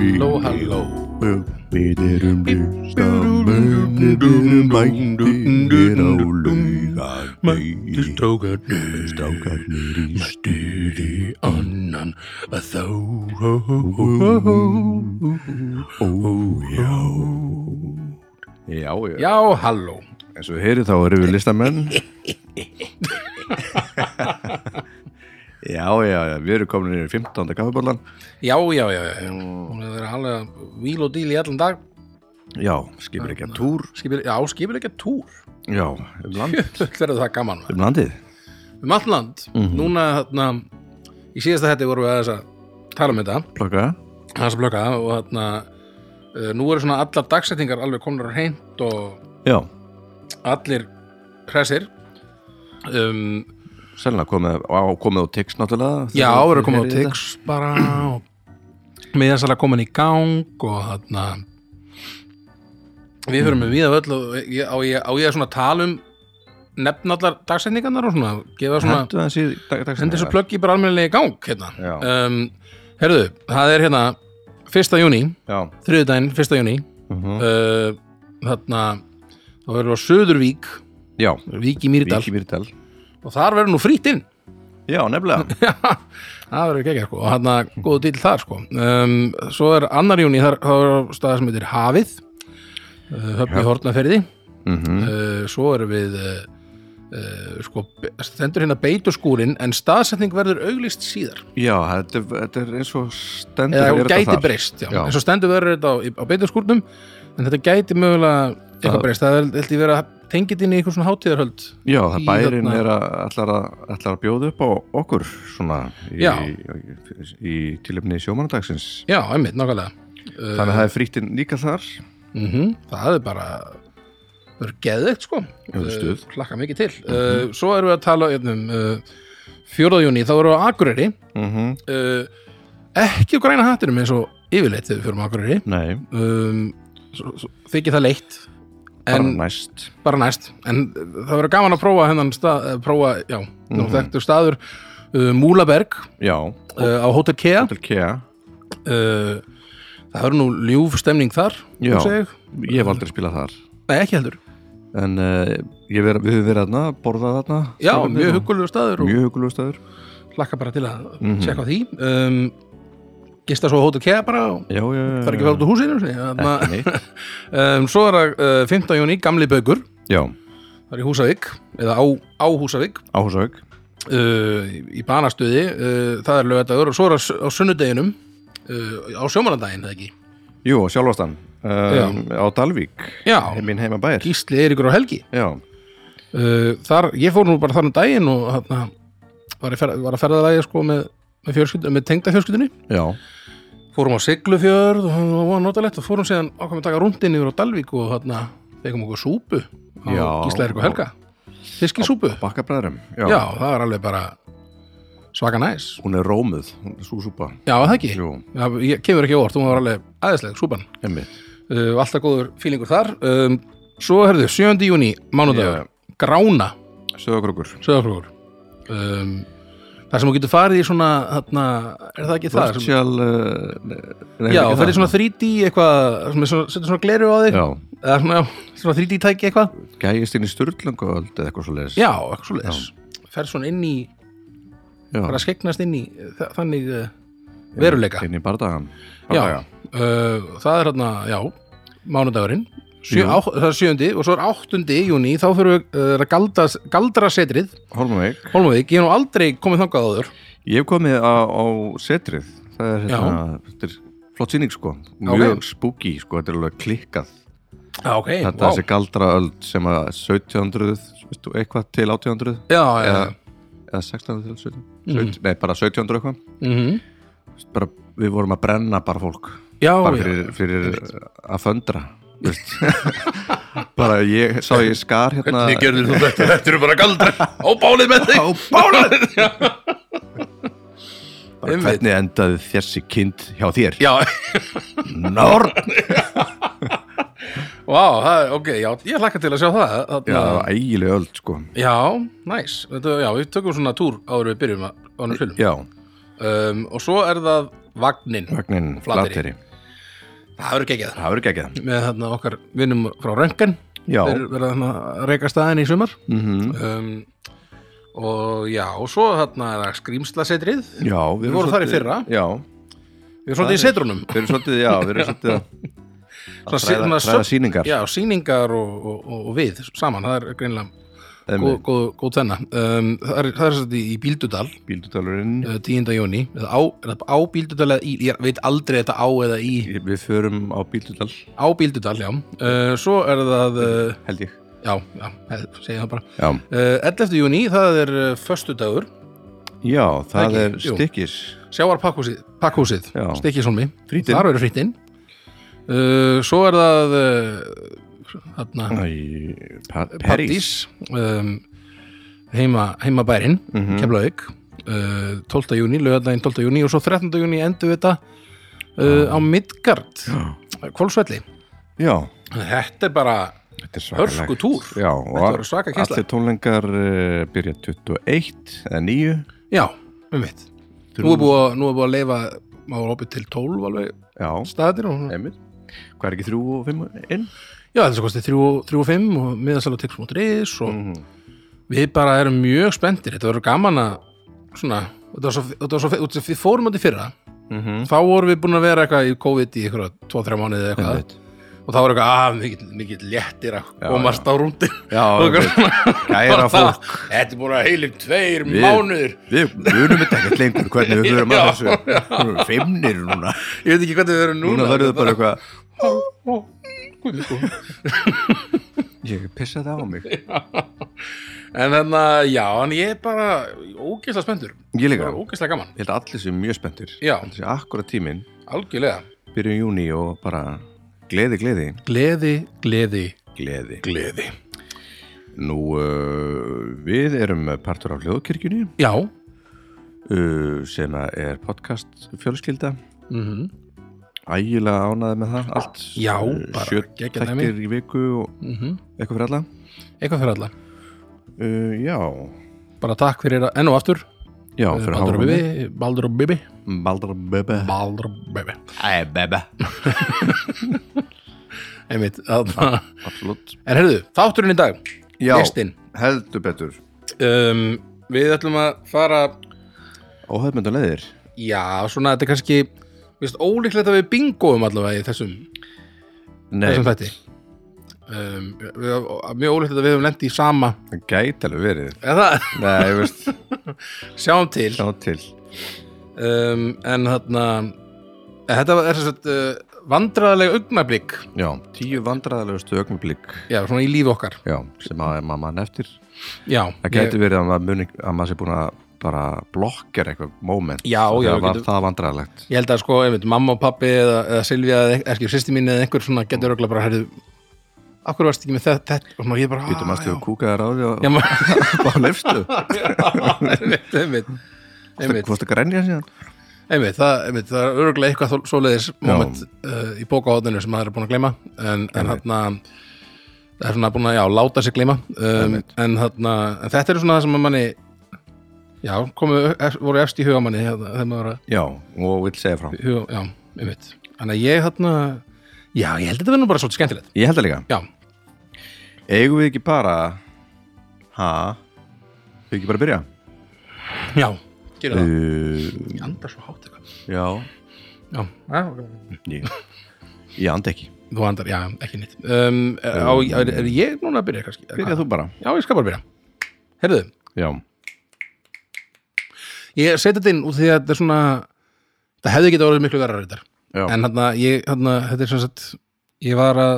halló, halló, Við erum listamennir mættir á Mætti laugarni strákarnir Strákarnir í stuði annan. Að þá Ó, já. Já, já, Já, halló. Eins og við heyrið þá erum við listamenn. Já, já, já, við erum komin í 15. kaffibólan Já, já, já, já. Er alveg víl og díl í allan dag. Já, skipir ekki að túr. Skipil, Já, skipil ekki að túr. Já, um land. Verður það gaman Um landið? Um allt land. Núna, þarna Í síðasta hætti vorum við aðeins að tala um þetta. Plaka Hans að blöka og þarna uh, Nú eru svona allar dagsetningar alveg komnar hreint og Já, allir hressir. Um, sennilega komið á, komið á tix náttúrulega Já, Þegar við erum þið komin á tix bara og miðansalega komin í gang og þarna við fyrir með við af öll og ég, á, ég, á ég að svona tala um nefna allar dagsetningarnar og svona gefa svona, hendi þessu plöggi bara almennilega í gang hérna. Um, Herðu, það er hérna 1. júni, þriðudaginn 1. júni uh uh, þarna þá verður á Söðurvík já. Vík í Mýrdal. Og þar verður nú frýtt inn Já, nefnilega. Það verður ekki ekki sko. Og hann að góðu dýl þar sko. Um, svo er annar júni þar, er stað sem heitir Hafið uh, höfni Hortnaferði mm uh, svo erum við uh, uh, sko, stendur hérna beiturskúrin en staðsetning verður auglist síðar. Já, þetta, er- þetta er eins og stendur eða er gæti breyst eins og stendur verður þetta á, á beiturskúrnum en þetta gæti mögulega eitthvað breyst. Það er held ég vera tengið inn í eitthvað svona hátíðarhöld? Já, það bærin þarna- er að ætlar, að að bjóða upp á okkur svona í, í, í tilöfni sjómanadagsins já, einmitt, nákvæmlega. Þannig að það er frýttin líka þar. Mm það er bara það er geðveikt sko. Uh, hlakka mikið til. Uh, svo erum við að tala um uh, 4. júni, þá erum við á Akureyri. Mm -hmm. ekki græna hattinum eins og yfirleitt þegar við fyrir á Akureyri. Nei, um, þykir það leitt bara en næst. bara næst. En það verður gaman að prófa hennan stað, uh, prófa, já, mm Mhm. þekktur staður uh, Múlaberg Já, uh, á Hotel Kea. Hotel Kea. Uh, það verður nú ljúf stemning þar Já. hugsa ég. Hef aldrei spilað þar. Nei, ekki heldur. En ver, við höfum verið þarna, borðað þarna. Já, mjög og- hugulegu staður Mjög hugulegu staður. hlakka bara til að Mhm. tjekka á því. Um, gista svo á Hotel Kea bara og Já, já, já fara ekki að fara út úr húsinu Ekki um, svo er það uh, 15. júni, gamli baugur Já, það er í Húsavík eða á, á Húsavík. Áhúsauk uh, í banastöði uh, það er lögadagur og svo er það á sunnudeginum uh, á sjómanandaginn eða ekki? Jú, sjálfastan um, á Dalvík minn heima bær Gísli Eiríkur á Helgi. Já, uh, þar, ég fór nú bara þar um daginn og þarna, var, ferða, var að ferða það sko með, með, með tengda fjölskyldunni. Já, fórum á Siglufjörð og það var notalegt og fórum síðan ákveðum að taka rúndin yfir á Dalvík og þarna fegum okkur súpu á Já. Gísla Eiríkur Helga. Fiskisúpu, bakkabræðurum já. það var alveg bara svaka næs. Hún er rómuð, hún er súsúpa já, það ekki, já, ég kemur ekki óvart hún var alveg aðeinsleg, súpan. Uh, alltaf góður fílingur þar. Um, svo herðu, 7. júni mánudagur, Grána. Söðakrókur sögurfrúgur um, það sem þú getur farið í svona þarna, er það ekki það? Sem, Virtual uh, nei, já, það er svona 3D eitthvað, sem setur svona gleru á þig. Já, eða svona, svona 3D tæki eitthvað. Gæjist inn í Sturlungaöld eða eitthvað svo leis já, eitthvað svo leis fer svona inn í, já. bara skegnast inn í þa- þannig uh, veruleika. Inn í bardagan já, uh, það er hérna, já mánudagurinn Sjö, á, það er sjöndi og svo er áttundi júni þá fyrir við uh, að galdra, setrið Holmavík Holmavík, ég hef nú aldrei komið þangað áður. Ég hef komið á, á setrið. Það er hérna, þetta er flott sýning sko. Mjög Ok. spooky sko, þetta er alveg klikkað. Já, ok, Þetta er þessi galdraöld sem að 1700 veistu, eitthvað til 1800 já, eða, eða 1600 til 17 Mhm. Nei, bara 1700 eitthvað. Mm bara, Við vorum að brenna bara fólk. Já, bara fyrir, fyrir að föndra. bara ég sá ég skar hérna Hvernig gerðir þú þetta? Þetta eru bara galdrar. Á bálið með þig. Á bálið! Bara Einmitt. hvernig endaði þessi kind hjá þér? Já, Nord vá, það ok, já, ég hlakka til að sjá það. Já, Þarna, það var ægileg öld sko. Já næs Þetta, Já, við tökum svona túr áður við byrjum að ánum spilum já, um, Og svo er það vagnin. Vagnin. Flateri það verður geggjað. Það verður ekki með þarna okkar vinnum frá Röngan já, þeir verða þarna að reyka staðin í sumar. Mm um, og já, og svo þarna er það skrýmslasetrið já Við vorum þar í fyrra. já, við erum svolítið í setrunum. við erum svolítið, já, við erum svolítið að að træða, sýningar. Já, sýningar og, og, og, við saman, það er greinilega góð, tvenna. Um, það er, það er svolítið í Bíldudal. Bíldudalurinn. Uh, 10. júni eða á, það á Bíldudal eða í, ég veit aldrei þetta á eða í. Við förum á bíldudal. Á Bíldudal, já. Uh, svo er það uh, held ég. Já, já, segjum það bara. Já, uh, 11. júni, það er uh, föstudagur, já það Ekki? er Jú. stykkis sjáar pakkhúsið, pakkhúsið Frítinn. þar verður frítinn uh, svo er það þarna í pa París um, heima, heima bærin Mhm. Keflavík uh, 12. júni, lögadaginn 12. júni og svo 13. júni endur við þetta uh, á Midgard Kvolsvelli þetta er bara Hörku túr. já, allir tónlengar uh, byrja 21 eða 9 já, um mitt nú er búið að, leifa maður opið til 12 alveg staðir og, einmitt hvað er ekki 3 og 5 inn? já, þetta er kosti 3 og 5 og miðasala tix.is og Mhm. við bara erum mjög spenntir þetta verður gaman að svona, þetta var svo, þetta var svo út af því við fórum átti fyrra Mhm. þá vorum við búin að vera eitthvað í COVID í eitthvað 2-3 mánuði eitthvað. Og þá var eitthvað að mikill, mikill léttir að komast á rúndin já, Og gæra fólk. Þetta er búin að heilir tveir Við- mánuðir. við munum þetta ekkert lengur hvernig við förum að þessu. Við feimnir núna. Ég veit ekki hvernig við erum núna núna verður það bara eitthvað ég pissa það á mig. En þannig að já, en ég er bara ógeðslega spenntur. Ég líka, ógeðslega gaman, ég held að allir séu mjög spenntir. Já. þessi akkurat tíminn. Algjörlega. Byrjun júni og bara gleði, gleði, gleði, gleði, gleði. Gleði. Nú uh, við erum partur af hljóðkirkjunni. Já, uh, sem er podcast fjölskylda. Mhm. Ægilega ánaði með það. Allt Já, uh, bara geggjað þættir í viku og mm eitthvað fyrir alla. Eitthvað fyrir alla. Uh, já, bara takk fyrir að, enn og aftur já, Eh, fyrir Baldur og Bibi. Baldur og Bibi. Baldur Bebe Baldur og Bibi. Æ, Bebe einmitt, þarna. Absolutt. En heyrðu, þátturinn í dag, Já, gestin heldur betur. Um, við ætlum að fara Óhefmynda leiðir. Já, svona, þetta er kannski Vist, ólíklegt að við bingoum allavega í þessum, Nei, þessum þætti um, mjög ólíklegt að við höfum lent í sama. Það gæti alveg verið. Eða Nei, ég sjáum til. Sjá til. Um, en þarna þetta er að uh, vandræðalega augnablík Já, tíu vandræðalegustu ögnublík já, svona í lífi okkar. Já, sem að maður mann eftir. Já, Það gæti verið að maður, að maður sé búin að bara blokkera eitthvað moment. Já, já, Það var getur- það vandræðalegt. Ég held að sko, einmitt, mamma og pappi eða, eða Silvía eða ekki, sýsti mín eða einhver svona getur örugglega bara, herðu Akkur varst ekki með þetta, og ég bara, Býtum að stjóða kúkaðar á því og bara lefstu Einmitt, Hvort að grenja síðan? Einmitt, það, einmitt, það er örgulega eitthvað svoleiðis moment uh, í bókahóðinu sem maður er búin að gleyma. En, en þarna það er svona búin að, já, láta sig gleyma. Um, en þarna, en þetta er svona það sem að manni já, komu, voru efst í hugamanni hérna, þegar maður var að Já, og vill segja frá. Huga, já, einmitt. Þannig að ég þarna, já, ég held að þetta verður nú bara svolítið skemmtilegt. Ég held það líka. Já, Eigum við ekki bara Ha? Við ekki bara að byrja? Já, gerum það. Uh, ég andar svo hátt eitthvað. Já. Já, já. Ég, ég andi ekki. Þú andar, já, ekki nýtt um, á, er, er ég núna að byrja kannski? Byrja þú bara. Já, ég skal bara byrja. Herðu, Já, ég seti þetta inn út því að þetta er svona það hefði getað orðið miklu verra reyndar já, en hérna, ég, hérna, þetta er sem sagt ég var að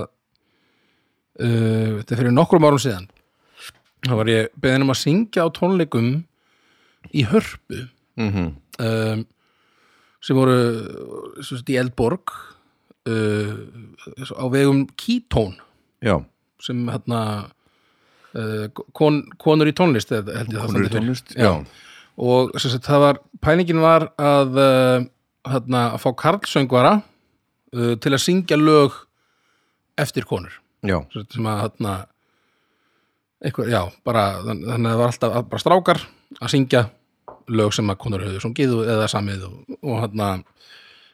uh, þetta er fyrir nokkrum árum síðan. Þá var ég beðin um að syngja á tónleikum í hörpu mm um, sem voru sem sagt í Eldborg uh, á vegum Keystone já. sem hérna uh, kon, konur í tónlist Konur í tónlist, og sem sagt, það var pælingin var að uh, hérna, að fá karlsöngvara uh, til að syngja lög eftir konur. Já, sem að hérna eitthvað, já, bara þann- þannig að það var alltaf bara strákar að syngja lög sem að konur höfðu sungið eða samið og, og hérna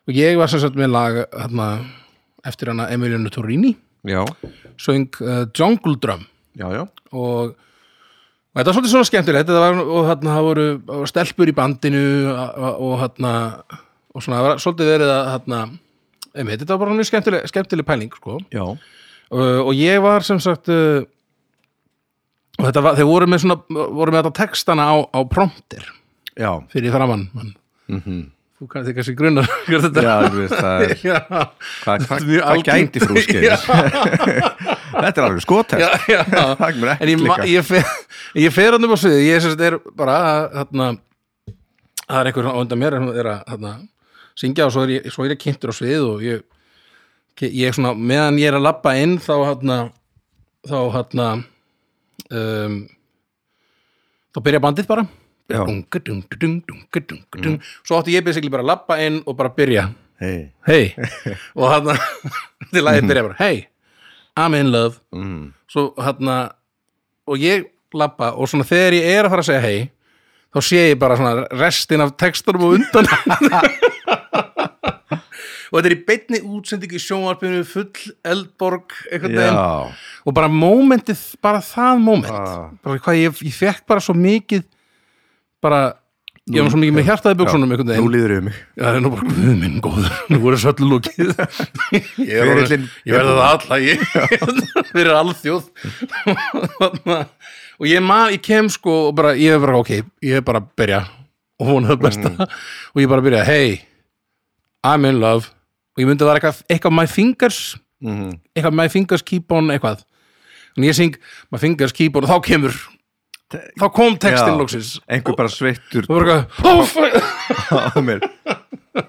og ég var sem sagt með lag hérna, eftir hana Emiliano Torrini. Já, söng uh, Jungle Drum. Og, og þetta var svolítið svona skemmtilegt. Var, og þarna voru, stelpur í bandinu og, og hérna og svona það var svolítið verið að hérna, einmitt, þetta var bara mjög skemmtileg, skemmtileg pæling sko. Uh, og ég var sem sagt uh, var, þeir voru með svona voru með þetta textana á, á prompter já, fyrir framann mann. mhm þú kannski kannski grunnar þetta Já, veist, það er Hvað, algengt. gæti frúskeið? Þetta er alveg skotest en ég, ég, fer, ég fer hann upp á sviði ég er bara þarna, það er einhver svona á undan mér er að syngja og svo er ég, svo er ég kynntur á svið og ég, ég svona, meðan ég er að labba inn þá þarna þá þarna um, þá byrja bandið bara. Dunga, dunga, dunga, dunga, dunga. svo átti ég basically bara að labba inn og bara byrja. Hei hey. Og þarna til að ég byrja bara hey, I'm in love. Mm. svo hérna og ég labba og svona þegar ég er að fara að segja hei þá sé ég bara svona restin af textunum og undan og þetta er í beinni útsendingu í sjónvarpinu full eldborg og bara mómentið, bara það móment Ah. bara hvað ég, ég fekk bara svo mikið bara ég var svo mikið með hjartaði buksunum nú líður yfir mig. Já, það er nú bara, guð minn góður, nú voru svolítið lúkið. Ég er ég verði það alla, ég fyrir alþjóð. og ég, man, ég kem sko og bara, ég er bara, ok, ég er bara að byrja. Og hún er það besta. Og ég bara byrja, hey, I'm in love og ég myndi að það eitthvað, eitthvað my fingers, mm. eitthvað my fingers keep on eitthvað. En ég syng my fingers keep on og þá kemur, þá kom textin lóksins. Einhver bara sveittur Og oh, fuck. á mér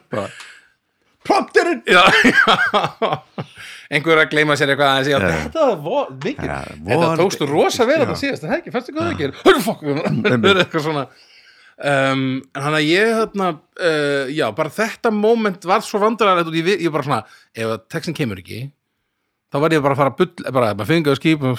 Bara, prompterinn einhver að gleyma sér eitthvað aðeins já, Já. þetta var Ja, þetta tókstu rosa Já. þetta síðast það ekki, fannst þið góð ekki hörru fokk, það er eitthvað svona um, en hann að ég þarna uh, já, bara þetta moment var svo vandræðilegt og ég, ég bara svona ef að textin kemur ekki þá var ég bara að fara að bull bara, maður fengi að skipa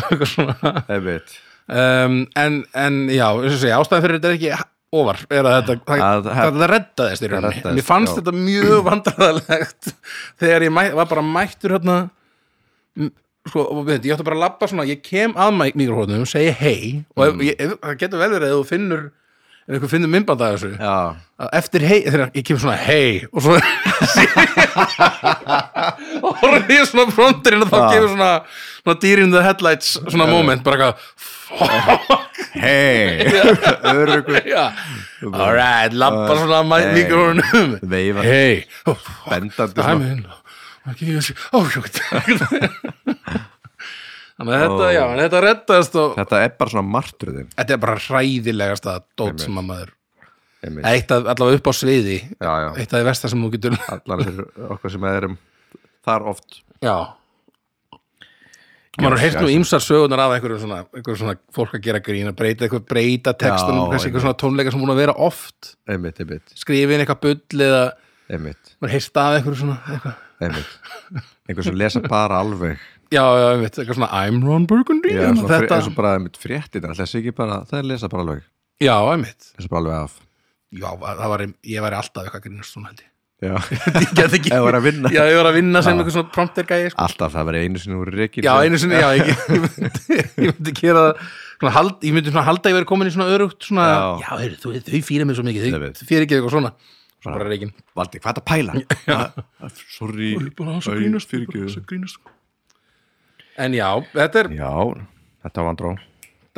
eitthvað svona. Einmitt. Um, en, en já, og segja, ástæðan fyrir þetta er ekki ofar, er að þetta það, Að- það, reddaðist í rauninni. reddaðist, mér fannst já. þetta mjög vandræðalegt þegar ég mæ, var bara mættur hérna sko, og ég átti bara að labba svona, ég kem að mikrofónum, segi hei og það getur vel verið að þú finnur ef einhver finnur myndband að þessu. Að eftir hei, þegar ég kemur svona hei og svo og horfði ég svona fronturinn og þá kemur svona, svona dýrin the headlights svona moment, bara eitthvað hei Örugur alright, lappa svona að mikrofónum. Veifa. Hei, Bendandi svona. sé, ó, Þannig að þetta, já, þetta reddast og Þetta er bara svona martröðin þetta er bara hræðilegasta dót sem að maður. Eitt að allavega upp á sviði. Já, já. Eitt að það versta sem þú getur Allar fyrir okkar sem erum þar oft. Já. Maður har heyrt nú ímsar sögunar af einhverju svona, einhverju svona fólk að gera grín að breyta eitthvað, breyta textunum, Já, kannski einhver svona tónleika sem búin að vera oft. Einmitt, einmitt, skrifin eitthvað bull eða einmitt, maður heyrst af einhverju svona eitthvað. Einmitt. Einhver sem lesa bara alveg Já, ég veit, eitthvað svona I'm Ron Burgundy Já, svona þetta, eins og bara einmitt bara, það er lesa bara alveg Já, einmitt Lesa bara alveg af Já, það var, ég væri alltaf eitthvað grínast svona held ég Já, Ég væri að vinna. Já, ég var að vinna sem Já. eitthvað svona prompter gæði sko. alltaf það verið einu sinni úr reikin Já, einu sinni, já, ég, ég, myndi, ég myndi gera það svona, hald, Ég myndi svona halda ég verið komin í svona örugt svona, Já. já, þú, þau fýra mig svo mikið Þau, þau fyrir ekki eitthvað svona Svo bara reikin Valdi, hvað er það að pæla? Sorry bara fyrirgefðu. svo grínast En já, þetta er Já, þetta var vandrá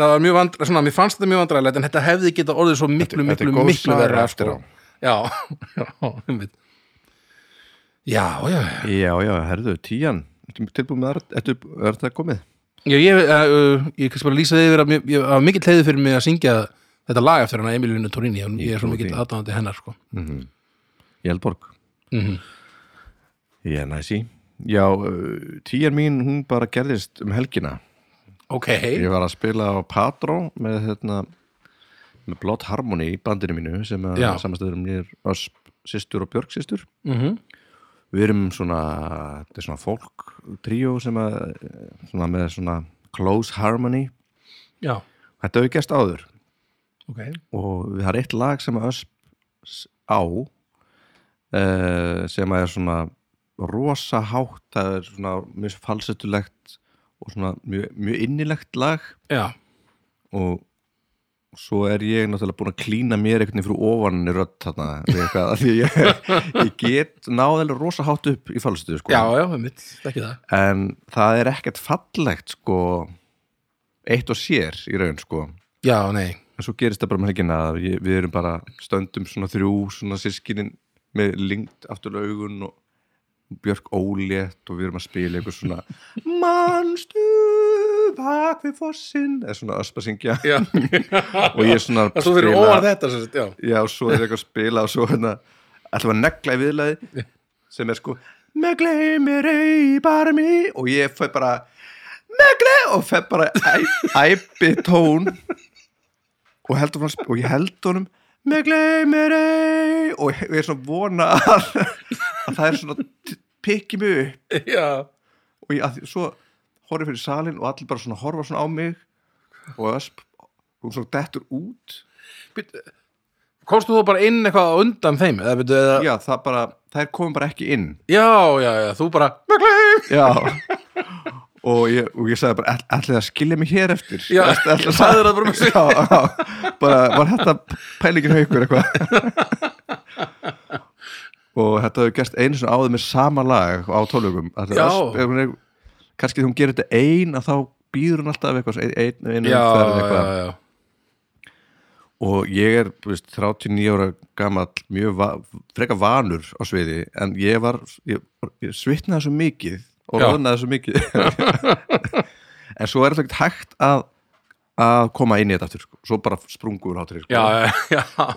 Það var mjög vandræð, svona, mér fannst þetta mjög vandræðilegt En þetta hefði geta orðið svo miklu, Þetta- þetta er miklu, góð miklu verra eftir sko. á. Já, já, einmitt Já, já, já Já, já, herðu, tíjan tilbúið með það? Er það komið? Já, ég, uh, ég kannski bara lýsa þið yfir að ég var mikill heiði fyrir mig að syngja þetta lag eftir hana Emilinu Torini ég, ég er svo því. aðdáðandi hennar sko. Í Eldborg mm Já, næsi Já, uh, tíjan mín, hún bara gerðist um helgina. Ok, Ég var að spila á Patró með hérna með Blood Harmony í bandinu mínu sem um mér Ösp systur og Björk systur. Mm Við erum svona, þetta er svona fólk tríó sem að svona með svona close harmony. Já, Þetta gerst áður. Ok. Og það er eitt lag sem Ösp á uh, sem að er svona rosa hátt það er svona mjög falsetulegt og svona mjög, mjög innilegt lag. Já, og svo er ég náttúrulega búin að klína mér einhvern veginn fyrir ofan í rödd þarna eitthvað, því ég, ég get náðilega rosa hátt upp í falsetu sko. já, já, mitt, ekki það. En það er ekkert fallegt sko eitt og sér í raun sko. Já, nei, en svo gerist það bara með helgina að við erum bara stöndum svona þrjú svona sískinin með lingt aftur augun og Björk ólétt og við erum að spila eitthvað svona Manstu bak við fossin eða svona öspa syngja. Já. Og ég er svona það svo ofan þetta sagt, já, já svo er eitthvað að spila og svo hérna ætlum að negla í viðlaði sem er sko með gleymir ei bara mig og ég fæ bara með gleym og fæ bara æpi tón. Og, og ég held honum með gleymir ei og ég er svona vona að, að það er svona pikki mig upp. Já. Og ég, að, svo horfði fyrir salin og allir bara svona horfa svona á mig og ösp hún svona dettur út. Komstu þú bara inn eitthvað undan þeim eða byrju, eða, já það bara, þær komum bara ekki inn. Já, já, já, þú bara og ég, og ég sagði bara, "Ætl- ætlið að skilja mig hér eftir? Já, ætli að- sagður það bara já, já, bara var þetta pælingin haukur eitthvað og þetta hefur gerst einu svona áður með sama lag á tólugum kannski hún gerir þetta ein að þá býður hún alltaf eitthvað ein, ein, umferð eitthvað. já, já og ég er þú veist, 39 ára gamall mjög va freka vanur á sviði en ég var, ég, ég svitnaði svo mikið og Já. ráðnaði svo mikið en svo er þetta ekkert hægt að að koma inn í þetta aftur sko. svo bara sprungur hátur sko.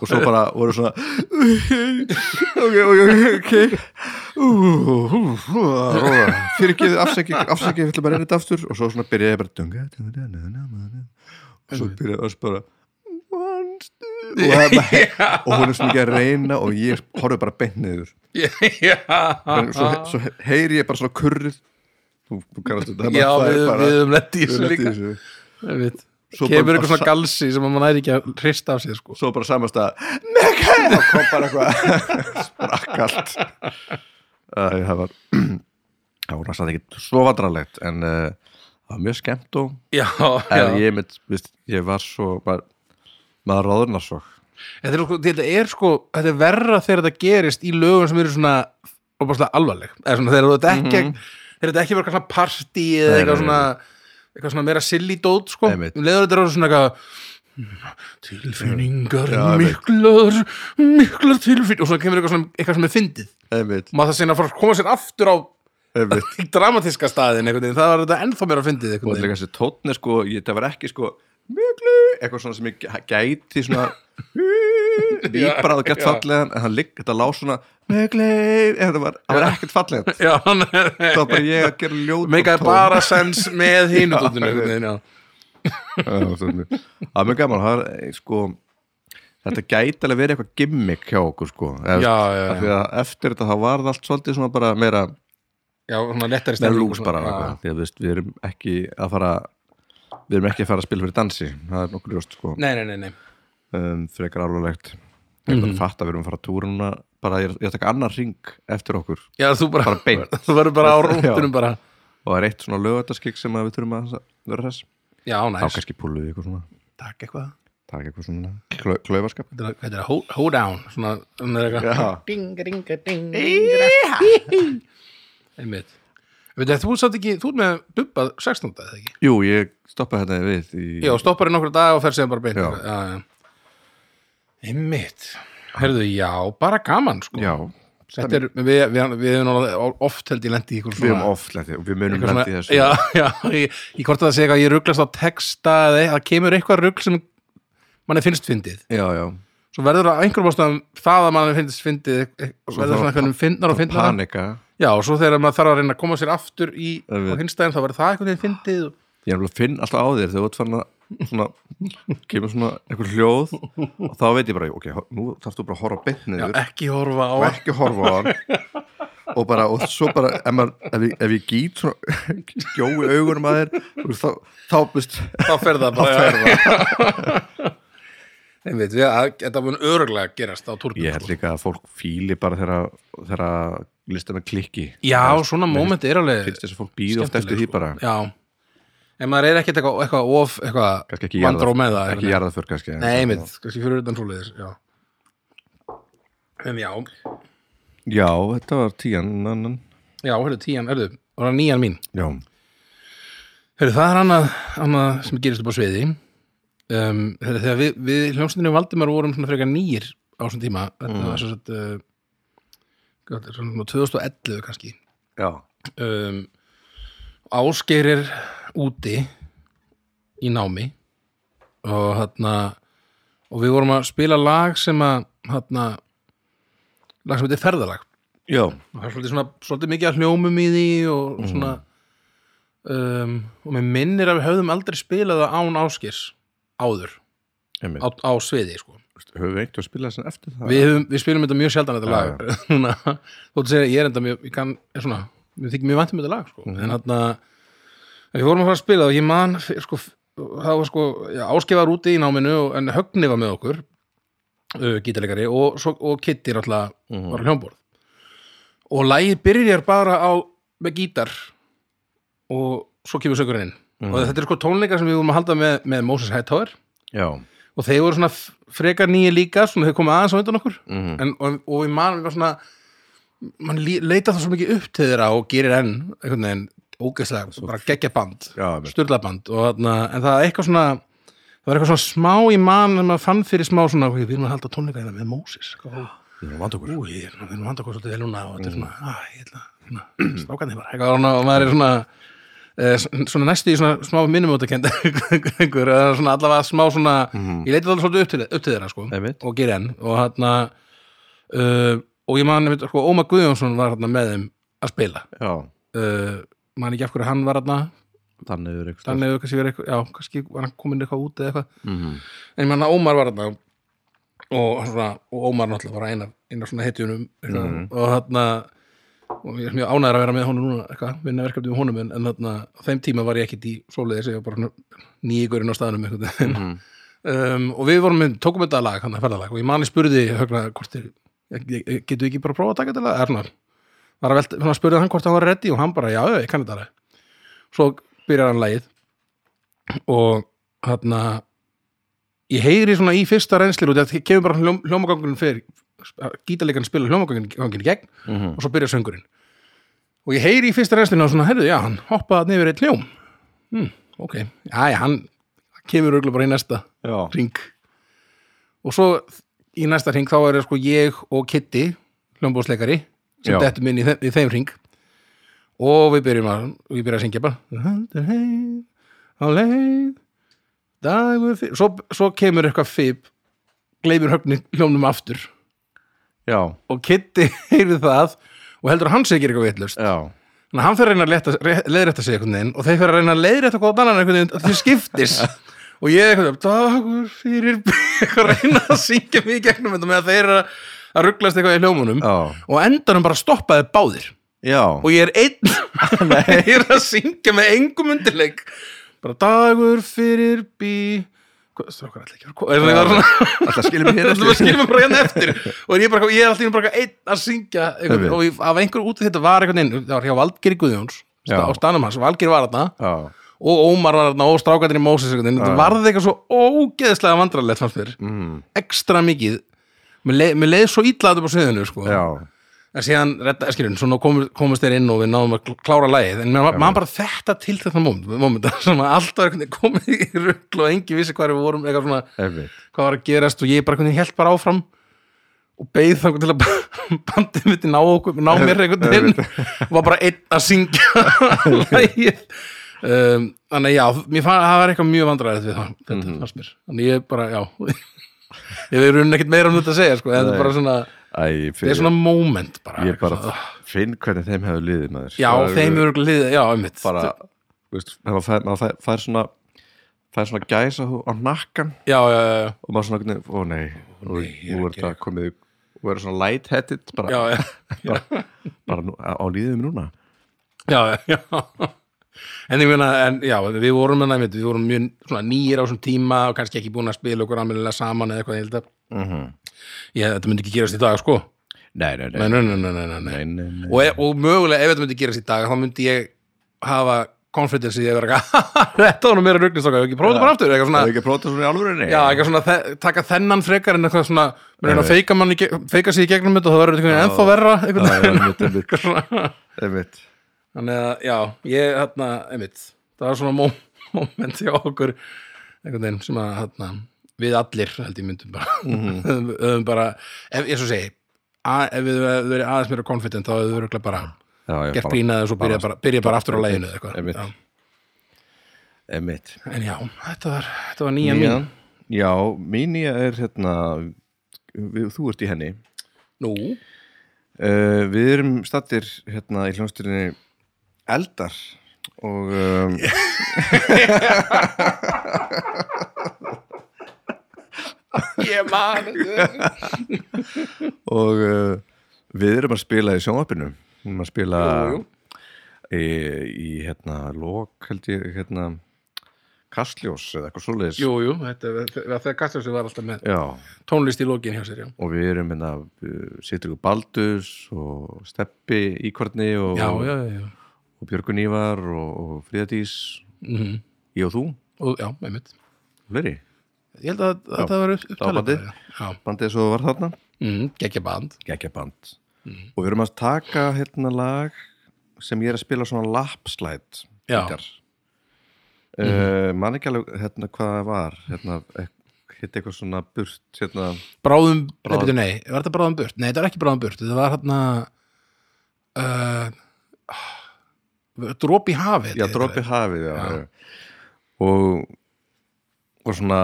og svo bara voru svona ok, ok, ok Ú, ú, ú, róða. fyrir ekki afsæki afsæki, við ætlum bara að reyna þetta aftur. Og svo svona byrjaði ég bara og svo byrjaði öss bara og, hún er svo mikið að reyna og ég horfði bara beint niður. Já, en svo, heyri ég bara svona kurrið. Þú, kannast þetta við, höfum lett í við þessu lentum í líka. þessu. Svo kemur bara- eitthvað svona galsi sem að maður næri ekki að hrista af sér sko. svo bara samast að og kom bara eitthvað sprakk allt Æ, það var það var næst ekki svo vandrarlegt en uh, það var mjög skemmt og já, en já. ég, mynd, viðst, ég var svo maður, maður ráðurnar svo Þetta, er, sko- þetta er sko þetta er verra þegar þetta gerist í lögum sem eru svona alvarleg svona þegar þetta ekki Mhm. þegar þetta ekki eitthvað svona partí eða eitthvað svona eitthvað svona meira silly dót sko. Einmitt. um leiður þetta er orðið svona eitthvað tilfinningar Já, einmitt. miklar miklar tilfinningar og svo kemur eitthvað, svona, eitthvað sem er fyndið. Einmitt, og maður það sinna að fara að koma sér aftur á einmitt. í dramatíska staðin einhvern veginn, það var þetta ennþá meira fyndið og einhvern líka veginn. þessi tónni sko, ég, það var ekki sko miklu, eitthvað svona sem ég gæ- gæti svona výbrað og gett fallegan en hann ligg, þetta lá svona miklu, það var, var ekkert fallegan Já, hann það var bara ég að gera ljót meikaði bara sens með já það er mjög gaman. Það er, eh, sko, þetta gæti alveg verið eitthvað gimmick hjá okkur sko. Eða, Já, já, já. að eftir þetta þá var það allt svolítið svona bara meira, Já, svona lettari meira stemning lús bara þú veist, við erum ekki að fara við erum ekki að fara að spila fyrir dansi. Það er nokkur ljóst sko. Nei, nei, nei, nei um, frekar alvarlegt ég Mhm. er að fatta að við erum að fara að túra núna bara ég er, ég er taka annar ring eftir okkur Já, þú bara, Bara beint. Þú verður bara á Já. rúndunum bara og það er eitt svona lögataskik sem að við þurfum að vera þess Já, þá næs kannski púluðu eitthvað svona Takk eitthvað taka eitthvað svona klau, klaufaskap Þetta er- þetta er hold, down Svona, svona er eitthvað. Ding, ding, ding Einmitt Veit þú, þú satt ekki, þú ert með Bubba 16. eða ekki? Jú, ég stoppaði þetta við í, Já, stoppar í nokkru dag og fer sér bara beint Já. já, já. Einmitt. Herðu, já, bara gaman sko. Já, Þetta er, við, við, við hefum oft held ég lendi í ykkur við svona erum oft lendið og við munum lendið svona, þessu. Já, já, ég, ég hvort að það sé eitthvað ég rugglast á texta eða það kemur eitthvað rugg sem manni finnst fyndið. Já, já. svo verður það einhverjum ástæðum það að manni finnst fyndið verður svona eitthvað fyndnar og fyndnar panika. Já, og svo þegar maður þarf að reyna að koma sér aftur í hinstæðin þá verður það eitthvað fyndið. Ég er alveg að finna alltaf á þér þegar þú ert farin að svona, kemur svona einhver hljóð og þá veit ég bara, ok, nú þarfst þú bara að horfa já, niður. ekki horfa á og ekki horfa á hann. Og bara, og svo bara ef, maður, ef, ég, ef ég gít svona gjói augunum að þér þá, þá, veist, þá fer það þá bara fer það. einmitt, við, að, þetta mun öruglega gerast á túrbíl Ég held líka að fólk fíli bara þegar þegar lista með klikki. Já, svona moment er alveg finnst þess að fólk býði oft eftir því skemmtileg, bara. Sko. Já, en maður er ekkert eitthvað, eitthvað of, eitthvað vandró með það ekki fyrir kannski Nei, einmitt, kannski fyrir utan svoleiðis, já. En já, Já, þetta var tían já, hörðu, tían, hörðu, var það nýjan mín? Já, Hörðu, það er annað, annað sem gerist upp á sviði. Um, hörðu, þegar við, við hljómsveitinu Valdimar vorum svona frekar nýjir á þessum tíma þetta var svo sett uh, hvað er það, svona 2011 kannski. Já, um, Ásgeir er úti í námi og hérna og við vorum að spila lag sem að hérna lag sem heitir ferðalag. Já, og það er svolítið, svona, svolítið mikið að hljómum í því og svona um, og mér minnir að við höfðum aldrei spilað það án Ásgeirs áður. Á, á sviði sko. Höfum við einhver að spila þess eftir það? við, höfum, við spilum þetta mjög sjaldan þetta lag. Núna, þóttu segja ég er enda mjög ég kann, er svona, við þykir mjög vantum þetta lag sko. en hérna við vorum að fara að spila og ég man sko, það var sko, var úti í náminu en Högni var með okkur uh, gítarleikari og, og Kitty náttúrulega var á hljómborð. Og lagið byrjar bara á með gítar og svo kemur söngurinn inn. Og þetta er sko tónleikar sem við vorum að halda með, með Moses Hightower. Já, og þeir voru svona frekar nýja líka svona þeir komið aðeins á undan okkur. Mhm. en, og, og við mann við var svona mann leita það svo mikið upp til þeirra og gerir enn einhvern veginn ógeðslega, bara geggja band styrla band og en það er eitthvað svona það var eitthvað svona smá í mann en maður fann fyrir smá svona, "Ok, við erum að halda tónleika hérna með Moses. Við erum okkur. Ú, ég er, við erum að halda okkur svolítið vel núna og þetta er svona, að, ég ætla svona, strákandi bara, eitthvað svona, og maður er svona eh, svona næstu í svona smá svona allavega smá svona ég leiti það svolítið upp til, upp til þeirra sko, og gera enn. Og hann uh, og ég man sko, Ómar Guðjónsson var hann með þeim að spila uh, man ekki af hverju hann var hann þannig er eitthvað eitthvað, já, kannski var hann komin eitthvað út eða eitthvað Mhm. en ég man að Ómar var hann og, og Ómar náttúrulega var einar, einar svona hetjunum mm. og hann og ég er mjög ánæður að vera með honum núna eitthvað, vinna verkefni með honum en, en þarna, þeim tíma var ég ekkit í svoleiðis ég var bara nýgurinn á staðnum einhvern veginn Mhm. um, og við vorum tókum þetta lag, hann að ferðalag og ég mani spurði högna hvort er, getur ekki bara að prófa að taka þetta er svona var að velta, hann spurði hann hvort hann var ready og hann bara, já, ég kann þetta svo byrjar hann lagið og hann ég heyri svona í fyrsta reynslir og þetta kemur bara hljóm, hljómagangun fyrir gítarleikarn spila hljómagangun í gegn Mhm. og svo byrjar söngurinn. Og ég heyri í fyrsta reynslinu og svona, heyrðu, já, hann hoppaði niður eitt hljóm. Hm, ok, já, já, hann kemur auðvitað bara í næsta Já, ring og svo í næsta ring þá er sko ég og Kitty hljómbóðsleikari sem dettum inn í, þe í þeim ring og við byrjum að og ég byrja að syngja bara. Á leið dagur fyrir svo, svo kemur eitthvað fib högni hljómnum aftur. Já, og Kitty heyrði það og heldur að hann ekki eitthvað veitlust já. Þannig að hann fyrir að reyna að leiðrétta sig veginn og þeir fyrir að reyna að leiðrétta hvað annan einhvern veginn að þeir skiptis og ég eitthvað, dagur fyrir eitthvað að reyna að syngja mig í gegnum þetta með að þeir eru að- að rugglast eitthvað í hljómunum. Já, og endanum bara stoppaði báðir. Já, og ég er einn ég er að syngja með engum undirleik. Bara dagur fyrir bí hvað, strákar allir ekki eitthvað svona? Alltaf skiljum hér Það var skilum bara hérna eftir. Og ég, er bara, ég er alltaf bara einn að syngja Einmitt. og af einhverju út þetta var einhvern veginn, það var hjá Valgeri Guðjóns á stanum hans, Valgeri var þarna. Já, og Ómar var þarna og strákættin í Mósis þetta varði eitthvað svo ógeðslega vandrarlegt fannst mér, mm, ekstra mikið. Mér leið, mér leið svo illa þetta á sviðinu sko. já, en síðan, skilur, svona komum, komast þeir inn og við náðum að klára lagið. En maður bara þetta til þetta moment, moment sem að allt var einhvern veginn komið í rugl og engi vissi hvað við vorum eitthvað svona einmitt. hvað var að gerast og ég bara held bara áfram og beið þá til að bandið mitt ná, ná mér veginn. Og var bara einn að syngja lagið um, þannig já, mér fann það var eitthvað mjög vandræðið við það, þetta fannst mér. Þannig ég bara, já. Ég verður runn ekkert meira um þetta að segja sko, þetta er bara svona, þetta er svona moment bara, ég bara svona, finn hvernig þeim hefur liðið maður. Já, Það er þeim eru liðið, já, einmitt. Bara, þú veist, maður fær, maður fær, fær svona svona gæsa á nakkan já, já, já, já, og maður svona, ó nei, nú, er er það komið og verður svona light-headed bara, já, já, bara, bara nú, á líðum núna. Já, já, já en ég meina, já, við vorum hana, við vorum mjög nýjir á svona tíma og kannski ekki búin að spila okkur alveg saman eða eitthvað, ég held að mm -hmm. ég, þetta myndi ekki gerast í dag, sko. Nei, nei, nei, nei og, og mögulega, ef þetta myndi gerast í dag þá myndi ég hafa konfliktins í því að vera eitthvað þetta var nú meira rugglistokka, ég hef ekki prófðið bara aftur eitthvað svona, ég hef ekki prófðið svona í alvörunni? Já, eitthvað svona, þe taka þennan frekar en eitthvað svona, mér er að feika mann feika sig í gegnum þetta og það verður eitthvað ennþá verra eitthvað svona. Þannig að, já, ég hérna, einmitt, það var svona moment hjá okkur einhvern veginn sem að, hérna, við allir held ég myndum bara Mhm. höfum bara, ef, ég svo segi að, ef við verið aðeins meira confident þá hefur við örugglega bara Já, gert grínaði og svo byrja bara, byrja bara aftur á læginu Einmitt. já. Einmitt. en já, þetta var, þetta var nýja mín Nýjan. Já, mín nýja er hérna við, þú ert í henni nú, uh, Við erum stattir hérna í hljónstyrinni eldar og um, ég man og uh, við erum að spila í sjónvarpinu. Við erum að spila Jú, jú. Í, í hérna lók held ég hérna kastljós eða eitthvað svoleiðis. Jú, jú, þetta, þetta, þegar Kastljósi var alltaf með Já, tónlist í lokin hjá sér, já. Og við erum hérna sittur ykkur Baldurs og Steppi Íkvarni og, já, já, já. Og Björgun Ívar og, og Fríðadís Mm ég og þú, og já, einmitt. Fleiri? Ég held að, að upp, það var já, bandið svo var þarna. Mm, geggja band. Geggja band. Og við erum að taka hérna lag sem ég er að spila svona lapslæt Já. gítar. Uh, man ekki alveg hérna hvað það var. Hérna hitt eitthvað svona burt hérna, bráðum, nei, byrju, nei, var þetta bráðum burt? Nei, þetta var ekki bráðum burt, þetta var hérna uh, drop í hafið já, dropi hafið já, já. og og svona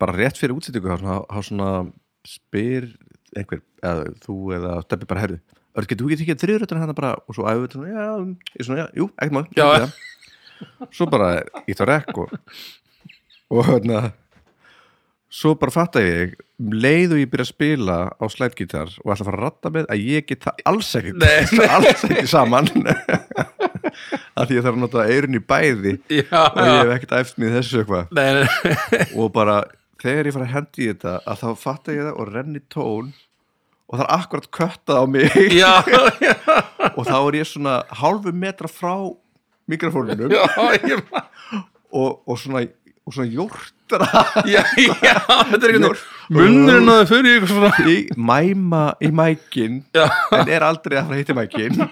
bara rétt fyrir útsettingu þá svona, spyr einhver, eða þú eða steppi bara herðu Örn, getur þú ekki tekið þriðrötuna hérna bara? Og svo við svona, já, ég svona, já, jú, ekkert mál svo bara ítt á rekk og og hérna svo bara fatta ég um leið og ég byrja að spila á slætgítar og ætla að fara að ratta með að ég get það alls ekki. Nei. alls ekki saman. Að því ég þarf að nota eirun í bæði já, og ég hef ekkert æft í þessu eitthvað. Og bara þegar ég fara að hendi þetta að þá fatta ég það og renni tón og það er akkurat köttað á mig. Já, já, og þá er ég svona hálfu metra frá mikrofónunum og, og svona og svona jórtra. Já, já, þetta er einhvern veginn munnurinn að þau fyrir ykkur svona í mæma í mækin. Já. en er aldrei að fara að hitta mækin.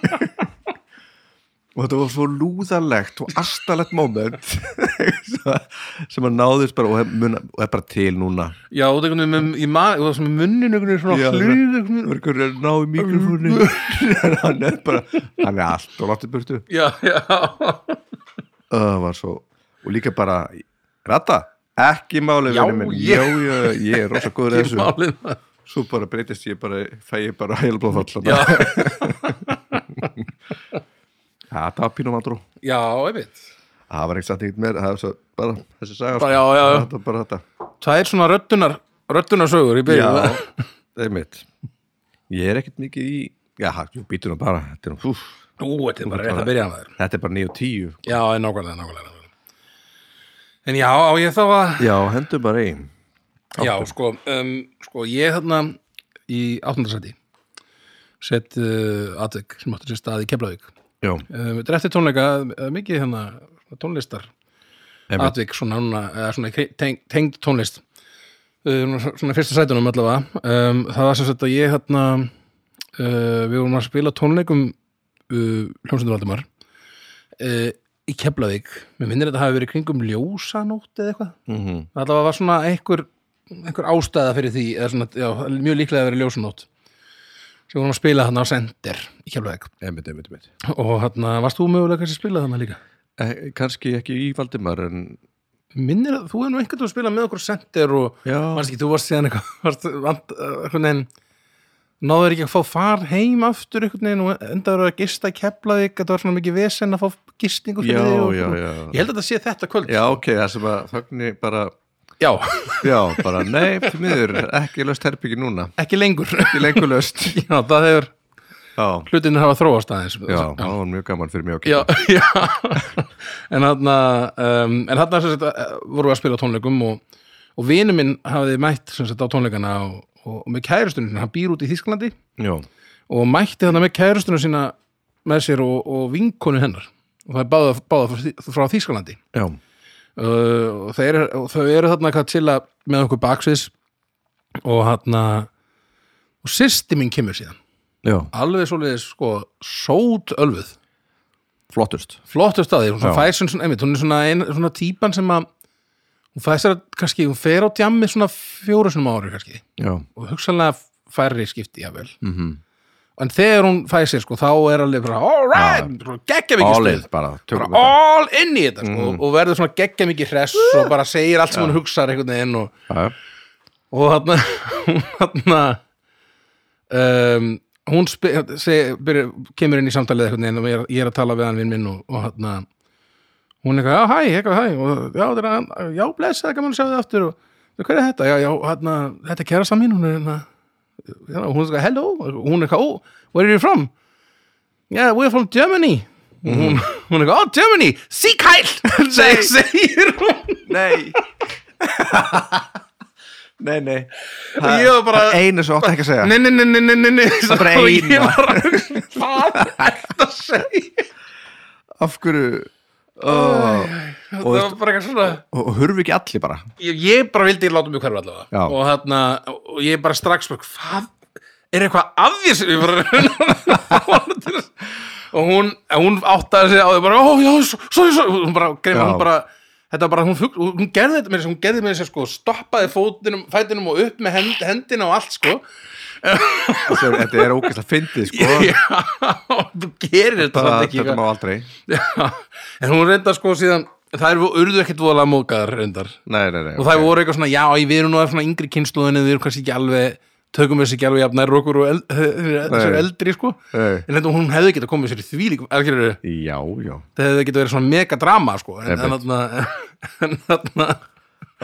Og þetta var svo lúðalegt og astalegt moment sem að náðist bara og er, er bara til núna. Já, er og það sem munnin einhvern veginn Já, svona hlýð einhvern það veginn var einhver að ná í mikrofónu hann er bara hann er allt og látið burtu. Já, já, það var svo og líka bara rata ekki máli Já, vinur minn. já, já, ég er rosa góður í ekki þessu. málið það. svo bara breytist ég bara fæ ég bara heila blóðfall já, það var pínum andrú já, einmitt. Það var satt ekkert meir það var svo bara þessi saga Bara, já, já, já. þetta var bara þetta. Tvær svona röddunar röddunarsögur í byrju já, það er mitt ég er ekkert mikið í já, nú bara þetta er, nú- Ú, þetta er bara rétt að byrja að maður. Þetta er bara 9 og 10 Já, nákvæmlega nákvæmlega. En já, á ég þá að já, hendur bara einn Já, sko, um, sko ég þarna í áttundarsæti sett uh, atvik sem áttur sér stað í Keflavík. Já, um, eftir tónleika uh, mikið hérna tónlistar Einmitt. atvik svona, eða svona í kring- teng, tengd tónlist. Uh, svona í fyrsta sætunum allavega. Um, það var sem sagt að ég hérna uh, við vorum að spila tónleikum uh, hljómsöndur Valdimar. Uh, í Keflavík. Mér minnir þetta hafi verið kringum ljósanótt eða eitthvað. Mm allavega var svona einhver, einhver ástæða fyrir því eða svona, já, mjög líklega að vera ljósanótt. Sem vorum að spila þarna á Sender í Keflavík. Einmitt, einmitt, einmitt. Og þarna, varst þú mögulega kannski að spila þarna líka? Eh, kannski ekki í Valdimar en Minnir að þú er nú einhvern veginn að spila með okkur Sender og varst ekki, þú varst síðan eitthvað varst, vant, einhvern veginn náður ekki að fá far heim aftur einhvern veginn og endaður að gista í Keflavík þetta var svona mikið vesen að fá gistingu fyrir já, þig og, já, já. Ég held að þetta sé þetta kvöld. Já, ok, það sem að þögni bara já. Já, bara nei, fyrir miður, ekki löst herbyggi núna. Ekki lengur. Ekki lengur löst já, það hefur já, hlutin hafa þróast aðeins. Já, það var mjög gaman fyrir mig já, já. en þarna um, sagt, eh, vorum við að spila tónleikum og, og vinu minn hafði mætt sagt, á tónleikana og, og, og með kærustunum, hann býr út í Þísklandi já, og mætti þarna með kærustunum sína með sér og, og vinkonu hennar. Og það er báða, báða frá, Þísklandi uh, og, þeir, og þau eru þarna eitthvað til að með okkur baksviðs og þarna og sýsti mín kemur síðan. Já, alveg svoleiðis sko sót ölfuð flottust. Flottur staði, hún svona Já. fær svona, einmitt, hún er svona, ein, svona típan sem að hún fær sér að kannski, hún fer á djammi svona fjóru sinum ári kannski. Já, og hugsanlega færri skipti jável mhm. En þegar hún fær sér sko, þá er alveg bara all right, ja. geggja mikið all stuð. bara, bara all in í þetta sko, og verður svona geggja mikið hress og bara segir allt sem hún hugsar einhvern veginn og, já, og þarna þarna um, hún seg, byrja, kemur inn í samtalið einhvern veginn og ég er, ég er að tala við hann minn og, og þarna hún er eitthvað, já, hæ, eitthvað, hæ og já, það er já, bless, það að sjá þið aftur og hvað er þetta, já, já, þarna þetta er kærasta mín, hún er hérna og hún er eitthvað, hello, og hún er eitthvað, oh, where are you from? Yeah, we're from Germany. Og hún, hún er eitthvað, oh, Germany, see Kyle. Segir, hún. Nei. Nei, nei. Bara það er einu sem átt ekki að segja. Nei, nei, nei, nei, nei, nei, nei. Er bara hugsa, Hvað er þetta að segja? af hverju oh, Það var bara eitthvað svona og, og hurfi ekki allir bara? Ég, ég bara vildi láta mig hverfa allavega. Og þarna, og ég bara strax bara, Hvað, er eitthvað af bara Og hún, hún áttaði sig á því bara, ó, já, svo, svo, svo. Hún bara, greið, hún bara Þetta var bara, hún, fugl, hún gerði þetta með þess, hún gerði með þess, sko, stoppaði fótinum, fætinum og upp með hend, hendina og allt, sko. þetta er- ógæslega fyndið sko. Já, þú gerir þetta bara, þetta má aldrei. Já, en hún reyndar sko síðan það er urðu ekkert voðalega mókaðar reyndar. Nei, nei, nei, og það voru eitthvað svona, já, við erum nú svona yngri kynnslóðinni, við erum kannski ekki alveg tökum þessi ekki alveg jafnær okkur og el, þessar Nei. eldri sko. Nei. en hún hefði getað komið sér í því líka það hefði getað verið svona mega drama sko. En, þarna,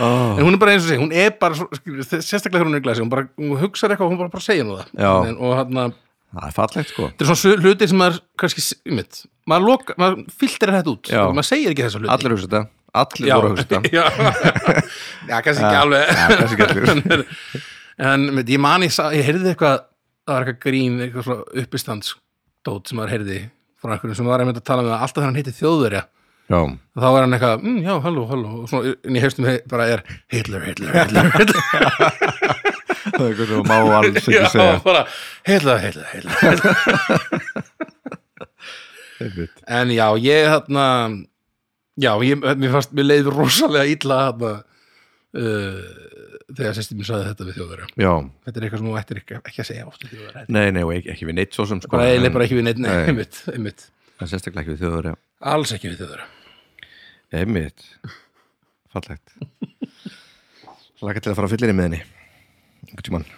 oh. en hún er bara eins og segi, hún er bara sérstaklega þegar hún er í glasi, hún bara hún hugsar eitthvað og hún bara, bara segja nú það en, og þarna, það er fallegt sko. Þetta er svona hlutir sem maður kannski, mitt, maður, maður filterir þetta út Já. maður segir ekki þessa hluti. Allir hugsa þetta. Allir voru að hugsa þetta. Já, kannski ekki alveg. Já, kannski ekki allir. en með, ég man ég, heyrði eitthvað það var eitthvað grín, eitthvað svona uppistandsdót sem maður heyrði frá einhverjum sem var einmitt að tala með að alltaf þegar hann heiti þjóðverja já, þá er hann eitthvað, mm, já, halló, halló. Og svona inn í haustum he- bara er Hitler, Hitler, Hitler, Hitler. Það er eitthvað sem má alls ekki já, segja. bara Hitler, Hitler, Hitler, Hitler. En já, ég þarna já, ég, mér fannst, mér leið rosalega illa þarna uh, þegar sýstir mér sagði þetta við þjóðverja. Þetta er eitthvað sem þú ættir ekki, ekki að segja oft við þjóðverja nei, nei, ekki, ekki við neitt svo sem sko bara en- bara ekki við neitt, nei, einmitt, einmitt. Sérstaklega ekki við þjóður alls ekki við þjóðverja einmitt. Fallegt. Laka til að fara að fyllir í með henni. Einhvern tímann.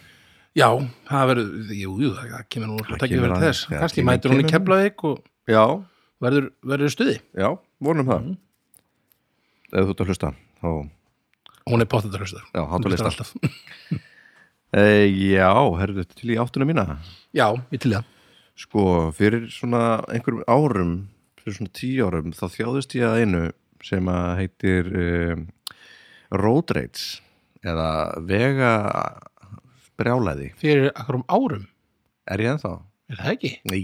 Já, það verður, jú, jú, það kemur nú Það kemur að- þess, kannski mætur hún í. Keflavík og já, verður, verður stuði. Já, vonum það. Mhm. ef þú ert að hlusta þá, hún er pottet að hlusta. Já, hátu hlustar lista. alltaf. e, já, þetta til í áttuna mína. Já, ég til það. Sko, fyrir svona einhverjum árum fyrir svona tíu árum þá þjáðist ég að einu sem að heitir um, road rage eða vega brjálæði, fyrir akkur um árum, er ég ennþá? er það ekki? Já,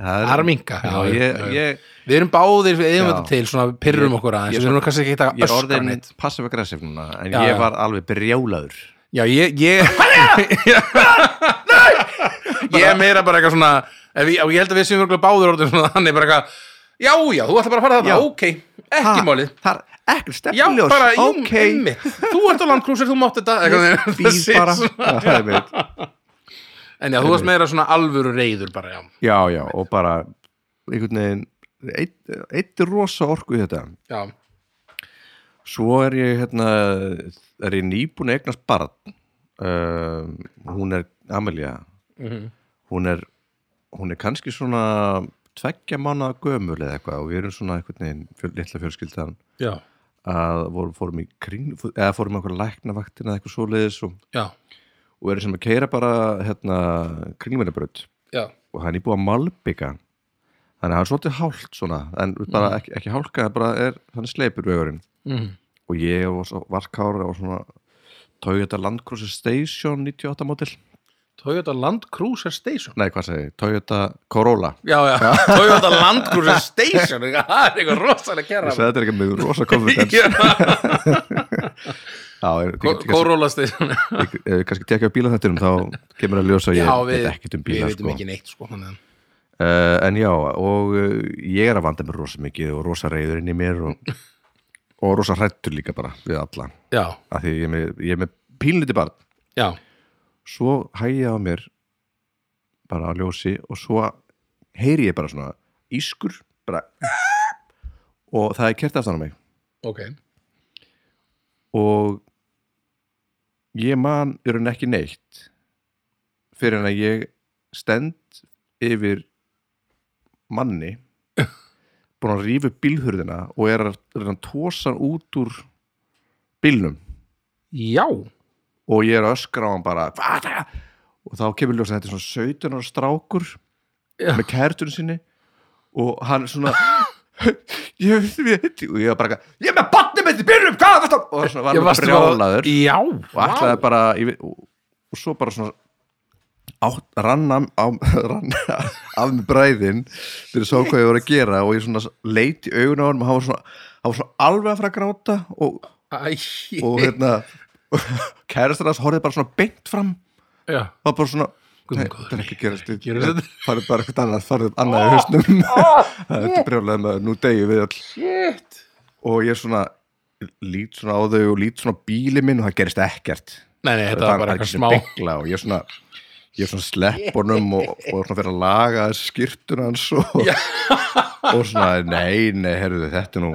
það er að minka er ég, ég, við erum báðir, við Já. þetta til svona pyrrum Ég- okkur aðeins, ég við erum kannski ekki ég að er öskra orðin aggressive núna en Já, ég var alveg brjálaður. Já, ég ég, ég er meira bara eitthvað svona ef ég, ég held að við séum örugglega báðir orðin svona þannig bara eitthvað, já, já, þú ætla bara að fara þarna, ok ekki málið. er ekkert jú, Ok, einmitt. Þú ert á landkrúsir, þú mátt þetta býð bara. Já. En já, þú varst meira svona alvöru reyður bara, já. Já, já, og bara einhvern veginn eitt, eitt rosa orku í þetta. Já, Svo er ég hérna er ég nýbúin að eignast barn. Um, hún er Amelia. Mhm. hún er hún er kannski svona tveggja mánuða gömul eða eitthvað og við erum svona einhvern veginn fjöl, litla fjölskyldan já, að vorum, fórum í kring eða fórum í einhverja læknavaktina eða eitthvað svoleiðis og, já. og erum sem að keira bara hérna kringlmennabraut já, og það er nýbúið að malbygga þannig að það er svolítið hált svona en bara ekki, ekki hálka, er þannig sleipur vegurinn. Mm. og ég og svo varkára og svona Toyota Land Cruiser Station 98 mótil Toyota Land Cruiser Station. Nei hvað segi, ég, Toyota Corolla. Já, já, Toyota Land Cruiser Station. Það er eitthvað rosalega segi þetta er ekki með rosa confidence. Já, já, ég, ég, ég, Corolla Station. Ef við kannski tekja á bíla þettinum þá kemur að ljósa að ég veit við, ekkert um við bíla veitum sko. ekki neitt sko, uh, en já, og uh, ég er að vanda mér rosa mikið og rosa reyður inn í mér og, og rosa hrættur líka bara við alla. Já, því ég er með, ég er með pínliti barn. Já, svo hægi ég á mér bara á ljósi og svo heyri ég bara svona ískur bara og það er kert aftan á mig. Ok. Og ég man í rauninni ekki neitt fyrir en að ég stend yfir manni búin að rífa upp bílhurðina og er að, tósa út úr bílnum. Já, og ég er öskra á hann bara það? og þá kemur ljós að þetta svona 17 ára strákur Já. með kærtunum sinni og hann svona ég veit og ég var bara ég er með batni með þetta byrjum hvað og svona var ég varstu brjálaður Já, og ætlaði bara ég, veit- og, og svo bara svona átt, rann, af, rann af með bræðin fyrir svo hvað ég voru að gera og ég svona leit í augun á hann og hann var svona, alveg að fara að gráta og, og hérna kærastur hans horfði bara svona beint fram. Já, það var bara svona Nei, það er ekki gerast þetta? farið bara eitthvað annað, farið annað í hausnum. það er brjóðlega með nú degi við all shit. Og ég er svona lít svona á þau og lít svona bíli minn og það gerist ekkert. Nei, nei, þetta Það var bara er eitthvað smá begla og ég er svona ég er svona slepp honum og, og svona fyrir að laga skýrtun hans og, og svona, nei, nei, herruðu, þetta er nú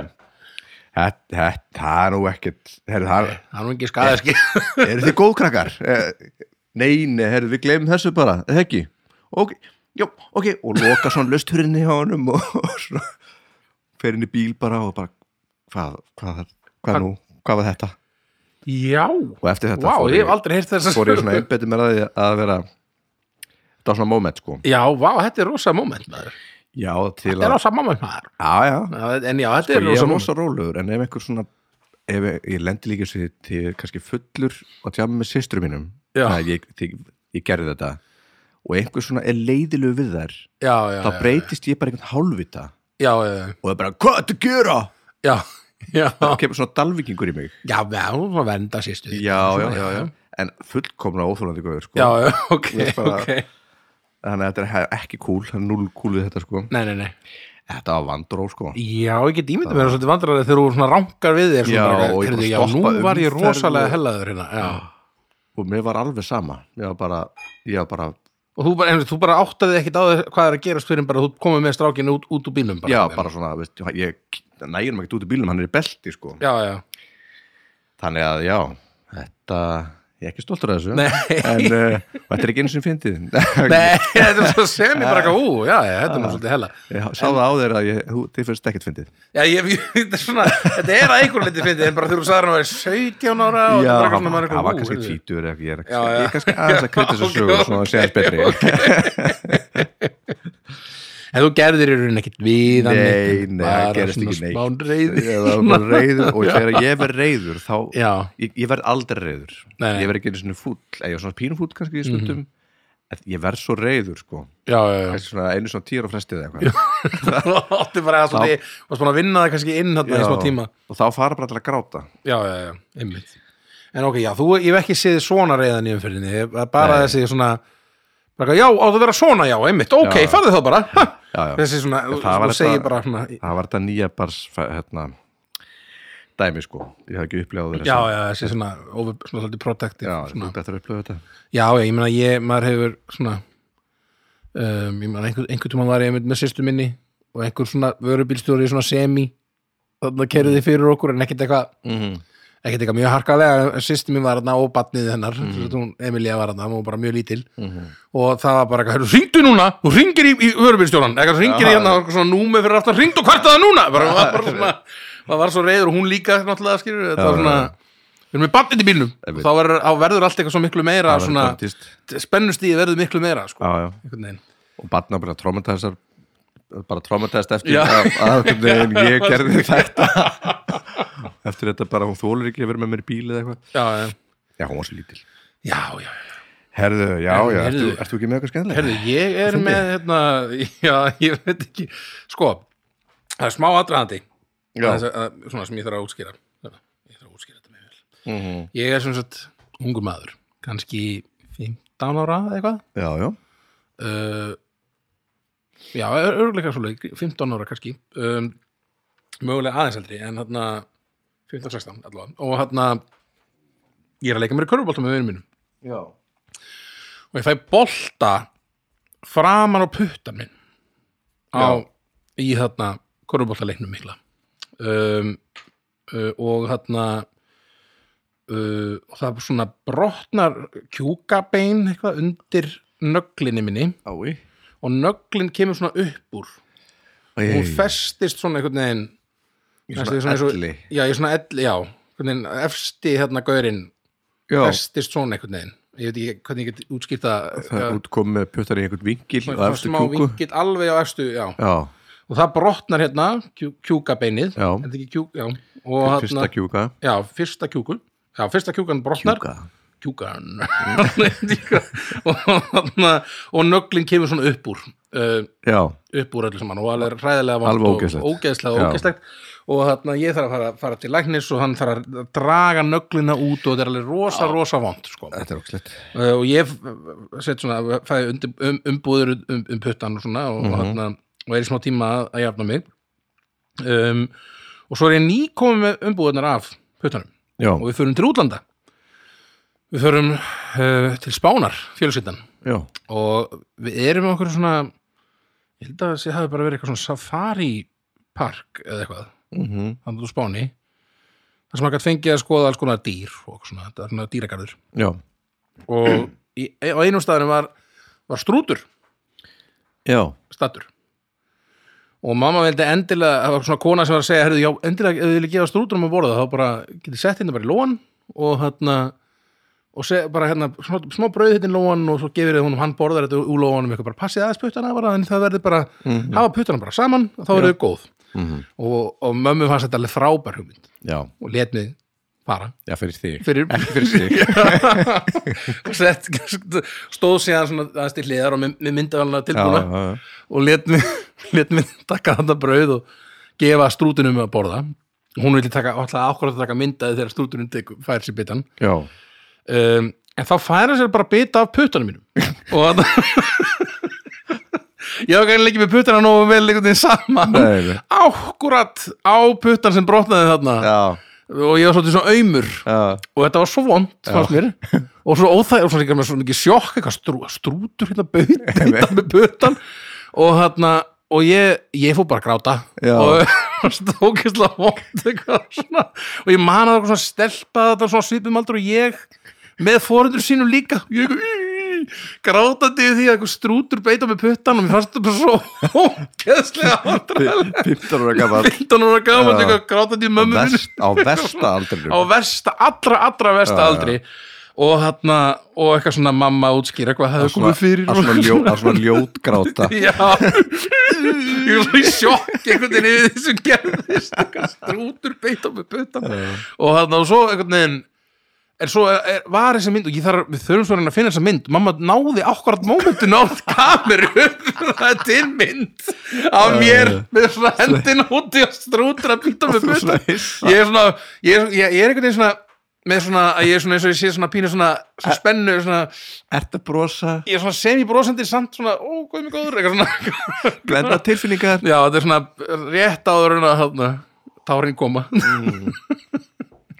það er nú ekkert herruðu, það Það er nú ekki skaðið skil eru þið góðkrakkar? Eh, Nei, nei, herru, við glemum þessu bara, eða ekki? Ok, já, ok, og loka svona lösturinni hjá honum og, og fer inn í bíl bara og bara hvað, hvað, hvað nú, hvað var þetta? Já, Og eftir þetta vá, fór ég ég, fór ég svona einbeti mér að að vera þetta var svona moment, sko Já, vá, þetta er rosa moment maður Já, til Þetta er að, rosa moment maður já, já. En já, þetta og er rosa er rosa rólegur en ef einhver svona ef ég, ég lendi líka sér til kannski fullur og tjáma með systru mínum að ég, ég, ég gerði þetta og einhver svona er leiðilegu við þær þá breytist ég bara einhvern hálfvita. Og það er bara, hvað er þetta að gera? já Já, það kemur svona dalvíkingur í mig. Já, já, hún var vernda sýstu já, já, já, en fullkomna óþólandi góður sko. Já, já, ok, bara- ok þannig að þetta er ekki cool, það er null cool við þetta sko. Nei, nei, nei þetta var vandró sko. Já, ég get ímyndið mér að svolítið vandræði þegar þú svona rankar við þér Já, bara, og ég bara Já, nú stoppa var ég rosalega hellaður hérna Já og mér var alveg sama ég var bara, ég var bara Og þú bara, einmitt, þú bara áttaði ekkit á þér hvað er að gerast fyrir bara þú komið með strákinu út, út úr bílnum bara, já, bara svona, veist, ég nægjum ekki út í bílnum, hann er í belti sko. Já, já, þannig að já, þetta ég er ekki stoltur af þessu Nei. en uh, þetta er ekki eins og fyndið. Nei, þetta er svo sem ég bara eitthvað, ú, já, já, þetta er nú svolítið hella. Ég sá það á þér að þið finnst ekkert fyndið. Já, ég, þetta er svona, þetta er að einhver liti fyndið, en bara þú sagði hann að vera 17 ára og þetta er hann svona hann var eitthvað, kannski ekki, ég er, er kannski aðeins að krytta þessu sögur svona að segja betri En þú gerðir í rauninni ekkit við nei, nei, bara það gerist svona ekki neitt. smá reiði. ég var bara reyður og þegar ég verð reyður þá, Já, ég, ég verð aldrei reyður Nei, Mhm. ég verð ekki einu svona fúll. Eða svona pínufúll kannski í stundum. En ég verð svo reyður sko. Já, já, já. kannski svona einu svona tíur á frestið eða eitthvað. Þú átti bara að varst búin að vinna það kannski inn þarna í smá tíma. og þá fara bara til að gráta. Já, já, já, einmitt. En ok, já, þú, ég hef ekki séð svona reyðan í hef bara Nei. þessi svona, bara, já, á það vera svona, já, einmitt, ok, Já. farðu þá bara, ha, já, já. þessi svona, það þú segir bara svona, það var þetta nýja bars hérna, dæmi sko. Ég haf ekki upplegað já, já, þessi svona, over, svona svolítið protective, já, svona, betur upplegað þetta. Já, ég meina, ég, maður hefur svona, um, ég meina, einhver, einhver tíma var ég með sýstu minni og einhver svona vörubílstjóri svona semi, þannig að kerði fyrir okkur en ekkert eitthvað, mm -hmm. Ekkert eitthvað mjög harkalega sýstu mín var þarna og batnið hennar mm -hmm. Emilia var hún var bara mjög lítil. Og það var bara eitthvað, "Heyrðu, hringdu núna þú ringir í, í vörubílstjóran, eitthvað ringir í Já. hérna og svona númi fyrir aftan, ringdu og hvert það núna. Bara, var bara svona, það var svo reyður og hún líka náttúrulega skilur, þetta Já, var svona við erum með batnið í bílnum. Og þá þá verður allt eitthvað svo miklu meira svona, spennustíði verður miklu meira sko, og barna bara traumatæsar bara traumatæst eftir að ég gerði þetta eftir þetta bara hún þólar ekki að vera með mér í bíli eða eitthvað. Já, já, já, hún var svo lítil. Já, já. herðu, já, já, heyrðu- ertu, ertu ekki með eitthvað skemmtilega? Herðu, ég er með hérna, já, ég veit ekki. Sko, það er smá aðdraðandi Já. Þess að, svona sem ég þarf að útskýra. Ég þarf að útskýra þetta með vel. Mhm. ég er sem sagt ungur maður kannski 15 ára eða eitthvað. Já, já, uh, já, örguleika svolítið 15 ára kannski. Um, mögulega aðeins eldri en hérna 15-16 allavega. Og hérna ég er að leika mér í körfubolta með vinum mínum. Já. og ég fæ bolta framan á puttan minn á, í þarna körfuboltaleiknum mikla. Um, uh, og þarna uh, og það er svona brotnar kjúkabein eitthvað undir nöglinni minni. Ái. og nöglin kemur svona upp úr. Og Æ, hún festist svona einhvern veginn í svona og- elli. Já, í svona elli, já. Efsti hérna gaurinn? Já, festist svona einhvern veginn. Ég veit ekki hvernig ég get útskýrt það er útkom með puttar í einhvern vinkil og svona eftir smá kúku. vingill alveg á efstu, já. Já, og það brotnar hérna kjú, kjúkabeinið. Já. kjúk, já. Fyrsta hérna, kjúka. Já, fyrsta kjúkun já, fyrsta kjúkan brotnar. Kjúka kjúkan og, og nöglin kemur svona upp úr uh, upp úr öllu saman. Og alveg ræðilega Alveg og ógeðslega, ógeðslegt. Og þarna ég þarf að fara, fara til læknis og hann þarf að draga nöglina út og þetta er alveg rosa, rosa vont sko. er uh, og ég set svona, fæði undir, um, umbúður um, um puttan og svona og, Mhm. og, þarna, og er í smá tíma að, að jafna mig. Um, og svo er ég nýkomið umbúðunar af puttanum. Já, og við förum til útlanda við förum uh, til Spánar fjölskyldan. Já, og við erum okkur svona ég held að það hafi bara verið eitthvað svona safari park eða eitthvað. Mhm, þannig úr Spáni. Þar sem maður gætt fengið að skoða alls konar dýr og svona, þetta er svona dýragarður. Já. Og í, á einum staðinu var, var strútur. Já, stattur og mamma vildi endilega, það var svona kona sem var að segja herrðu, já, endilega, ef þið vilja gefa strúturum að borða þá bara getið sett hérna bara í lóan og hérna og seg, bara hérna, smá, smá brauð hérna í lóan og svo gefur þið honum, hann borðar þetta úr lóanum eitthvað bara passið aðeins puttana bara, en það verður bara hafa puttana bara saman og þá verður þau góð. Mhm, og, og mömmu fannst þetta alveg frábær hugmynd. Já, og let mig fara. Já, fyrir þig. Fyrir, ekki fyrir sig og sett, stóð síðan svona aðeins til hliðar og með, já, tilbúna. Já, já, og let mig, let mig taka þetta brauð og gefa strútunum að borða. Hún vilja taka, alltaf að taka myndaði þegar strútunum tekur, fær sér bitan já, um, en þá færa sér bara bita af puttanum mínum. Og ég gæðin ekki með puttana nógu vel einhvern veginn saman. Ákkurat á puttan sem brotnaði þarna. Já, og ég var svolítið svona aumur. Já, og þetta var svo vond fannst mér. Og svo óþæg og svo líka með svo mikið sjokk eitthvað strú, strútur hérna bauð með putan og hérna og ég, ég fór bara að gráta. Já. og stókislega vond og ég man að það var svona stelpa þetta svona svipum aldur og ég með fórundur sínum líka. Ég grátandi yfir því að eitthvað strútur beita með puttan og mér fannst þetta bara svo ógeðslega vandræðilegt. 15 ára gammal 15 ára gaman eitthvað grátandi í mömmu á versta aldrinum. Á versta, allra, allra versta aldri. Og hérna, og eitthvað svona mamma útskýr eitthvað hefði svona, komið fyrir að svona, ljó, að svona ljót gráta já. Ég var svona í sjokk einhvern veginn yfir því sem gerðist. Strútur beitt á með putan og hérna, og svo einhvern veginn en svo er, var þessi mynd og ég þarf, við þurfum svo að finna þessa mynd. Mamma náði akkurat mómentinu á kameru. Það er til mynd af mér með svona hendina úti og strútur að býta með Svona hissa. ég er svona, ég er, ég, er einhvern veginn svona með svona, að ég er svona eins og ég sé svona pínu svona, svona spennu, svona Ert að brosa? Ég er svona semi-brosandi samt svona, ó, er mig góður svona, Glenda tilfinningar. Já, þetta er svona rétt áður en að tárin koma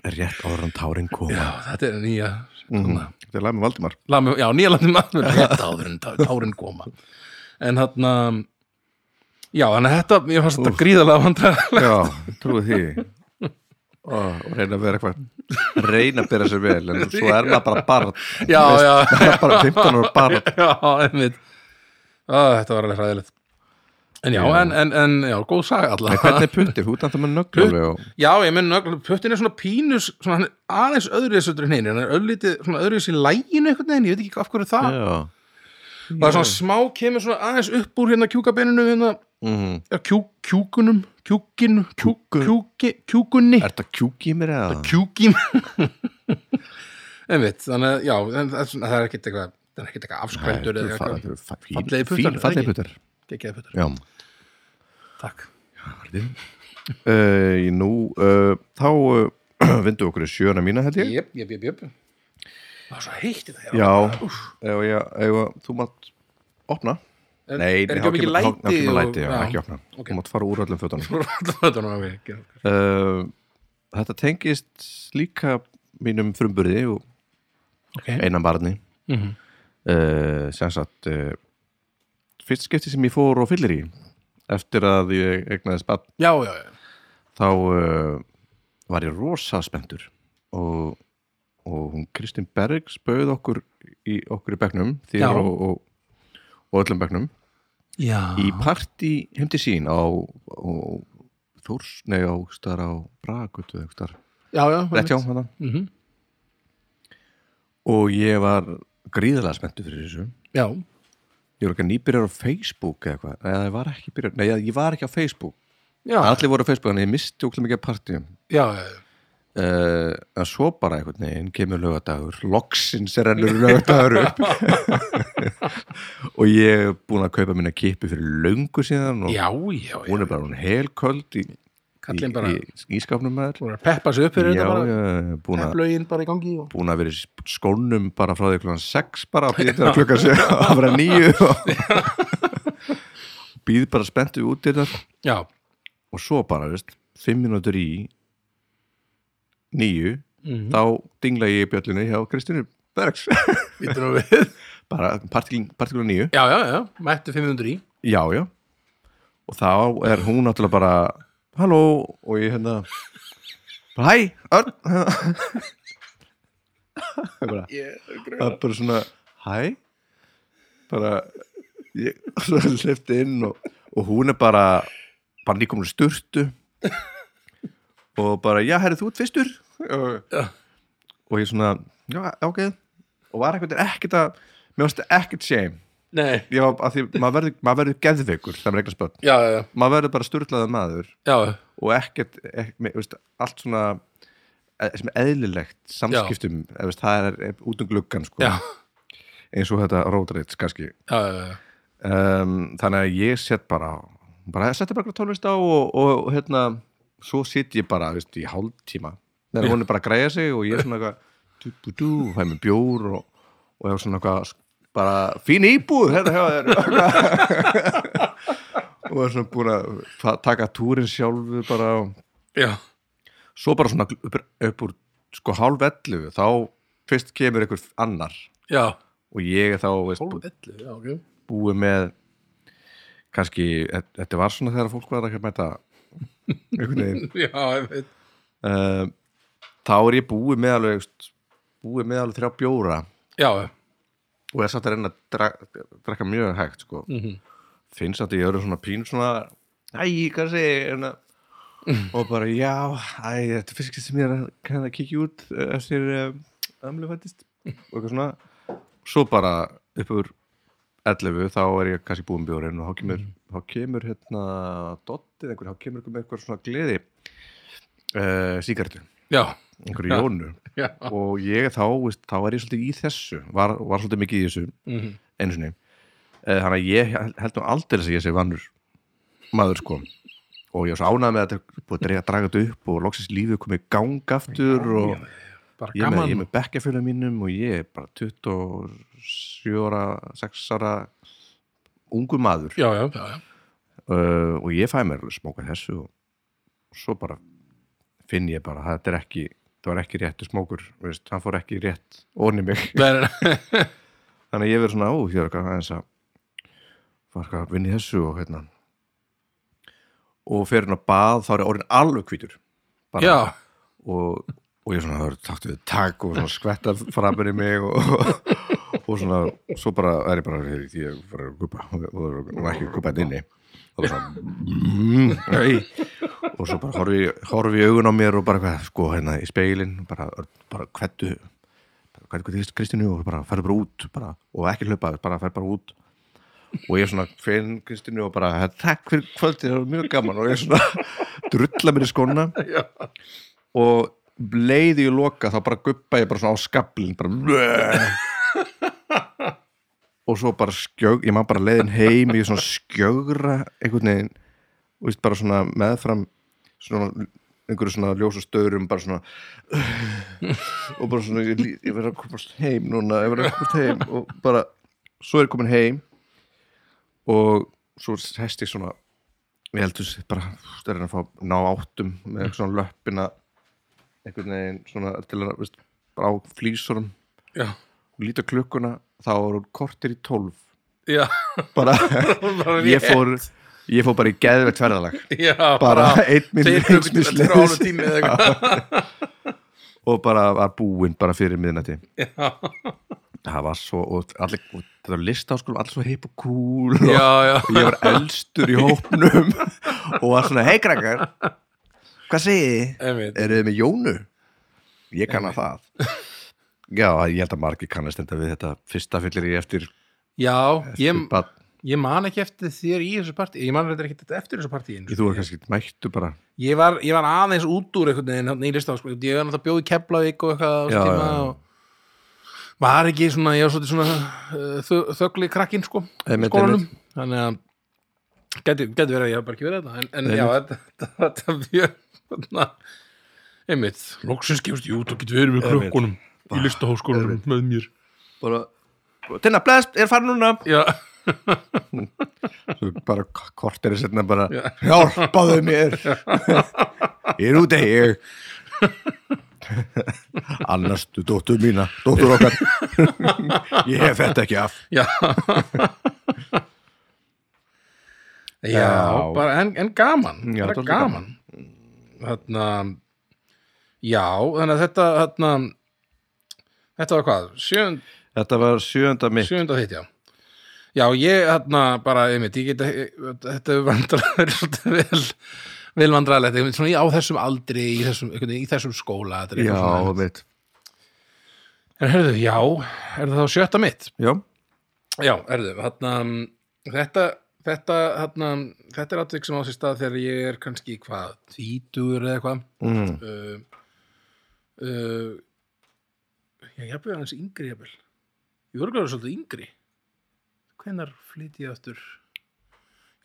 Rétt áður en tárin koma. Já, þetta er nýja svona, Þetta er lag með Valdimar. Lag með, já, nýja landið maður rétt áður en tá- tárin koma. En hérna já, þannig að þetta, ég fannst þetta gríðalega vandræðalega Já, trúið því. Ó, og reyna að vera eitthvað reyna að bera sér vel en svo er maður bara barn. Já, já, það er bara 15 ára barn. Já, einmitt. Ó, þetta var alveg hræðilegt en já, en, en, en já, góð saga en alltaf hvernig er puntið, þú ert með nöglu alveg og Já, ég menn, puttin er svona pínus svona, hann er aðeins öðru þessu en hinn. Hann er öllítið, svona öðru þessu í læginu einhvern veginn, ég veit ekki af hverju það. Já, það er svona smá kemur svona aðeins upp úr hérna kjúkabeininu hérna, mm. ja, kjú, kjúkunum kjúkinu, kjú, kjúki, kjúkunni. Er þetta kjúk í mér eða? að já en það er svona- það er takk. Uh, Nú, uh, þá uh, vindu okkur í sjöna mína held ég. Jöp, jöp, jöp, jöp það var svo heitt í það Já, ef ég, ef þú mátt opna. Er- Nei, er of mikið kemur- læti og- læti, já, já. ekki opna. Ok. Þú mátt fara úr öllum fötunum Þetta tengist líka mínum frumburði og ok. einan barni. Mhm. uh, sem sagt uh, fyrst skipti sem ég fór og fyllir í eftir að ég egnaðist barn. Já, já, já. Þá uh, var ég rosa spenntur og, og hún Kristín Bergs bauð okkur í okkur í bekknum Já. þér og, og, og öllum bekknum. Já, í partí heim til sín á, á Þórs, nei á staðar á Bragutu rétt hjá hana Mhm. og ég var gríðarlega spenntur fyrir þessu. Já, ég var ekki nýbyrjar á Facebook eða eitthvað, eða ég var ekki byrjar nei, ég var ekki á Facebook, já, allir voru á Facebook að ég misti okkur mikið partíum. Já, uh, að svo bara einhvern veginn kemur lögadagur, loksins er ennur lögadagur upp. Og ég er búin að kaupa minna kipi fyrir löngu síðan og já, já, já. hún er bara hún helköld í, í, Kallinn bara- í ískapnum maður Þú er að peppa sig upp fyrir þetta bara. Pepplögin bara í gangi og... búin að vera í skónum bara frá því klukkan 6 bara klukkan 7 að vera nýju býð bara spenntu út í þetta. Já, og svo bara, veist, 5 minútur í nýju Mhm. þá dingla ég í bjöllunni hjá Kristínu Bergs. Bara partíkulega nýju Já, já, já, mættu 500 í. Já, já. Og þá er hún náttúrulega bara halló. Og ég hérna bara, hæ, Örn. Bara, það er bara svona hæ? Bara ég hlifti inn og, og hún er bara bara nýkomur sturtu. Og bara, já, herri, þú ert fyrstur. Og, og ég svona já, ok. Og var ekkert ekkert að mér varst ekkert shame Nei, ég var að því, maður verður, maður verður geðveikur þegar maður eignast börn, já, já, já, maður verður bara sturlaður maður já, og ekkert, ekkert með, veist, allt svona e- sem er eðlilegt samskiptum eða, veist, það er, er út um gluggan sko, já, eins og þetta rótreitt kannski. Já, já, já. um, þannig að ég set bara bara setja bara tónlist á og, og, og hérna, svo sitt ég bara veist, í hálftíma, þegar hún er bara að græja sig og ég er svona eitthvað dú, dú, dú, fæ mér bjór og, og ég er svona eitthvað bara fín íbúð hérna hjá þér. Og er svona búin að taka túrin sjálfur bara Já, svo bara svona upp, upp úr sko hálf ellu þá fyrst kemur einhver annar. Já. Og ég er þá veist, ellu, já, ok. búið með kannski, þetta var svona þegar fólk var að mæta einhvern veginn. Já, ég veit. Uh, þá er ég búið með alveg búið með alveg þrjá bjóra. Já, og er satt að reyna að dra- drekka mjög hægt sko. Mhm. finnst að ég eru svona pín svona æ, hvað hérna og bara já, æ, þetta fyrst sem ég er að kíkja út eh, eftir um, ömlu fættist og eitthvað svona. Svo bara upp úr 11 þá er ég kannski búin bjórinn og þá kemur, þá kemur hérna dottið einhver, þá kemur einhver með eitthvað svona gleði uh, síkartu, já, einhverju Já. jónu. Já. Og ég þá, veist, þá er ég svolítið í þessu var, var svolítið mikið í þessu Mhm. einu sinni. Eh, þannig að ég held nú aldrei að ég sé vannur maður sko. Og ég var svo ánægð með að þetta búið að draga- þetta upp og loksins lífið komið í gang aftur og Bara ég með, með bekkjafjölu mínum og ég er bara 27 ára 6 ára ungu maður. Já, já, já, já. Uh, og ég fæ mér alveg smóka þessu og svo bara finn ég bara að þetta er ekki það var ekki réttu smókur, veist, hann fór ekki rétt onni mig. Þannig að ég verið svona, ó, hér er eitthvað aðeins að var eitthvað að vinna í þessu og hérna. Og fyrir hann að bað þá er orðin alveg Já, og, og ég svona, það er takt við takk og svona skvetta framur í mig og, og svona, svo bara er ég bara ég var að gupa og og- og ekki gupa þetta inni og bara mm, og svo bara horfi, horfi ég augun á mér og bara hvað, sko, hérna í speilin bara, bara þetta Kristínu og bara ferðu bara út bara, og ekki hlaupa, bara ferð bara út. Og ég er svona finn Kristínu og bara takk fyrir kvöldið, það var mjög gaman. Og ég er svona drulla mér í skóna. Já. og leiði ég loka þá bara guppa ég bara svona á skablin bara og svo bara skjög ég maður bara leiðin heim ég svona skjögra einhvern veginn og veist bara svona meðfram svona einhverju svona ljósa stöðurum bara svona og bara svona ég, ég verð að komast heim núna ég verð að komast heim og bara svo er ég komin heim og svo hest ég svona ég heldur sér bara þú veist, er að fá ná áttum með svona löppina einhvern veginn svona til að veist, bara á flýsurum Já. og líta klukkuna þá er hún kortir í tólf. Bara ég fór ég fór bara í geðveitt ferðalag. Bara einn minn og bara var búinn bara fyrir miðnætti. Það var svo og allir, og þetta var listaháskólum allir svo heip og cool og, og ég var elstur í hópnum. Og var svona hei krakkar hvað segið þið? Einmitt. eru þið með Jónu? ég kann að það já, ég held að margir kannast þetta við þetta fyrsta fyllir ég eftir, Já, ég, eftir bad, ég man ekki eftir þér í þessu partí Ég man þetta ekki eftir þessu partí þú var kannski mættu bara. Ég var, ég var aðeins út úr einhvern veginn lista, sko. ég var náttúrulega bjóð í Keflavík og eitthvað á þessu tíma já, og var ekki svona, ég var svolítið svona uh, þö- þögli krakkinn sko í Einmitt, skólanum, þannig að geti, geti verið að ég haf bara ekki verið þetta en, en já, þetta, þetta mjög einmitt. Loksins gefst ég út og get verið með krökkunum í listaháskólanum með mér. Bara, Tinna, blest, er farin núna. Já, bara kort er setna bara Já. hjálpaðu mér. Ég er úti ég annastu dóttur mína dóttur okkar. Ég hef þetta ekki af. Já. Já, Já. bara en, en gaman Já, bara dálítið gaman. Þarna já, þannig að þetta þarna þetta var hvað, sjöund þetta var sjönda mitt. Sjöunda þitt, já. Já, ég hérna bara, einmitt, ég geta þetta er svolítið vel vel vandræðilegt, einmitt svona í- á þessum aldri í þessum, í þessum skóla já, eitthvað svona- mitt En herðu, já, er það þá sjötta mitt? já, Já, herðu, hérna þetta, þetta, hérna þetta er atvik sem á sér stað þegar ég er kannski hvað, tvítugur eða eitthvað. Mm. uh, uh, Já, ég hafði hans yngri jafnvel. Ég voru glæður svolítið yngri. Hvenær flyt ég aftur?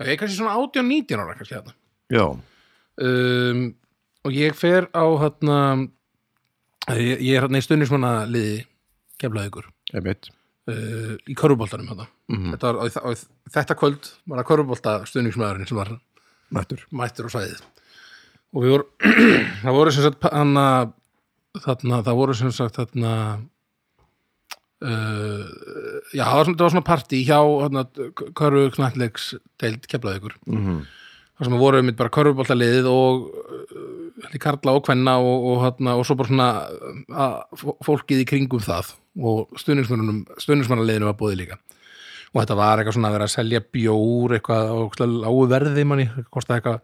Já, ég er kannski svona 18-19 ára kannski hérna já, um, Og ég fer á hérna ég, ég er hérna í stundismanna liði keflaði ykkur ég uh, í körfuboltanum hérna mm. þetta, var, á, á, þetta kvöld var að körfubolta stuðningsmæðurinn sem var mættur. mættur á svæðið. Og við voru það voru sem sagt hana, þarna, það voru sem sagt þarna uh, já, það var það var svona partí hjá hana, körfu knættleiks deild keflaði ykkur mm. það sem voru mitt bara körfubolta liðið og uh, karla og kvenna og, og, hana, og svo bara svona að, fó- fólkið í kringum það og stuðningsmannaliðinu var búið líka. Og þetta var eitthvað svona að vera að selja bjór eitthvað á ógeðslega lágu verði manni, kostaði eitthvað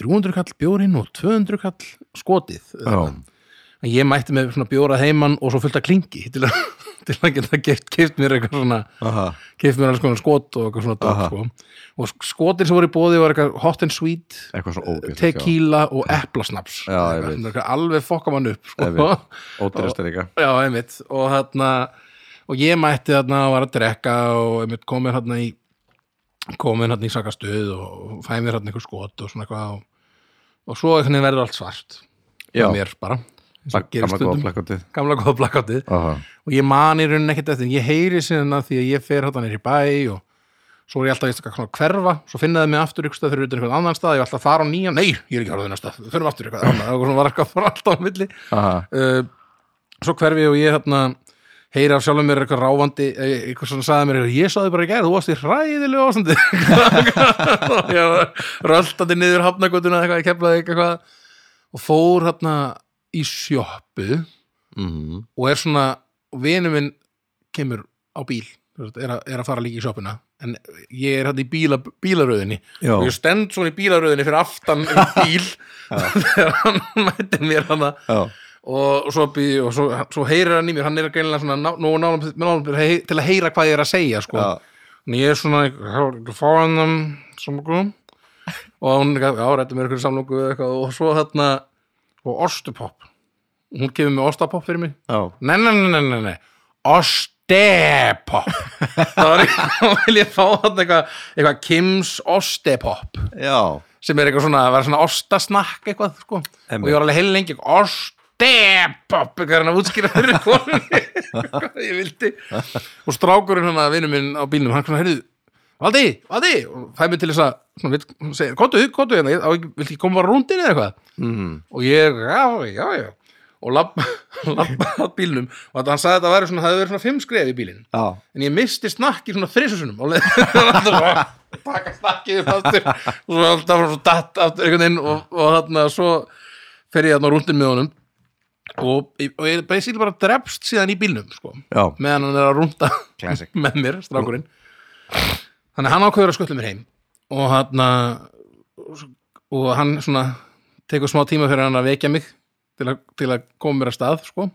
300 kall bjórinn og 200 kall skotið já, en ég mætti með svona bjórað heimann og svo fullt af klingi til að, til að geta keift, mér eitthvað svona keift mér alls konar skot og eitthvað svona Aha. sko. og skotin sem voru í bóði var eitthvað hot and sweet eitthvað ógeð tequila og eplasnaps. Já, Eitthvað, er eitthvað alveg fokka mann upp sko. Ódýrasta líka já, einmitt. Og þarna og ég mætti þarna og var að drekka og komið þarna í komið þarna í sakastuð og fæ mér þarna einhver skot og svona eitthvað og, og svo verður allt svart. Já, mér bara. og gamla góða plakkotið gamla góða plakátið aha, og ég man í rauninni ekkert eftir ég heyri síðan að því að ég fer hérna nýr í bæ og svo er ég alltaf eitthvað svona hverfa. Svo finnaði mig aftur ykkur stað fyrir utan einhvern annan stað. Ég var alltaf að fara á nýjan, nei, ég er ekki að þennan stað. Við förum aftur eitthvað annað, og svona var eitthvað að fara alltaf á milli. Uh, svo hverfi og ég hérna heyri af sjálfum mér eitthvað ráfandi eh, eitthvað svona sagði mér, eitthvað, ég saði bara í gær þú varst í hræðilegu var röltandi niður hafnagötuna eitthvað, ég keflaði eitthvað. Og fór hérna í sjoppu mm. og er svona vinur minn kemur á bíl er, að, er að fara líka í sjoppuna en ég er hann í bíla, bílaröðinni. Já, og ég stend svona í bílaröðinni fyrir aftan um bíl þegar hann mætti mér hann já, og svo, og svo, svo heyrir hann í mér hann er greinilega svona ná, ná, ná, til að heyra hvað ég er að segja sko. En ég er svona um samloku og hún er já, rættum mér eitthvað eitthvað, og svo hérna og ostupopp hún kemur með ostapopp fyrir mig. Já, nei, nei, nei, nei, nei, nei. ostepopp þá var ég, þá vil ég fá þarna eitthvað, eitthvað Kims ostepopp já, sem er eitthvað svona, var svona ostasnakk eitthvað, sko, Einmitt. og ég var alveg heil lengi ostepopp, eitthvað er hann að útskýra fyrir konunni. Hvað ég vildi. Og strákurinn hann að vinur minn á bílnum, hann svona, heyrðu Valdi, Valdi, og fæ mig til þess að svona, segir, kóttu, kóttu hérna á ekki- koma bara rúndin eða eitthvað? Mm. og ég, já, já, já. Og labba á bílnum og hann sagði að þetta væri svona, það hefði verið svona fimm skref í bílinn. Já, en ég misti snakki svona þrisasunum og leði taka snakkið upp aftur. Og svo alltaf svo datt aftur einhvern veginn og, og þarna svo fer ég þarna rúndin með honum. Og, og ég basically bara drefst síðan í bílnum sko, meðan hann er að rúnda með mér, strákurinn þannig að hann ákveður að skutla mér heim og hann og hann svona tekur smá tíma fyrir hann að vekja mig til að, til að koma mér að stað sko.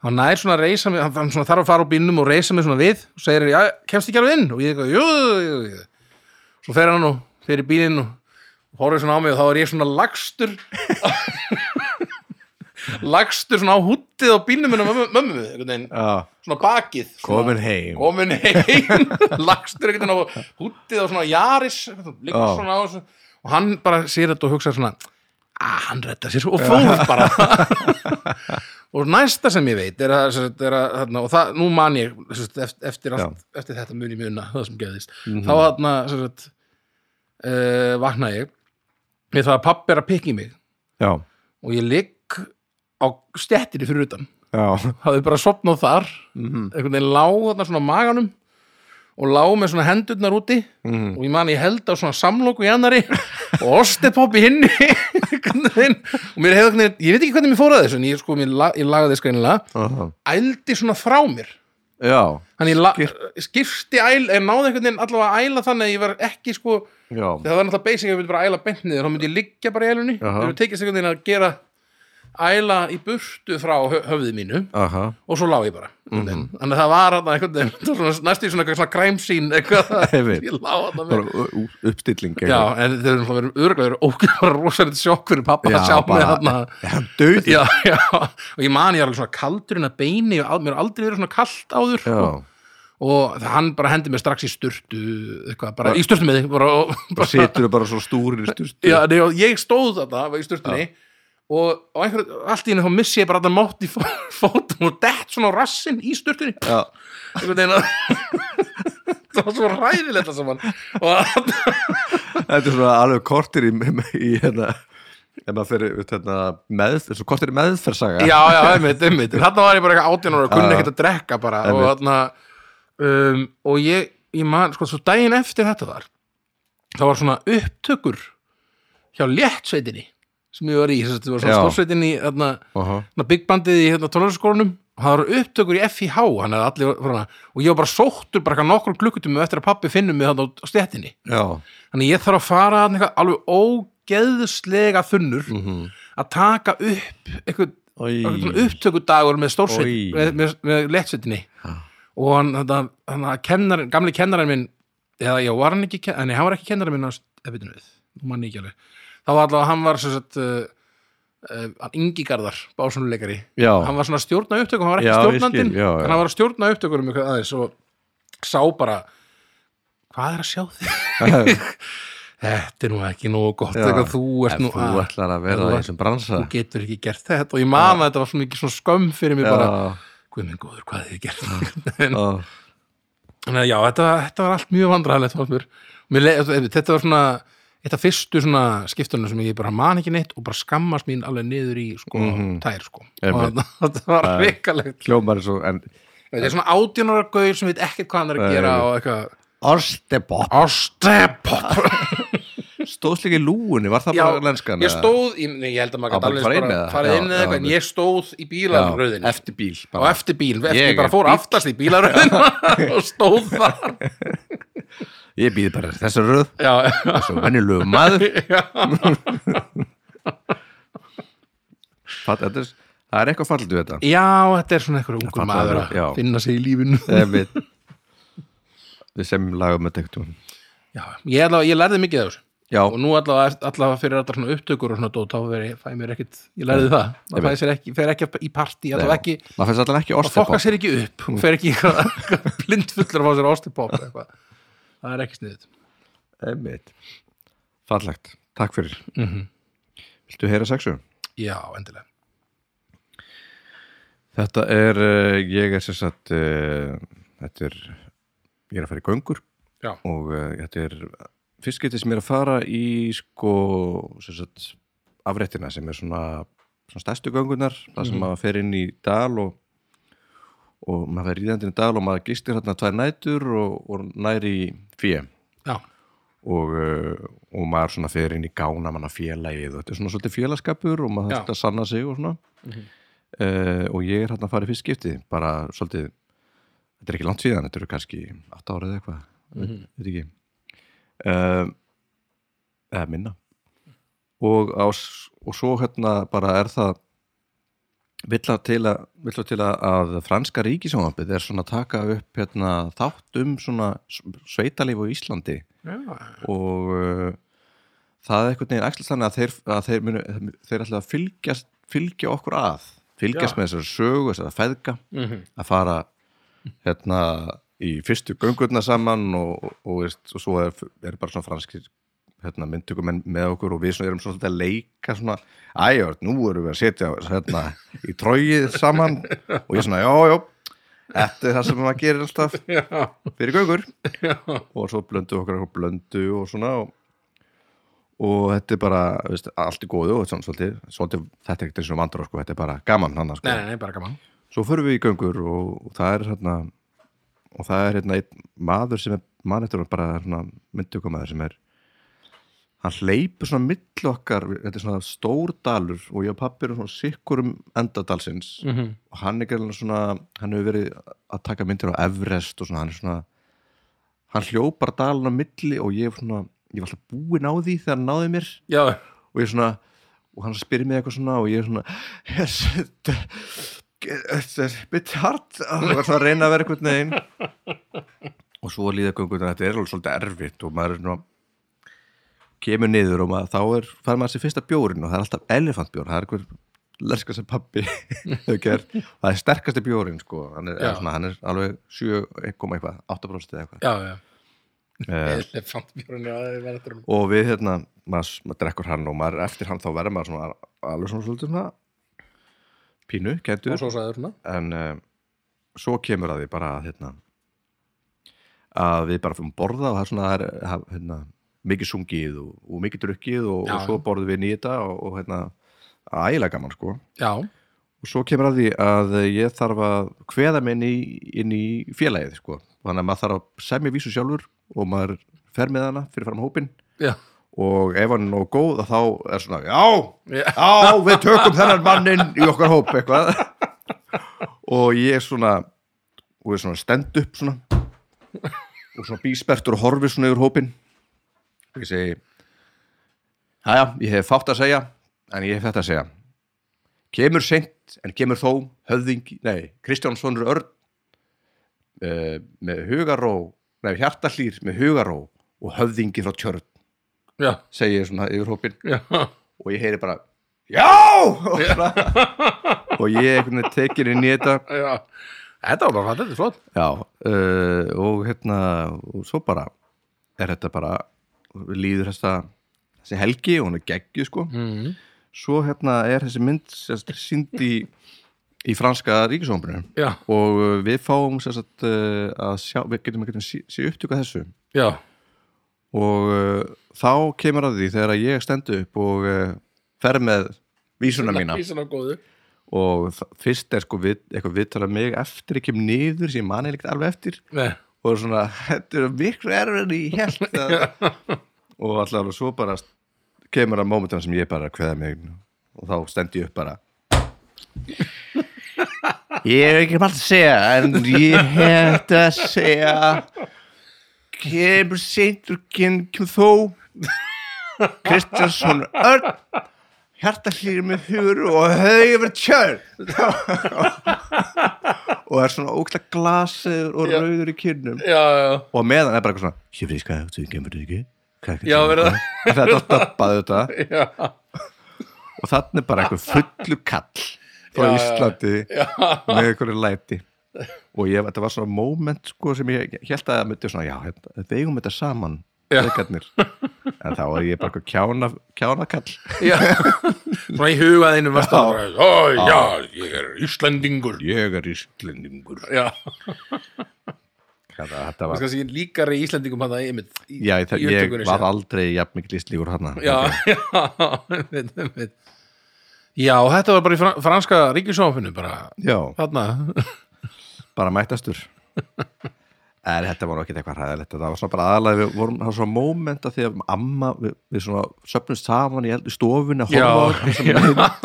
Hann nær svona að reysa mig, hann, þarf að fara á bílnum og reysa mig svona við og segir, já, kemst ekki alveg inn? Og ég eitthvað, jú, jú, jú, jú. Svo fer hann og fer í bílinn og horfir svona á mig og þá er ég svona lagstur lagstur svona á húttið á bílnum minna mömmu, svona bakið komin heim. Komin heim. Lagstur veginn á húttið á svona jaris svona á og hann bara sér þetta og hugsa svona að hann redda sér og fór bara. Og næsta sem ég veit er að, er að þarna, og það, nú man ég eftir, allt, eftir þetta muni muna það sem geðist, þá þarna sagt, uh, vakna ég. Við það að pappi er að pikka í mig. Já, og ég ligg á stettinni fyrir utan. Hafði bara sopnað þar mhm, einhvern veginn lá þarna svona á maganum og lá með svona hendurnar úti mhm, og ég man ég held á svona samloku í annari og ostepopp í hinni og mér hefði hvernig, ég veit ekki hvernig mér fór að þessu en ég sko, mér, la, ég lagaði skrænilega aha, ældi svona frá mér. Já, þannig ég skipti æl en náði einhvern veginn allavega að æla þannig að ég var ekki sko, það var náttúrulega basic að ég vildi bara æla bent niður, þá myndi ég liggja bara í ælunni. Jaha. það hefur tekist einhvern veginn að gera æla í burtu frá hö- höfði mínu aha, og svo lá ég bara mm Mhm. þannig að það var hann einhvern veginn næstu í svona, u- uppstilling já, en þau eru verið örgulega verið ógæð bara rosalegt sjokk fyrir pappa já að sjá mig bara, er hann döð já, já, og ég man ég alveg svona kaldur inn að beini og mér aldrei verið svona kalt áður. Já, og það- hann bara hendi mér strax í sturtu eitthvað, bara í sturtu með þig bara, og, bara situr þau bara svo stúrir í styrstu já, nei, og ég stóð var í sturtunni og, og einhver, allt í henni þá missi ég bara þetta mátt í fó- fótum og dett svona á rassinn í að það var svo ræðilegt það saman. Og þetta er svona alveg kortir í, í hérna ef maður fyrir út, hérna, með, þessu kortir í meðferðsaga. Já, já, einmitt, einmitt. Þarna var ég bara eitthvað átján ára og kunni ekkert að drekka bara. Og Einmitt. þarna um, og ég, ég man, sko, svo daginn eftir þetta þar það var svona upptökur hjá léttsveitinni sem ég var í, að það var svona Já. stórsveitinni í þarna, Aha. þarna big bandið í hérna, tónlæsskólanum og það voru upptökur í FIH allir, frá, og ég var bara sóttur bara nokkur klukkutum eftir að pappi finnum mig þarna á stéttinni. Já, þannig ég þarf að fara eitthvað alveg ógeðslega þunnur mhm. að taka upp eitthvað eitthvað upptökudagur með stórsveit með, með, með léttsveitinni. Og hann, þetta, hann að kennar, gamli kennarinn minn eða já, var hann ekki, nei, hann var ekki kennarinn minn á stefninu við, nú mann ég ekki alveg þá var allavega, hann var sem sagt uh, uh, Ingi Garðar, básunuleikari hann var svona að stjórna upptökum, hann var ekki Já, ég stjórnandinn skil, já, já. hann var að stjórna eitthvað aðeins og sá bara hvað er að sjá þig? Þetta er nú ekki nógu gott eitthvað, þú ert nú þú að ætlar að vera Þú í ert- þessum bransa. þú getur ekki gert þetta. Og ég man að þetta var svo mikið svona skömm fyrir mig bara, hvað minn góður, hvað þið gert? En, Þannig að já, þetta, þetta var allt mjög leið, þetta var svona eitt af fyrstu svona skiptunum sem ég bara man ekki neitt og bara skammast mín alveg niður í sko, Mhm. tær sko. Og þetta var Það reikalegt hljómar svo en þetta er svona átjónara gauð sem veit ekkert hvað hann er að gera og eitthvað Orstebop Ástepop stóðst líka í lúunni, var það Já, bara lenskan ég stóð, ég, nei, ég held að maður gæti alveg fara inn eða? farið inn eða eitthvað. en ég stóð í bílaröðinni eftir bíl bara. eftir bíl, eftir Ég bara fór bíll. aftast í bílaröðina og stóð þar. Ég býð bara þessar röð. Þessu venjulegu maður. Fatt, þetta, er, það er eitthvað við þetta. Já, þetta er svona einhver ungur maður það, já. að finna sig í lífinu. Við, við sem lagum með tektum já, ég, ég lærði mikið af þessu já, og nú allavega, allavega fyrir allar svona upptökur og svona dót, þá veri, fæ mér ekkit ég lærði það, maður fæ sér ekki fer ekki í partí, allavega ekki maður maður fokkar sér ekki upp, hún fer ekki blindfullur að fá sér ástipop það er ekki sniðið Einmitt. fallegt, takk fyrir. Mm viltu heyra sexu? já, endilega. Þetta er, uh, ég er sem sagt uh, þetta er ég er að fara í göngur Já. og uh, þetta er fyrst getið sem er að fara í sko sagt afréttina sem er svona, svona stærstu göngunar það sem Mhm. maður fer inn í dal og, og maður fer í dal og maður gistir hérna tvær nætur og, og næri já, og, uh, og maður svona fer inn í gána manna félagið og þetta er svona svolítið félagskapur og maður þarf að sanna sig og svona Mhm. uh, og ég er hérna að fara í fyrst skipti bara svolítið þetta er ekki langt síðan, þetta eru kannski 8 árið eða eitthvað, Mhm. veit ekki eða minna og, á, og svo hérna bara er það vill að til til að, að franska ríkisjónvampið er svona að taka upp hérna, þátt um svona sveitalíf á Íslandi já, og uh, það er einhvern veginn æxlast þannig að þeir, að þeir, munu, þeir ætla að fylgjast, fylgja okkur að fylgjast Já. með þessari sögu, þessari feðga Mhm. að fara hérna í fyrstu göngurna saman og, og, og, veist, og svo er, er bara svona franskir hérna, myndtökumenn með okkur og við svona erum svona að leika svona, æjör, nú erum við að setja hérna, í trógið saman. Og ég svona, já, já þetta er það sem maður gerir alltaf fyrir göngur. Já, og svo blöndu okkur okkur blöndu og svona og, og þetta er bara veist, allt í góðu og svona, svolítið, svolítið, þetta er ekkert eins og vandur sko, þetta er bara gaman hann sko. nei, nei, bara gaman. Svo förum við í göngur og, og það er hérna og það er hérna einn maður sem er maður eftir bara hérna, myndtökumæður sem er hann hleypur svona mill okkar, þetta er svona stór dalur og ég og pappi erum svona sikkur um endadalsins mm -hmm. og hann er gerðlega svona hann hefur verið að taka myndir á Everest og svona, hann er svona hann hljópar dalun á milli og ég er svona ég var alltaf búinn á því þegar hann náði mér. Já, og ég er svona og hann spyrir mig eitthvað svona og ég er svona þetta er bit hard ég var svona að reyna að vera eitthvað neginn og svo líða göngur þetta er alveg svolítið erfitt og maður er svona kemur niður og maður, þá er fær maður sér fyrsta bjórin og það er alltaf elefantbjór. Það er einhver lerska sem pappi það er sterkasti bjórin sko. Hann er, svona, hann er alveg 7, eitthvað 8% eða eitthvað. Já, já. Eh, það þetta og við hérna, maður, maður drekkur hann og maður eftir hann þá verður maður svona alveg svona svolítið svona pínu, og kentur svo sagður svona en uh, svo kemur að því bara að hérna að við bara fyrir borða og það er svona er, hérna, mikið sungið og, og mikið drukkið og, og svo borðum við nýta og, og hérna ægilega gaman sko. Já, og svo kemur að því að ég þarf að kveða mig inn í, inn í félagið sko. þannig að maður þarf að semja vísu sjálfur og maður fer með hana fyrir fram hópin já, og ef hann er nóg góð þá er svona, já, já, við tökum þennan mannin í okkar hóp eitthvað. Og ég er svona og er svona stend upp svona og svona bíspertur og horfir svona yfir hópin og ég segi Jæja, ég hef fátt að segja en ég hef þetta að segja. Kemur seint en kemur þó höfðing, nei, Kristjánssonur Örn uh, með hugaró nei, hjartallýr með hugaró og höfðingi frá tjörn já, segi ég svona yfir hópin já, og ég heyri bara já! Og, svona, og ég einhvern veginn tekin inn í þetta. Já. Þetta var bara hvað, þetta er flott. Já, uh, og hérna og svo bara er þetta bara líður þessa þessi helgi og hún er geggju sko. Mm. svo hérna er þessi mynd sérst, sínd í, í franska ríkisómbrinu já, og uh, við fáum sérst, uh, að sjá, við getum að sé, sé upptöku af þessu. Já, og uh, þá kemur að því þegar ég stendu upp og uh, fer með vísuna mína. Vísuna góðu. Og fyrst er sko við, eitthvað viðtala mig eftir ég kem niður sem ég mani ekkert alveg eftir. Nei, og er svona, þetta er miklu ég held að og alltaf svo bara kemur að mómentum sem ég bara kveða mig og þá stend ég upp bara. Ég er ekki bara að segja en ég hef að segja kemur seint og kemur þó. Kristjánsson Örn hjartahlýri með hugur og höfur tjörn. Og er svona ógla glasið og rauður í kynum já, já, og meðan er bara eitthvað svona ég veist hvað þú kemur þú ekki. Já, verður það- þetta er döppaði þetta og þannig bara eitthvað fullu kall frá Íslandi já. með einhverju læti og ég, þetta var svona moment sko sem ég held að það myndi svona já, þetta- við eigum þetta saman leikarnir. en þá var ég bara eitthvað kjána, kjána kall já. Svona í hugaðinu varst það bara, ó, já, ég er Íslendingur. Ég er íslendingur. Já, þetta, þetta það var, sé líkari Íslendingum hann að einmitt í, já, í ég upptökunni var sér. aldrei jafn mikið íslíkur hana já, já, einmitt, einmitt. Já, þetta var bara í fran- franska ríkisjónfinu bara, já, þarna bara mættastur en þetta var ekki eitthvað hræðilegt. Þetta var svona bara aðalega, við vorum það var svona moment að því að amma, við, við svona söpnumst saman í eldu stofunni að horfa á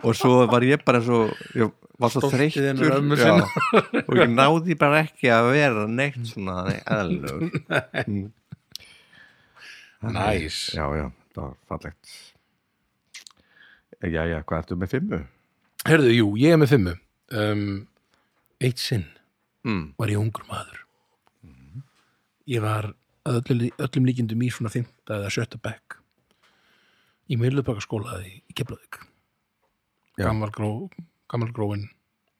og svo var ég bara eins og ég var svo þreyttur. og ég náði bara ekki að vera neitt svona eðlur næs já, já, það var fallegt. Já, já, hvað ertu með fimmu? herðu, jú, ég er með fimmu. Um, eitt sinn Mm. var ég ungur maður. Ég var öllum, öllum líkindum í svona fymta eða sjötta bekk í miðlubakaskólaði í Keflavík. Gammal gró gammal gróin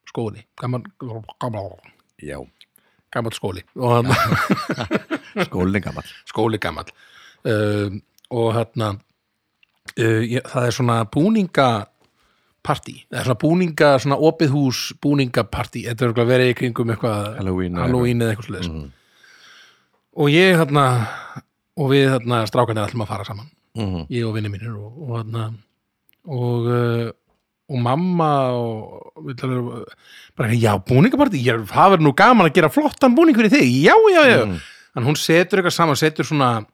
skóli. Gammal, gammal, skóli. Skólinn gammal skóli gammal um, og hérna uh, það er svona búningapartí það er svona búninga, svona opið hús búningapartí, þetta er verið í kringum eitthvað Halloween Halloween eða eitthvað sluðis Mhm. og ég hérna og við hérna strákanir ætlum að fara saman. Mhm. ég og vinni mínir og, og hérna og, uh, og mamma og við bara, já, búningapartí, það verður nú gaman að gera flottan búning fyrir þig, já, já, já. Mm. en hún setur eitthvað saman, setur svona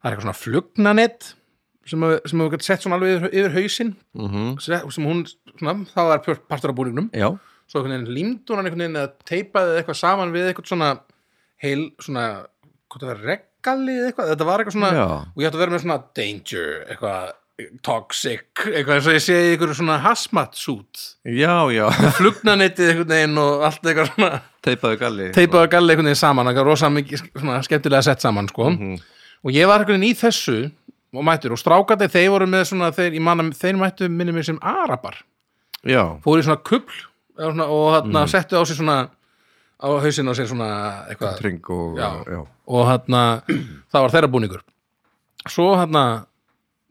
það er eitthvað svona flugnanett sem að- hefur sett svona alveg yfir, yfir hausinn. Mhm. sem hún, svona, það var partur af búningnum. Já, svo límd hún hann einhvern veginn eða teipaði eitthvað saman við eitthvað svona heil, svona, hvað það var reggali eða eitthvað, þetta var eitthvað svona Já. og ég ætti að vera með svona danger eitthvað toxic, eitthvað eins og ég segi ykkur svona hazmat suit. Já, já. Flugnanettið einhvern veginn og allt eitthvað svona teipaðu galli. Teipaði að galli einhvern veginn saman, eitthvað rosa mikið svona skemmtilega sett saman, sko. Mhm. og ég var einhvern veginn í þessu og mættur og strákandi, þeir voru með svona þeir, manna, þeir mættu minni mér sem arabar. Já, fóru í svona kubl svona, og Mhm. hérna settu á sig svona á hausinn á sér svona eitthvað. Og Já. já. og hérna það var þeirra búningur. Svo hérna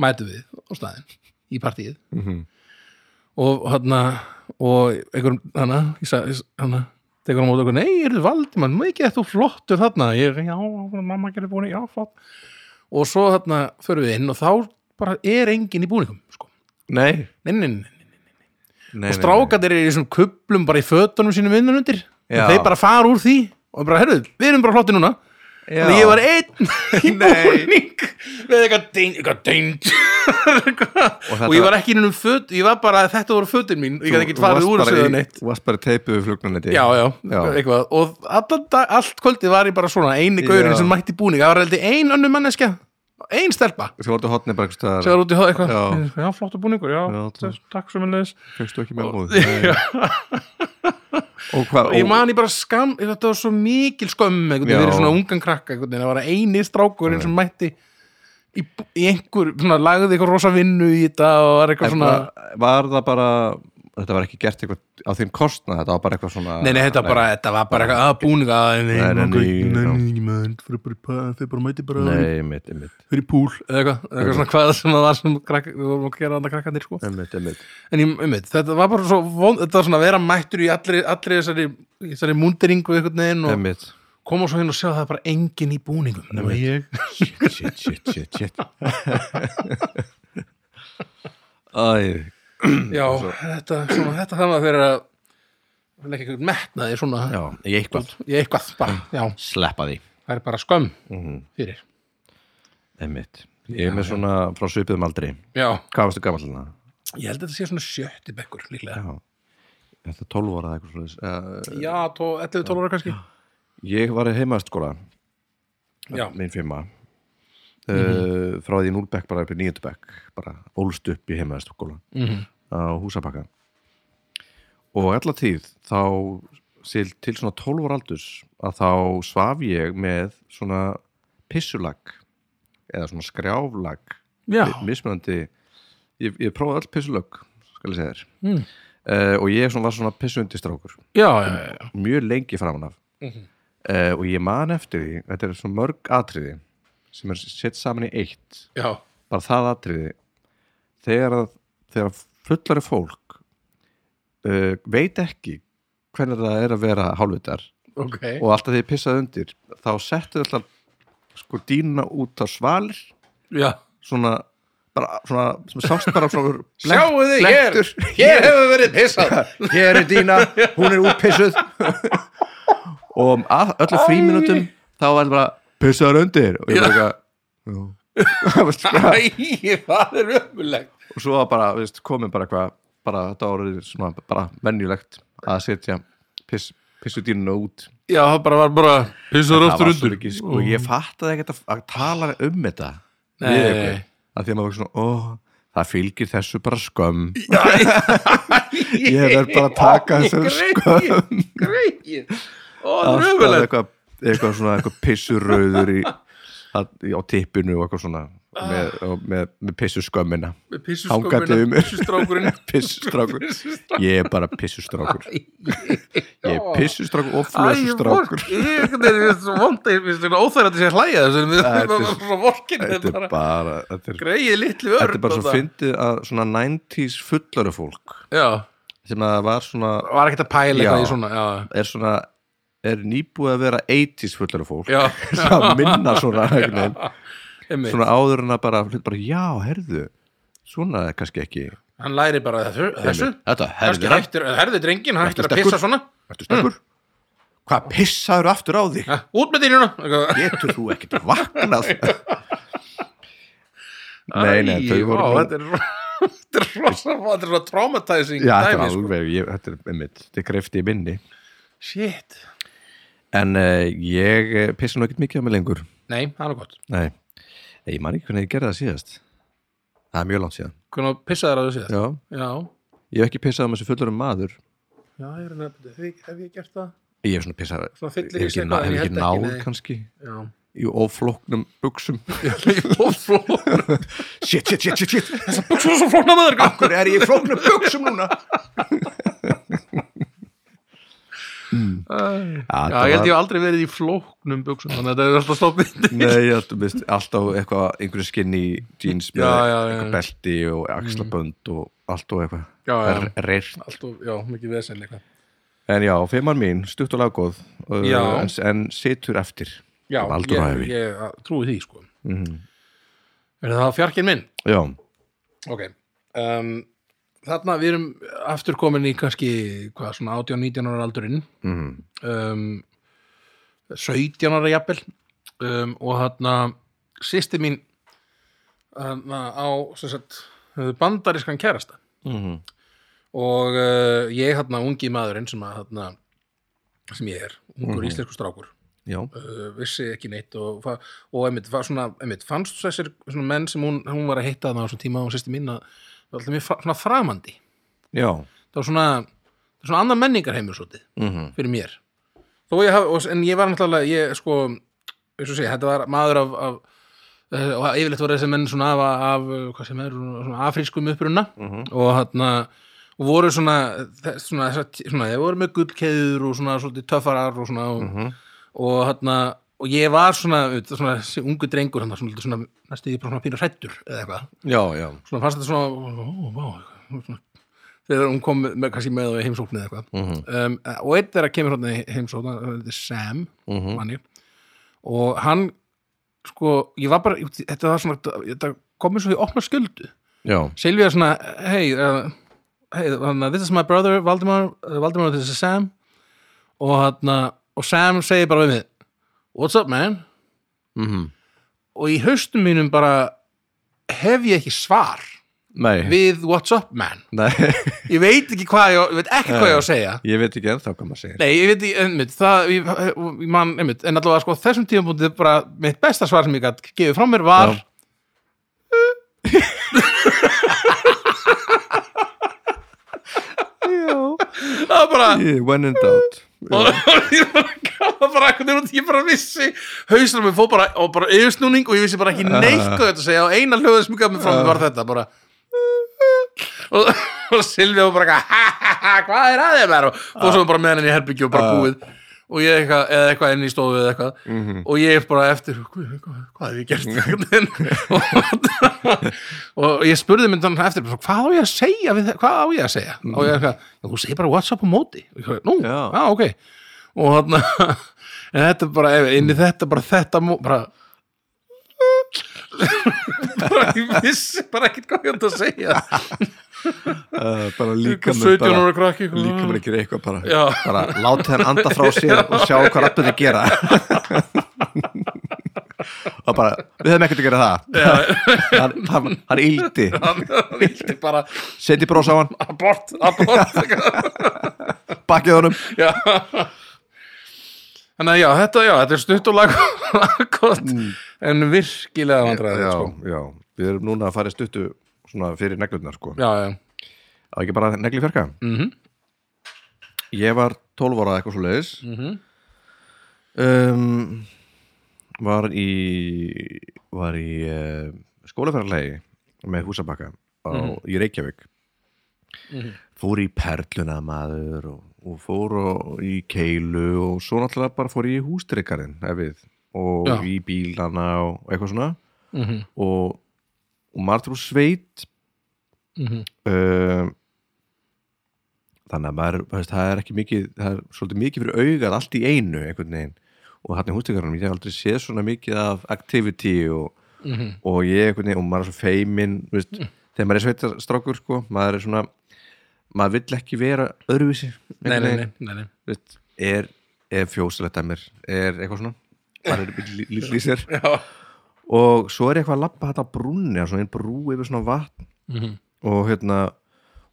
mætu við á staðinn í partíið. Og hérna og einhver hana, ég sa- ég- hana tekur hann mót okkur, nei, er þið Valdimann mikið þetta þú flottur þarna? Ég, já, mamma gerir búning, já, flott og svo hérna förum við inn og þá bara er enginn í búningum sko. nei, nei, nei, nei, nei og strákandir eru í þessum kuplum bara í fötunum sínum vinnan undir Já. og þeir bara fara úr því og bara, herruð, við erum bara flotti núna. Og ég var einn í búning. með eitthvað deyn, eitthvað deyn og, ég var ekki innum föt ég var bara, þetta voru fötin mín. Ég gæti ekki farið úr þessu eða neitt. þú varst bara teipið við flugnanetti og allt kvöldið var ég bara svona eini gaurinn sem mætti búning. Það var heldur ein önnur manneskja ein stelpa. Hotni bara sem var út í hóð eitthvað. Já. já, flottu búningur, já, Já, já takk sem við fegstu ekki með móð og og ég man ég bara skam þetta var svo mikil skömm Já. verið svona ungan krakka það var eini strákurinn sem mætti í, í einhver, svona, lagði eitthvað rosa vinnu í þetta og var eitthvað svona var, var það bara þetta var ekki gert eitthvað á þeim kostna þetta var bara eitthvað svona nei, nei, þetta, bara, þetta var bara eitthvað að búninga nei, Nei, nei, nei, nei, nei, nei, nei, nei, fyrir bara mæti bara nei, mitt, mitt, fyrir púl eða eitthvað, eitthvað svona hvað sem það var sem krakka, við vorum að gera þetta krakkandir sko. mitt, mitt. en ég, um þetta var bara svo þetta var svona að vera mættur í allri, allri þessari, múnderingu einhvern veginn og mitt. koma svo hinn og sjá að það er bara engin í búningum nema ég shit, shit, shit, shit, Já, þetta, svona, þetta þannig að að vil ekki metnaði svona. Já, í eitthvað. Í eitthvað bara, já, sleppa því. Það er bara skömm Mhm. fyrir. Einmitt. Ég er með svona frá svipiðum aldri. Já, Hvað varstu gammal ég held að þetta sé svona sjötti bekkur líklega. Já. Þetta er 12 ára eitthvað svoleiðis? Uh, Já, tó- 11-12 ára kannski. Ég var í heimaðskóla Já. Minn fimma uh, frá því núlbekk bara upp í níundubekk bara ólst upp í heimaðaskóla Mhm. á húsabakka. Og allar tíð þá til, til svona 12 ára aldurs að þá svaf ég með svona pissulag eða svona skrjáflag Já, mismunandi ég, ég prófaði all pissulög skal ég segja þér. Mm. uh, og ég svona var svona pissundistrákur mjög lengi framan af. Mhm. uh, og ég man eftir því þetta er svona mörg atriði sem er sett saman í eitt. Já. bara það atriði. Þegar, þegar fullari fólk uh, veit ekki hvernig það er að vera hálfvitar ok. og alltaf því pissaði undir þá settu alltaf sko dýna út á svalir. Já, svona bara svona, sem sást bara svona sjáu þið hér. Hér hefur verið pissað. Hér er dýna, hún er útpissuð. Og um öllu fríminutum þá var það bara pissaður undir. Og ég bara eitthvað Æ, það er ömulegt og svo var bara, veist, komið bara eitthvað bara þetta árið svona bara venjulegt að setja piss, pissudínuna út. Já, það bara var bara var svo undir ekki, sko, ég fattaði ekkert að, að tala um þetta. Nei. að því að maður var svona, ó, það fylgir þessu bara skömm. Ég verð bara að taka þessu skömm. Greið Ó, það er ömulegt eitthvað, svona eitthvað pissurauður í, að, á tippinu og eitthvað svona með, og með, með pissuskömmina. Með mig. Pissustrákurinn pissustrákur ég er bara pissustrákur ég er pissustrákur og Æ, flösustrákur. Ég er svo vond þetta óþægandi þessu Við Þetta er- þetta Þetta þetta greið litlu örn þetta er bara svo fyndið að svona 90s fullari fólk Já, sem að var svona var ekkert að pæla eitthvað í svona Já, er svona er nýbúið að vera 80s fullari fólk. Já, að minna svona svona áður en að bara, bara já, herðu svona er kannski ekki. Hann læri bara þessu, þessu. þetta, herðu, hættir, herði drengin, hættir að pissa svona. Stakkur hvað pissaður aftur á þig? Ja, Út með dýrjuna getur þú ekkert vaknað? Nei, nei, þau voru nú- Þetta er Þetta er rosa, þetta svona traumatizing þetta er sko. alveg, þetta er einmitt þetta er greifti í minni. Shit en uh, ég eh, pissa nú ekkert mikið á mig lengur. Nei, það er nú gott. Nei, ég man ekki hvernig ég gerði það síðast. Það er mjög langt síðan. Hvernig pissaður á þessu síðast? já, Já, ég hef ekki pissað á mig sem fullurum maður. Já, ég er nefna Hef hef ég gert það? ég hef svona pissað Svona hef í ekki, sig ná, hef ekki náð ekki, nei. kannski? Já. Í oflóknum buksum Flóknum shit, shit, shit, shit, shit. Þessar buksur er svo flóknar með þér Akkur er ég í flóknum buksum núna Já, ég held ég hef aldrei verið í flóknum buksum Þannig að þetta er alltaf stofnið. Nei, ég held að alltaf eitthvað einhverju skinny jeans með Já, já, eitthvað belti og axlabönd og allt og eitthvað. Já, já. R- reyrt. Já, mikið vesen eitthvað En já, fimmar mín, stutt og laggóð uh, en, en situr eftir. Já, ég, ég trúi því sko. Mm Er það fjarkinn minn? Já, Ok um, Þarna við erum aftur komin í kannski hvað, svona 18-19 ára aldurinn. Mm um, 17 ára jafnvel. Um, og þarna sýsti mín þarna á sagt, bandarískan kærasta. -hmm. og uh, ég þarna ungi maðurinn sem að þarna sem ég er, ungur Mhm. íslensku strákur. Uh, vissi ekki neitt og, og einmitt, svona, einmitt, fannst þessir menn sem hún, hún var að þarna á þessum tíma og sýsti mín að það var alltaf mjög svona framandi. Já. Það var svona, svona annar menningarheimur svolítið mm fyrir mér. Ég haf, og- en ég var náttúrulega ég sko, eins og segja, þetta var maður af, af eh, og yfirleitt voru þessi menn svona af, af hvað sem er, svona afrískum upprunna Mhm. og hann voru svona, svona, svona, svona voru með gullkeður og svona svolítið töffarar og svona og, Mhm. og hann og ég var svona, svona ungu drengur hann svona, svona næstu ég bara svona pínu hrættur eða eitthvað, Já, já. Svona fannst þetta svona ó, vá, svona þegar hún kom með, kannski með á heimsóknið eða eitthvað. Mm um, og einn þeirra kemur hérna í heimsókn þetta er Sam -hmm. manni og hann sko, ég var bara, þetta var svona þetta komið svo í opna sköldu Já, Silvía svona, hey uh, hey, uh, this is my brother Valdimar, uh, Valdimar this is Sam. Og hann og Sam segir bara við mig what's up man? Mm og í haustum mínum bara hef ég ekki svar Nei, við What's Up Man. Ég veit ekki hvað ég, veit ekki hvað ég á að segja. ég veit ekki ennþá hvað maður segir. Nei, ég veit ekki, einmitt, það, ég, man, einmitt, en allavega sko þessum tímapunkti bara mitt besta svar sem ég gætt gefið frá mér var Já. það var bara Ég- When in doubt og ég bara gaf bara eitthvað út, ég bara vissi hausnum fór bara, og bara yfirsnúning og ég vissi bara ekki neitt hvað þetta að segja. Og eina hljóðið sem gaf mér frá mér var þetta bara og, og Silvi var bara hvað er aðeins og fór svo bara með henni í herbyggju og bara búið og ég eitthvað, eða eitthvað inn í stofu eða eitthvað. Og ég bara eftir hvað, hef ég gert og, og ég spurði mynd þannig eftir hvað á ég að segja við, hvað á ég að segja? Og ég eitthvað, "Já, þú segir bara whatsapp á móti. Og ég, nú, já, Já. ok. Og hann en þetta er bara, inn í þetta bara þetta bara bara ég vissi bara ekkert hvað ég ætti að segja Bara líka 17 ára krakki eitthvað. Líka mér ekki eitthvað bara Já. Bara láti hann anda frá sér og sjá hvað rappinni gera. Og bara, við höfum ekkert að gera það. Hann, hann, hann íldi hann vildi bara. Seti brós á hann, abort, abort. Bakið honum. Já. Þannig að já, þetta, já, þetta er stutt og lag, laggott en virkilega vandræði Já, sko. já, við erum núna að fara í stuttu svona fyrir neglurnar sko já, já, Það ekki bara negli fjarka Mhm. Ég var 12 ára eitthvað svo leiðis Mhm. um, Var í var í uh, skólaferðarlegi með húsabakka á, í Reykjavík fór í perluna maður og, og fór og, í keilu og svo náttúrulega bara fór í hústrykkarinn og Já. í bílana og eitthvað svona Mhm. og, og maður trú sveit Mhm. uh, þannig að maður það er ekki mikið, það er svolítið mikið fyrir augað allt í einu einhvern veginn og hann í hústíkarunum, ég hef aldrei séð svona mikið af activity og, Mhm. og ég einhvern veginn, og maður er svo feimin veist, þegar maður er sveitastrákur sko, maður er svona maður vill ekki vera öðruvísi Nei, nei, nei, nei, nei. Veist, er, er fjósilegt að mér er eitthvað svona maður er lí- lí- lýsir Já. Og svo er ég eitthvað að labba þetta brúnni svona einn brú yfir svona vatn. Mhm. og hérna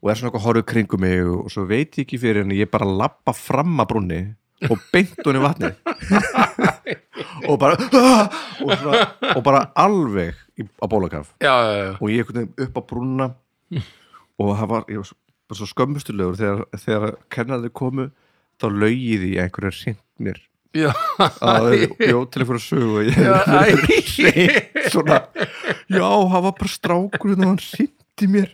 og er svona eitthvað horfið kringum mig og, svo veit ég ekki fyrir en ég bara labba fram að brúnni og beint í vatni og bara og, svona, og bara alveg í, á bólakaf. Og ég upp á brúnna og það var, ég var svo, svo skömmustulegur þegar, þegar kennarði komu þá laugið í einhverju sint mér Já, að bjóð til einhverju sögu og ég æ. hreint svona já, það var bara strákur og hann sindi mér.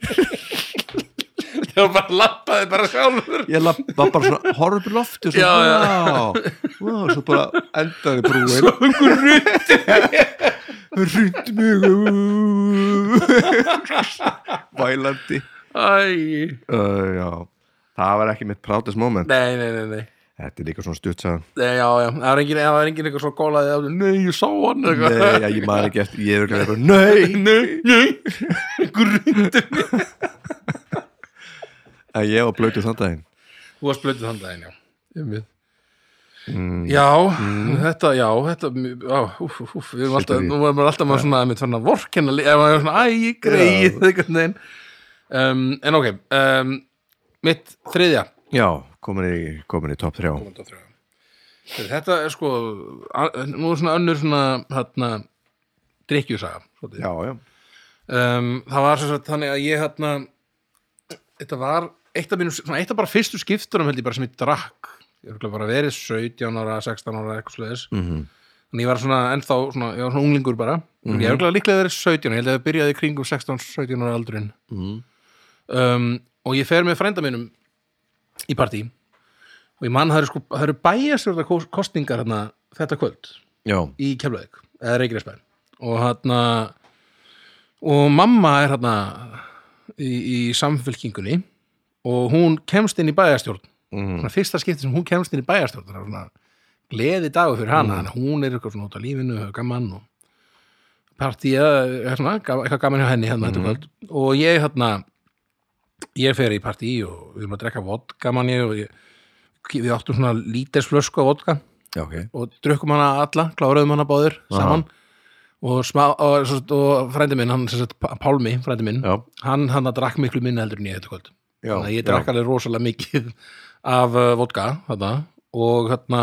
Það var bara lappaði bara sjálfur. Ég la- var bara svona í lofti og svo, Já, já. já, já, svo bara endaði brúin. Svo einhver rundi rundi mig vælandi. Æ, uh, það var ekki mitt proudest moment. Nei, nei, nei, nei þetta er líka svona stuttsagan Nei, já, já, það var engin, það var engin eitthvað svo gólaði Nei, ég sá hann eitthvað. nei, já, ég maður ekki eftir, ég er ekki eftir nei, nei, nei. Rundi en ég var blöytu þann daginn. Þú varst blöndið þann daginn, já. Mm, Já, þetta, já, þetta já, úf, úf, við erum alltaf, nú erum við alltaf með svona, með svona vorkenna, ef maður er svona, æ, greið, einhvern veginn. Um, En ok, um, mitt þriðja. Já, komin í, komin í top 3 Þetta er sko, nú er svona önnur svona, hérna, já, um, það var sagt þannig að ég hérna þetta var eitt af mínum svona eitt af bara fyrstu skipturum held ég bara sem ég drakk. Ég var bara verið 17 ára 16 ára eitthvað sluðis mhm. En ég var svona ennþá svona, ég var svona unglingur bara. Ég var örugglega líklega verið 17 ég held að ég byrjaði í kringum 16-17 ára aldurinn. Mm. um, og ég fer með frænda mínum í partí. Og ég mann það eru sko, eru bæjastjórna kostningar hérna þetta kvöld já, í Keflavík eða Reykjanesbæn og hérna og mamma er hérna í, í samfélkingunni og hún kemst inn í bæjarstjórn. Mm. fyrsta skipti sem hún kemst inn í bæjarstjórn það er svona gleði dagur fyrir hana mm. hún er eitthvað svona út á lífinu, hefur gaman og partíja eitthvað gaman hjá henni hérna þetta kvöld. Og ég hérna ég fer í partí og við erum að drekka vodka manni og ég, við áttum svona lítersflösku af vodka. Já, ok. Og drukkum hana alla, kláruðum hana báðir saman. Og, og, og frændi minn, hann sagt, Pálmi, frændi minn Já, hann hann að drakk miklu minna heldur en ég þetta kvöld. Já, þannig að ég drakk alveg rosalega mikið af uh, vodka þarna, og þarna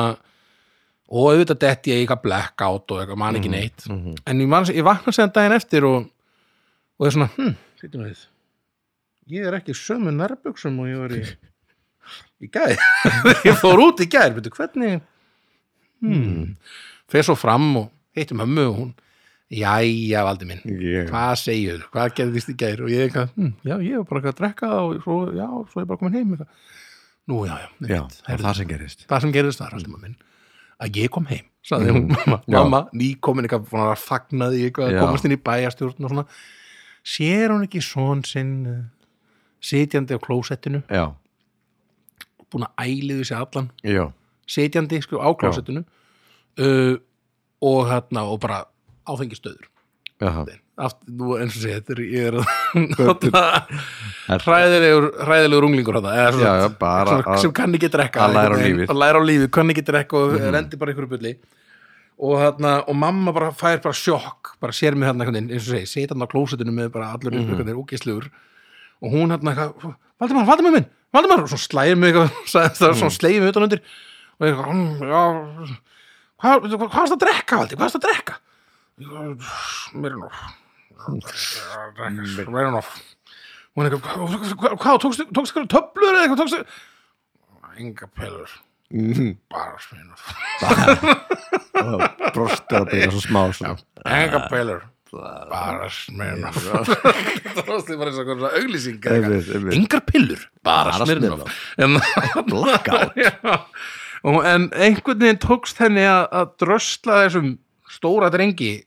og auðvitað detti ég eitthvað blackout og eitthvað man Mhm, ekki neitt en ég, man, ég vakna séðan daginn eftir og, og ég er svona, hm, sýttum við ég er ekki sömu nærbuxum og ég var í í gær. Ég fór út í gær, veitu hvernig? Hmm, fer svo fram og heitti mömmu og hún jæja valdi minn ég, hvað segir, hvað gerðist í gær? Og ég eitthvað, hm, já, ég var bara eitthvað að drekka og svo, já, svo ég bara komin heim eitthvað. nú, já, já, já, það það sem gerist það sem gerðist þar, alltaf minn að ég kom heim, sagði hún. Mamma, Mm. Mamma ný komin eitthvað búin að fagnaði eitthvað, Já. að komast inn í bæjastjórn og svona, sér hún ekki svon sinn uh, sitjandi á klósettinu, Já, búin að æliðu sér allan. Já, sitjandi, sko, á klósettinu. Uh, og hérna og bara áfengistöður Aft, nú eins og segja, þetta er ég er hræðilegur, hræðilegur unglingur að- sem kann ekki drekka að læra á að læra á lífið, kann ekki drekka og rendi bara einhverju bulli. Og, þarna, og mamma bara fær bara sjokk bara sér mig veginn, eins og segi setja hann á klósetinu með bara allur mm. -hmm. einhvern ógislegur og hún hérna eitthvað, Valdimar, Valdimar minn, Valdimar! Og svo slæðir mig eitthvað, það Mhm. svona slegið mig utan undir. Og ég eitthvað, "Mm, já hvað, hvað, hvað varst að drekka, Valdi, hvað varst að drekka? Er mér er nú hún er eitthvað, "Hvað- tókstu eitthvað töflur eða eitthvað tókstu enga pelur, Mhm. bara smínur Brostu að byrja svo smá enga pelur bara smínur það var bara eins og eitthvað. Auglýsing engar pillur, bara Bara smínur Blackout. en einhvern veginn tókst henni að, drösla þessum stóra drengi.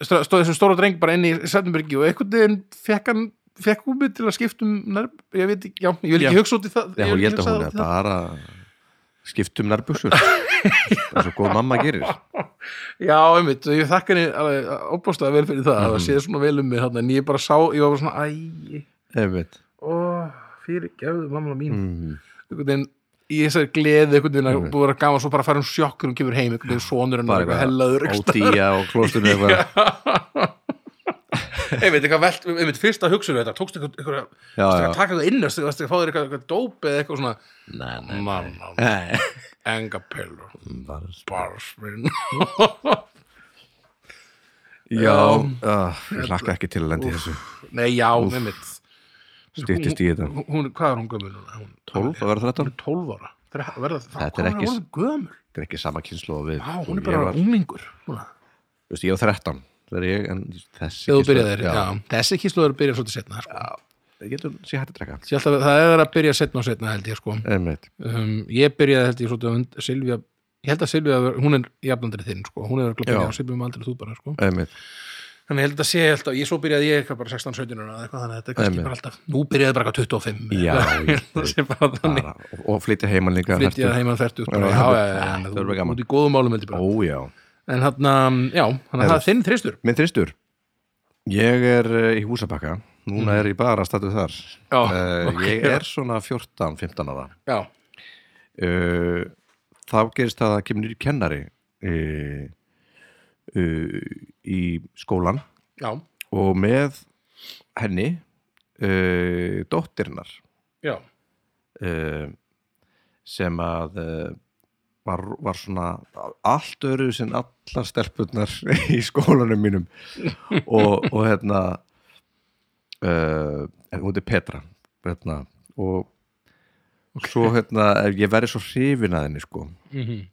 Stóð þessum stóra dreng bara inn í Sættenbergi og einhvern veginn fekk hann fekk hún mig til að skipta um nærb, ég veit ekki, já, ég vil ekki hugsa út í það. Já ég held að hún er bara skipt um nærbuxur Það er svo góð mamma gerir. Já, einmitt, ég þakka henni óbústað vel fyrir það, Mhm. það séð svona vel um mig en ég bara sá, ég var bara svona æ, Einmitt. Ó, fyrir gefðu mamma mín, Mhm. einhvern veginn í þessari gleði einhvern veginn að búið að gaman svo bara að fara um sjokkur og kemur heim einhvern veginn sonur Bara eitthvað hellaður staðar. Ódýja og klóstunni eitthvað einmitt, velt, einmitt, fyrsta hugsun við þetta, eitthvað já. að taka eitthvað innast, að fá þér eitthvað, eitthvað dóp eða eitthvað svona Nei, nei, Mamma, nei. Enga pillur Bara- bara sminn Já, ah, ég hlakka ekki til að lendi þessu. Nei, já, einmitt. Styttist í þetta. hún, hvað er hún gömul núna? Hún, 12 að vera 13 hún er 12 ára. Það, Þetta er ekki- er sama kynslu hún er bara veist, ég var 13 Það er ég, en þessi byrjaðir, já. þessi kísluður byrja svolítið setna sko. Ég getur sé hægt að Ég held að það er að byrja setna og setna held ég sko. Um, ég byrjaði held ég svolítið Silvía, ég held að Silvía, hún er jafnandri þinn sko. hún er að Já. byrja á Silvía um aldrei þú bara sko. Þannig ég held að sé alltaf, ég svo byrjaði ég bara 16-17 ára eða eitthvað, þannig að þetta er kannski bara alltaf nú byrjaði bara eitthvað 25 Já, ég það bara bara, og, flytja heiman líka flytja heimann bara, Já, já, já, já, það já, verður bara gaman. út í góðum málum heldur bara Ó, já en hann, já, þannig að það er þinn þristur. Minn þristur. Ég er uh, í húsabakka. Núna er ég bara að statu þar. Já, uh, ok. Ég er svona 14-15 ára. Já, uh, Þá gerist það að kemur nýri kennari uh, í skólan já, og með henni dóttirinnar. Já. Sem að var, var svona allt öru sem allar stelpurnar í skólanum mínum. Og, og hérna uh, hún er Petra hérna, og svo hérna ég verið svo hrifin að henni sko. Mm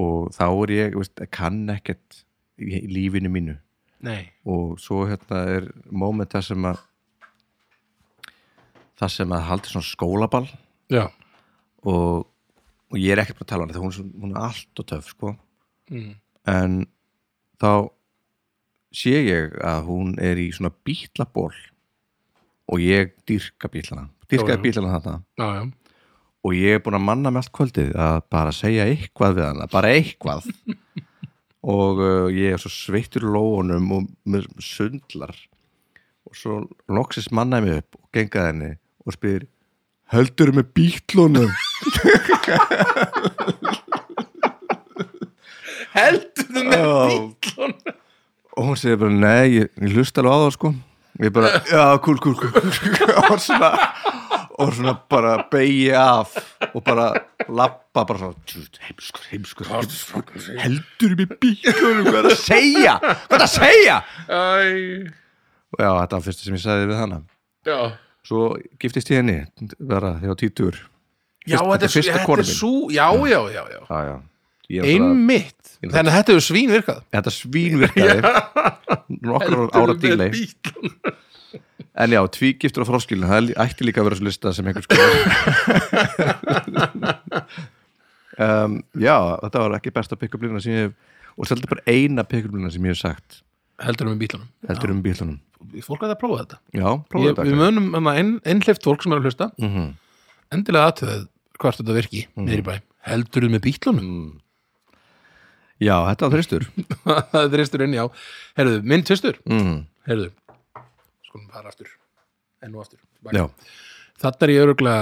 og þá er ég, veist, kann ekkert í lífinu mínu. Nei, og svo hérna er moment það sem að það sem að haldi svona skólaball. Já. Og, og ég er ekkert bara að tala um hana þegar hún, hún er allt og töf sko. Mm. en þá sé ég að hún er í svona bítlaból og ég Já, dýrkaði já. bílana þarna. Já, já, og ég er búin að manna með allt kvöldið að bara segja eitthvað við hana, bara eitthvað. Og uh, ég er svo sveittur í lóunum og með sundlar. Og svo loksis mannaði mig upp og gengaði henni og spyr heldur með bítlunum heldur með Já. bílun og hún segir bara, nei, ég, ég hlust alveg á það sko. Og ég bara, já, kúl, kúl, kúl, og svona og svona bara beigi af og bara lappa bara svona "Djú, heimskur, heimskur, heimskur. heldur með bílunum, hvað er það að segja? Hvað er það að segja? Og já, þetta var fyrst sem ég sagði við hana. Já. Svo giftist ég henni þegar títur Já, þetta er, fyrsta er mín. já, já, já, já. já, já. Er Einmitt, er þannig að þetta hefur svín virkað þetta svín virkaði nokkur ára bíl en já, tvígiftur og froskilin það ætti líka að vera svo lista sem einhvers um, já, þetta var ekki besta pick-up lína sem ég og þetta er bara eina pick-up lína sem ég hef sagt. Heldur um bílunum heldur um bílunum Fólk að það prófa þetta. Já, prófa ég, þetta Við munum um að einhlift fólk sem er að hlusta. Mm -hmm. Endilega aðtöðið hvort þetta virki Mhm. niður í bæ. Heldur með bílunum já, þetta var þristur. Það er þristur inn, já. Herðu, minn tvistur. Mm. Herðu, skulum fara aftur. Enn og aftur. Þetta er ég öruglega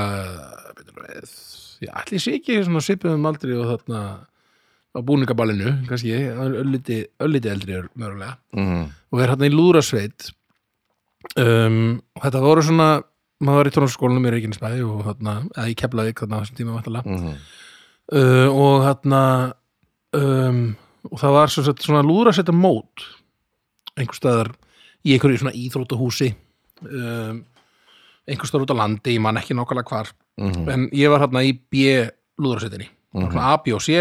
Já, allir sé ekki svona svipuðum aldri og þarna á búningaballinu, kannski. Ölliti, ölliti eldri er mögulega. Mm. og er hérna í lúðrasveit. Um, og þetta voru svona maður var í tónarskólanum í Reykjanesbæ og hérna, eða í Keflavík þarna á þessum tíma vantilega Mm. uh, og hérna um, og það var svo sett svona lúðrasveita mót einhver staðar í einhverju svona íþrótahúsi um, einhver staðar út á landi, ég man ekki nákvæmlega hvar Mm. en ég var hérna í B lúðrasveitinni, mm -hmm. svona A, B og C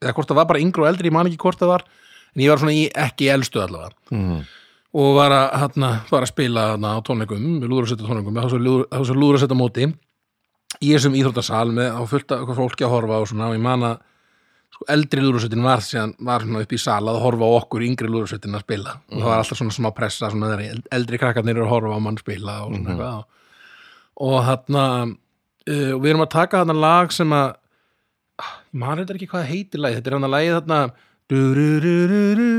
eða hvort það var bara yngri og eldri, ég man ekki hvort það var en ég var svona í ekki elstu allavega Mm. Og var að, hérna, var að spila hérna, á tónleikum, við lúðrasetta tónleikum með þessu lúðrasetta móti í þessum íþróttasal með fullt af eitthvað fólki að horfa og svona og ég man að sko, eldri lúðrasettin var, síðan, var upp í sal að horfa á okkur yngri lúðrasettin að spila og það var alltaf svona smá pressa svona eldri krakkarnir að horfa á mann spila og svona eitthvað og, og hérna uh, og við erum að taka þarna lag sem að ah, man þetta ekki hvað heitir lagi þetta er hann að lagi þarna Du-ru-ru-ru-ru.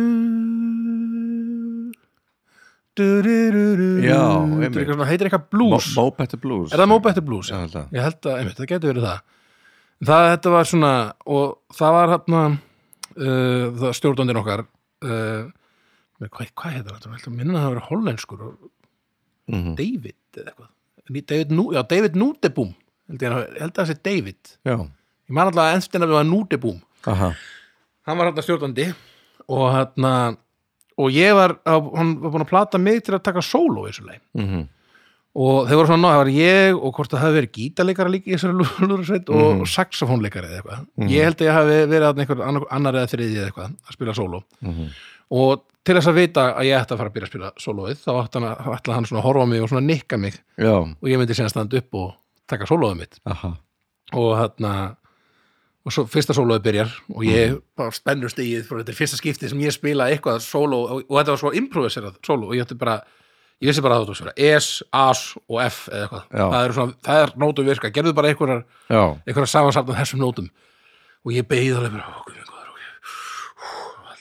Svona- heitir eitthvað blues? Mo Better Blues. Er það Mo Better Blues? Já, að. ég held að, einmitt, það getur verið það. Það, þetta var svona og það var hérna uh, það stjórnandinn okkar uh, hvað, hvað heitir þetta? Ég held að minna að það var hollenskur og Mhm. David eða eitthvað? David, já, David Nútebúm held ég, að- held að það sé David. Já, ég man alltaf að enstina við var Nútebúm aha. Hann var hérna stjórnandi og hérna og ég var, hann var búin að plata mig til að taka sóló í þessu leið mm og þeir voru svona, ná, það var ég og hvort það hafi verið gítarleikara líka í þessari lúðursveit og saxofónleikari eða eitthvað. Ég held að ég hafi verið þarna einhver annar, eða þriði eða eitthvað að spila sóló. Og til þess að vita að ég ætti að fara að byrja að spila sólóið þá ætti hann, að- hann svona að horfa mig og svona nikka mig. Já, og ég myndi síðan standa upp og taka sólóið mitt. Aha. Og hérna og svo fyrsta sólóið byrjar og ég bara spennur stegið frá þetta fyrsta skipti sem ég spila eitthvað sóló og, og þetta var svo improviserað sóló og ég ætti bara ég vissi bara að það var S, As og F eða eitthvað, það er svona, það er nótum virka, gerðu bara einhverjar, einhverjar samansafn af þessum nótum. Og ég beigði alveg bara, ok, ok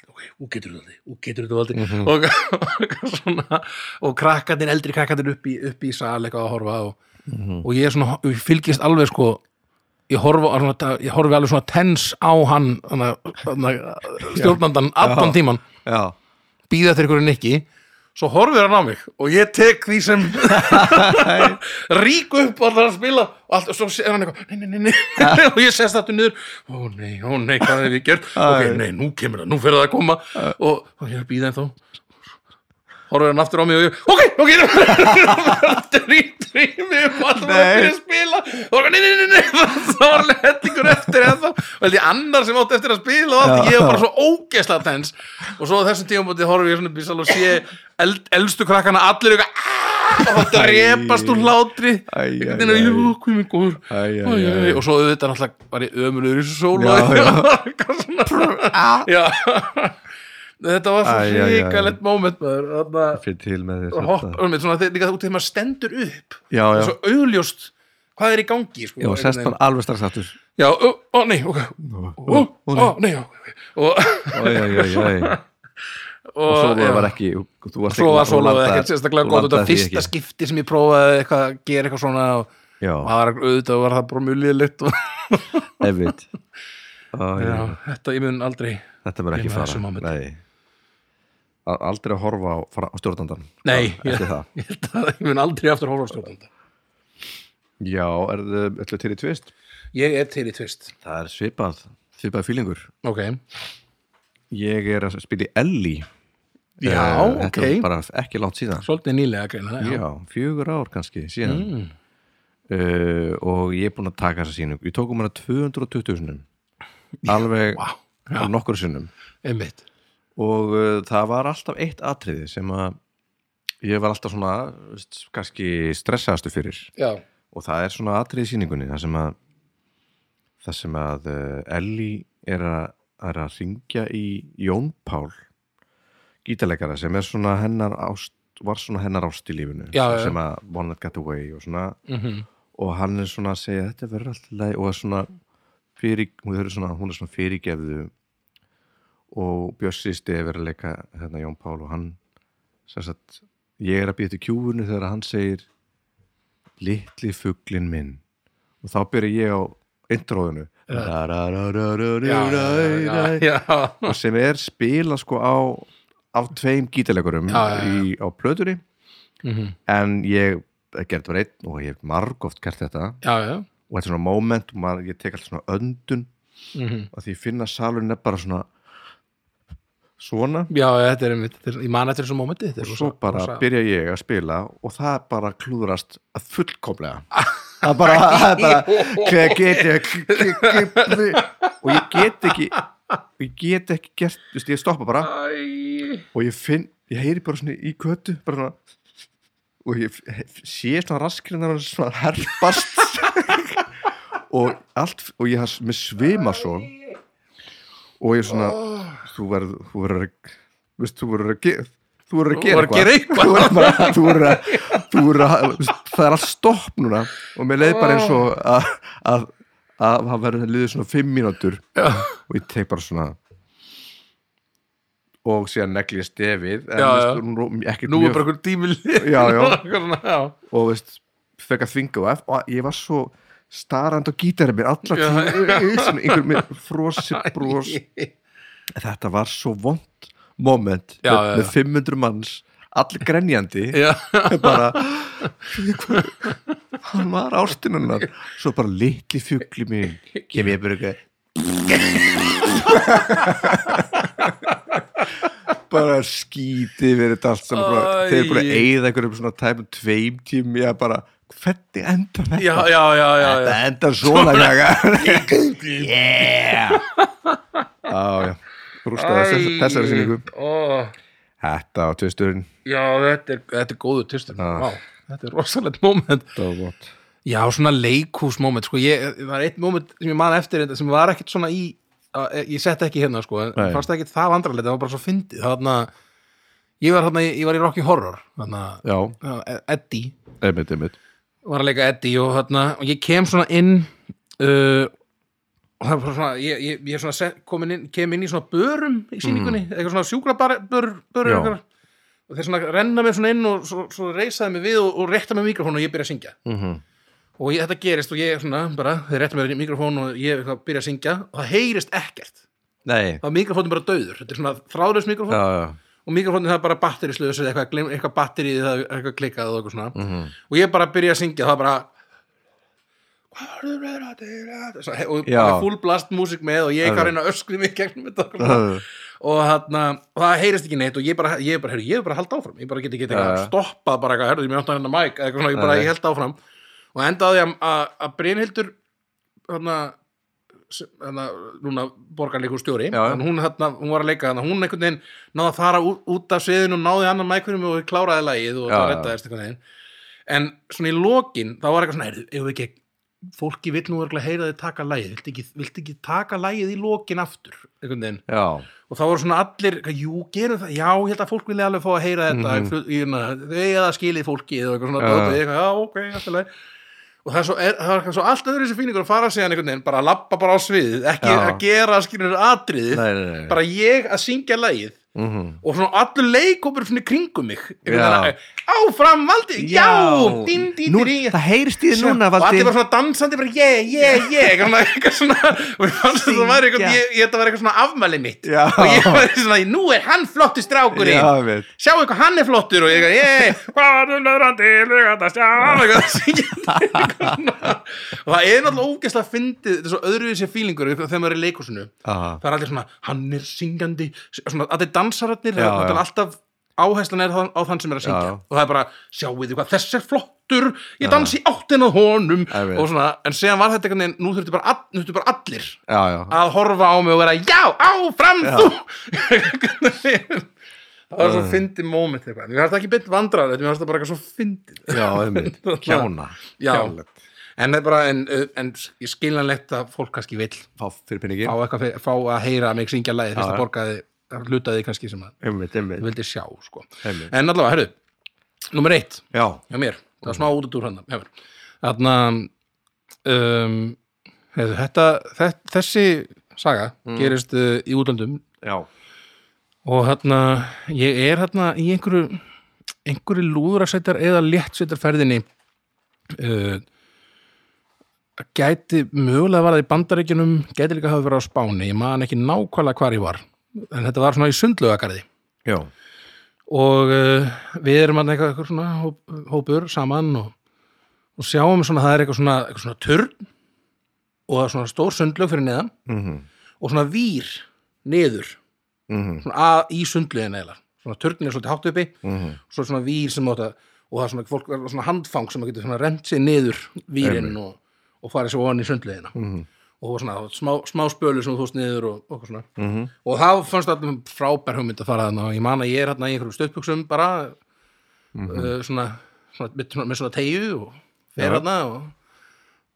ok, og getur þetta, og getur þetta og, og svona og krakkarnir, eldri krakkarnir upp í, upp í sal eitthvað að horfa og, og ég er svona, ég fylgist alveg sko ég horfi, horfi alveg svona tens á hann stjórnandan allan tíman býða eftir ykkur nikki svo horfir hann á mig og ég tek því sem rík upp og allar að spila og allt, svo er hann eitthvað nei, nei, nei, nei, og ég sest aftur niður. Ó nei, ó nei, hvað hef ég gert? Ok, nei, nú kemur það, nú fyrir það að koma. Og, og ég er að býða horfir hann aftur á mig og ég ok, ok. Drýmið upp og allar að byrja að spila. Og nei, nei, nei, nei. Það var alveg hellingur eftir ennþá. Og held ég annar sem átti eftir að spila og allt, ég var bara svo ógeðslega tens og svo á þessum tímabóti horfum ég svona upp í sal og sé eld, eldstu krakkana allir ykkur og það drepast úr hlátri. Æ, æ, einhvern veginn að æ. jú, hvað mér góður. Og svo auðvitað náttúrulega var ég ömulugur í þessu sól Já, já. og já þetta var svo hrikalegt moment maður. Til svona þegar líka út þegar maður stendur upp Já, já. svo augljóst hvað er í gangi sko, Já, sest bara alveg strax aftur. Já, ó, ó, nei, ó, ó, nei, og, og, svo var ekki Þú varst svo ekki- ekkert sérstaklega gott þetta því fyrsta skipti sem ég prófaði að gera eitthvað svona og auðvitað var það bara mjög liðlitt og einmitt. Æ, já, þetta ég mun aldrei Þetta verður ekki fara. Nei. að aldrei að horfa á, á stjórnandan Nei, ég, ég held að ég mun aldrei aftur horfa á stjórnanda Já, er þið öllu til í tvist? Ég er til í tvist. Það er svipað, svipað fílingur. Ok, Ég er að spila í Ellie. Já, Eh, ok. er bara ekki langt síðan. Svolítið nýlega greina Já, já. fjögur ár kannski síðan. Mm. uh, og ég er búin að taka þessa sýningu. Ég tókum hana 220 sinnum. Alveg Vá, á nokkur sinnum. Einmitt og uh, það var alltaf eitt atriði sem að ég var alltaf svona veist, kannski stressaðastu fyrir. Já, og það er svona atriði í sýningunni það sem að það sem að uh, Ellie er að, er að ringja í Jón Pál gítarleikara sem er svona hennar ást var svona hennar ást í lífinu Já, sem að One That Got Away og svona. Mm og hann er svona að segja þetta verður alltaf leið og er svona fyrir, hún er svona, hún er svona fyrirgefðu og Bjössi Stef er að leika hérna Jón Pál og hann sagt, ég er að býja til kjúfunu þegar hann segir litli fuglin minn. Og þá byrja ég á já. og sem er spila sko á af tveim í, á plötunni. Mhm. en ég gert var einn og ég hef margóft gert þetta. Já, já. og þetta er svona moment og maður, ég tek alltaf svona öndun. Mm og því finna salurinn er bara svona svona. Já, þetta er einmitt, þetta er, ég man eftir þessu mómenti og svo bara rosa- byrja ég að spila og það bara klúðrast að fullkomlega. Það bara, það bara hvað get ég og ég get ekki ég get ekki gert, þú veist, ég stoppa bara. Æ, og ég finn, ég heyri bara svona í kötu bara svona og ég sé svona raskirinn svona herpast. Og allt, og ég has með svima svo og ég svona þú verður, þú verður að þú verður að gera þú verður að gera eitthvað. þú verður að, þú verður að veist, það er allt stopp núna og mér leið bara eins og að, að, að það verður að liða svona fimm mínútur já, og ég tek bara svona og síðan negli ég stefið en Já, veist, já. nú, ekki nú er bara einhver tími lið. Já, já. Eitthvað svona, já. og veist, fekk að þvinga og ég var svo starrand á gítarið mér allar Já. tíu svona einhver með frosi bros. Þetta var svo vond moment Já, með, með 500 manns allir grenjandi. Bara hann var ástinunnar svo bara litli fjugli mín kem ég bara bara skíti þetta allt bara, þeir að eigða einhverjum svona tæpum tveim tím ég bara, hvernig endar þetta? já, já, já, já, Þetta já. endar svona Yeah. Rústaði þess, þessari sinningu Ó, Þetta á tvisturinn. Já, þetta er, þetta er góður tvistur Já. Vá, þetta er rosalegt moment. Já, svona leikhús moment sko, ég, var eitt moment sem ég man eftir sem var ekkit svona í að- ég sett ekki hérna sko, en fannst það ekkit það vandrarlegt, það var bara svo fyndið. Þarna, ég var þarna, ég var í Rocky Horror þarna, Já, Eddie. Einmitt, einmitt var að leika Eddie og, þarna, og ég kem svona inn uh, og það bara svona ég, ég, ég svona set, inn, kem inn í svona börum í sýningunni, eitthvað svona sjúkrabör bör, Mm. Og þeir svona renna mér svona inn og svo, svo reysaði mig við og, og rétta með mikrofón og ég byrja að syngja. Mm -hmm. og ég, þetta gerist og ég svona bara, þeir rétta með mikrofón og ég byrja að syngja og það heyrist ekkert. Nei. Þá er mikrofónin bara döður, þetta er svona þráðlaus mikrofón. Já, já og mikrofónin það er bara batterislaus eða eitthvað, eitthvað batteri það er eitthvað klikkað og eitthvað svona. Mhm. og ég bara byrja að syngja það er bara og Já. bara full blast músik með og ég eitthvað að reyna að öskri mig gegnum þetta og þarna, það heyrist ekki neitt og ég bara, ég bara, heyrðu, ég er bara halda áfram. Ég bara get ekki eitthvað stoppað bara eitthvað, herðu, ég áttan hérna mæk eitthvað svona, ég bara, ég held áfram. Og endaði að, Brynhildur þarna þarna, núna borgarleikur stjóri hún, þarna, hún var að leika þarna, hún einhvern veginn náði að fara út, af sviðinu og náði annan mækurum og kláraði lagið og það já. reddaðist einhvern veginn. En svona í lokin, þá var eitthvað svona "Heyrðu, eigum við ekki fólki vill nú örgulega heyra þið taka lagið. Viltu ekki, viltu ekki taka lagið í lokin aftur? Einhvern veginn. Já, og þá voru svona allir, jú, gerum það. Já, ég held að fólk vilja alveg fá að heyra þetta. Mm. -hmm. þau eiga það skilið fólki og eitthvað svona, Já. dótið, eitthvað, já, ok, alltaf leið og það er svo, er, það er svo allt öðru þessi fíningur að fara síðan einhvern veginn, bara að lappa bara á sviðið ekki Já. að gera skilur nei bara ég að syngja lagið og svona allur leikópur svona kringum mig. Já. Áfram Valdi, já, dín, dín, Nú, dín, það heyrist í þið núna og Valdi. allir var svona dansandi bara eitthvað eitthvað svona, og þetta var eitthvað ég, þetta var eitthvað svona afmæli mitt. Já. og ég var svona, nú er hann flottu strákurinn. Já, sjá eitthvað hann er flottur og ég, að eitthvað að svona. og það er náttúrulega ógeðslega þetta er svo öðruvísi fílingur þegar maður er í leikusinu Aha. það er allir svona, hann er syngjandi svona, allir dansararnir alltaf áherslan er á, á þann sem er að syngja. Já, og það er bara, sjáu þið hvað, þess er flottur ég dansi áttin að honum og svona, en síðan var þetta veginn nú þurftu bara, all, bara allir Já, já, að horfa á mig og vera, já, áfram þú. Það var svo fyndið moment eitthvað, mér það ekki beint vandrar mér það bara eitthvað svo fyndið. Já, einmitt. Kjánlegt. en það er bara, en, en ég skiljanlegt að fólk kannski vill Fá fá, eitthvað, fá að heyra mig syngja lagi fyrst að borgaði hlutaði kannski sem að Einmitt, einmitt. vildi sjá sko. Einmitt. en allavega, herru, nummer eitt Já, hjá mér, það var smá út úr hann þarna um, heyrðu, þetta, þetta þessi saga gerist uh, í útlöndum. Já, og hérna ég er hérna í einhverju einhverju lúðrasveitar eða léttsveitarferðinni uh, gæti mögulega var það í bandaríkjunum gæti líka hafa verið á Spáni. Ég man ekki nákvæmlega hvar ég var en þetta var svona í sundlögagarði já. Og uh, við erum að eitthvað, eitthvað svona hóp, hópur saman og, og sjáum svona það er eitthvað svona, eitthvað svona turn og það er svona stór sundlög fyrir neðan Mhm, og svona vír niður. Mhm, svona að, í sundlögin eða svona turnin er svolítið hátt uppi. Mhm. svo er svona vír sem átt að og það er svona, fólk, svona handfang sem að svona rent sig niður vírinn og, og farið svo ofan í sundlögina Mhm. Og svona smá, smá spölu sem þú þóst niður og, og, svona. Mhm. og það fannst allir frábær hugmynd að fara þarna og ég man að ég er hérna í einhverjum stöðbuxum bara uh, svona, svona, með, svona, með svona tegju og fer Já. hérna og,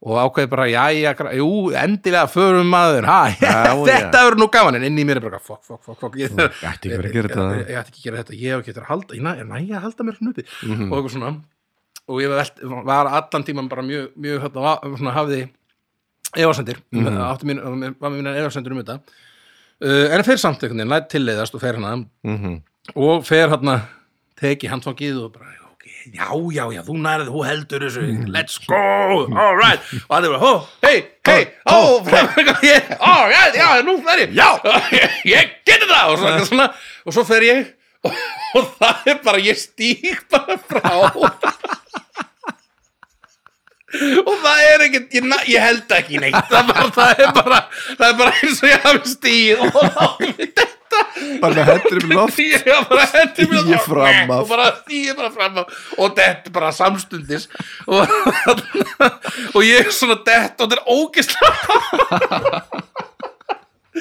og ákveði bara, jæja, gra- jú, endilega förum maður, ha, Já, þetta er nú gaman en inn í mér er bara, fokk, fokk, fokk, fokk ég, ætti ekki að gera þetta. ég, ætti ekki að gera þetta, ég hef ekki að halda ég næ, að halda mér svona uppi Mhm. og eitthvað svona og ég var allan tíman bara mjög, mjög hérna, svona hafði efasendir, mm átti mín, var með mínar efasendir um þetta. Uh, en fer samt einhvern veginn, læt tilleiðast og fer hérna Mhm. og fer hérna teki handfangið og bara ok, já, já, já, þú nærið, þú heldur þessu. Let's go, all right. Og hann er bara, oh, hey, hey, oh yeah, all right, já, nú fer ég. Já, ég, geti það. Og svo, svona, og svo fer ég og, og það er bara, ég stík bara frá og það er ekkert ég, ég held ekki neitt. Það bara, það er bara, það er bara eins og ég hafi stíð og þá er þetta. Bara hendur um loft. Stíg fram af. stíði bara fram af. Og þetta bara samstundis. Og, og ég er svona dett og þetta er ógislega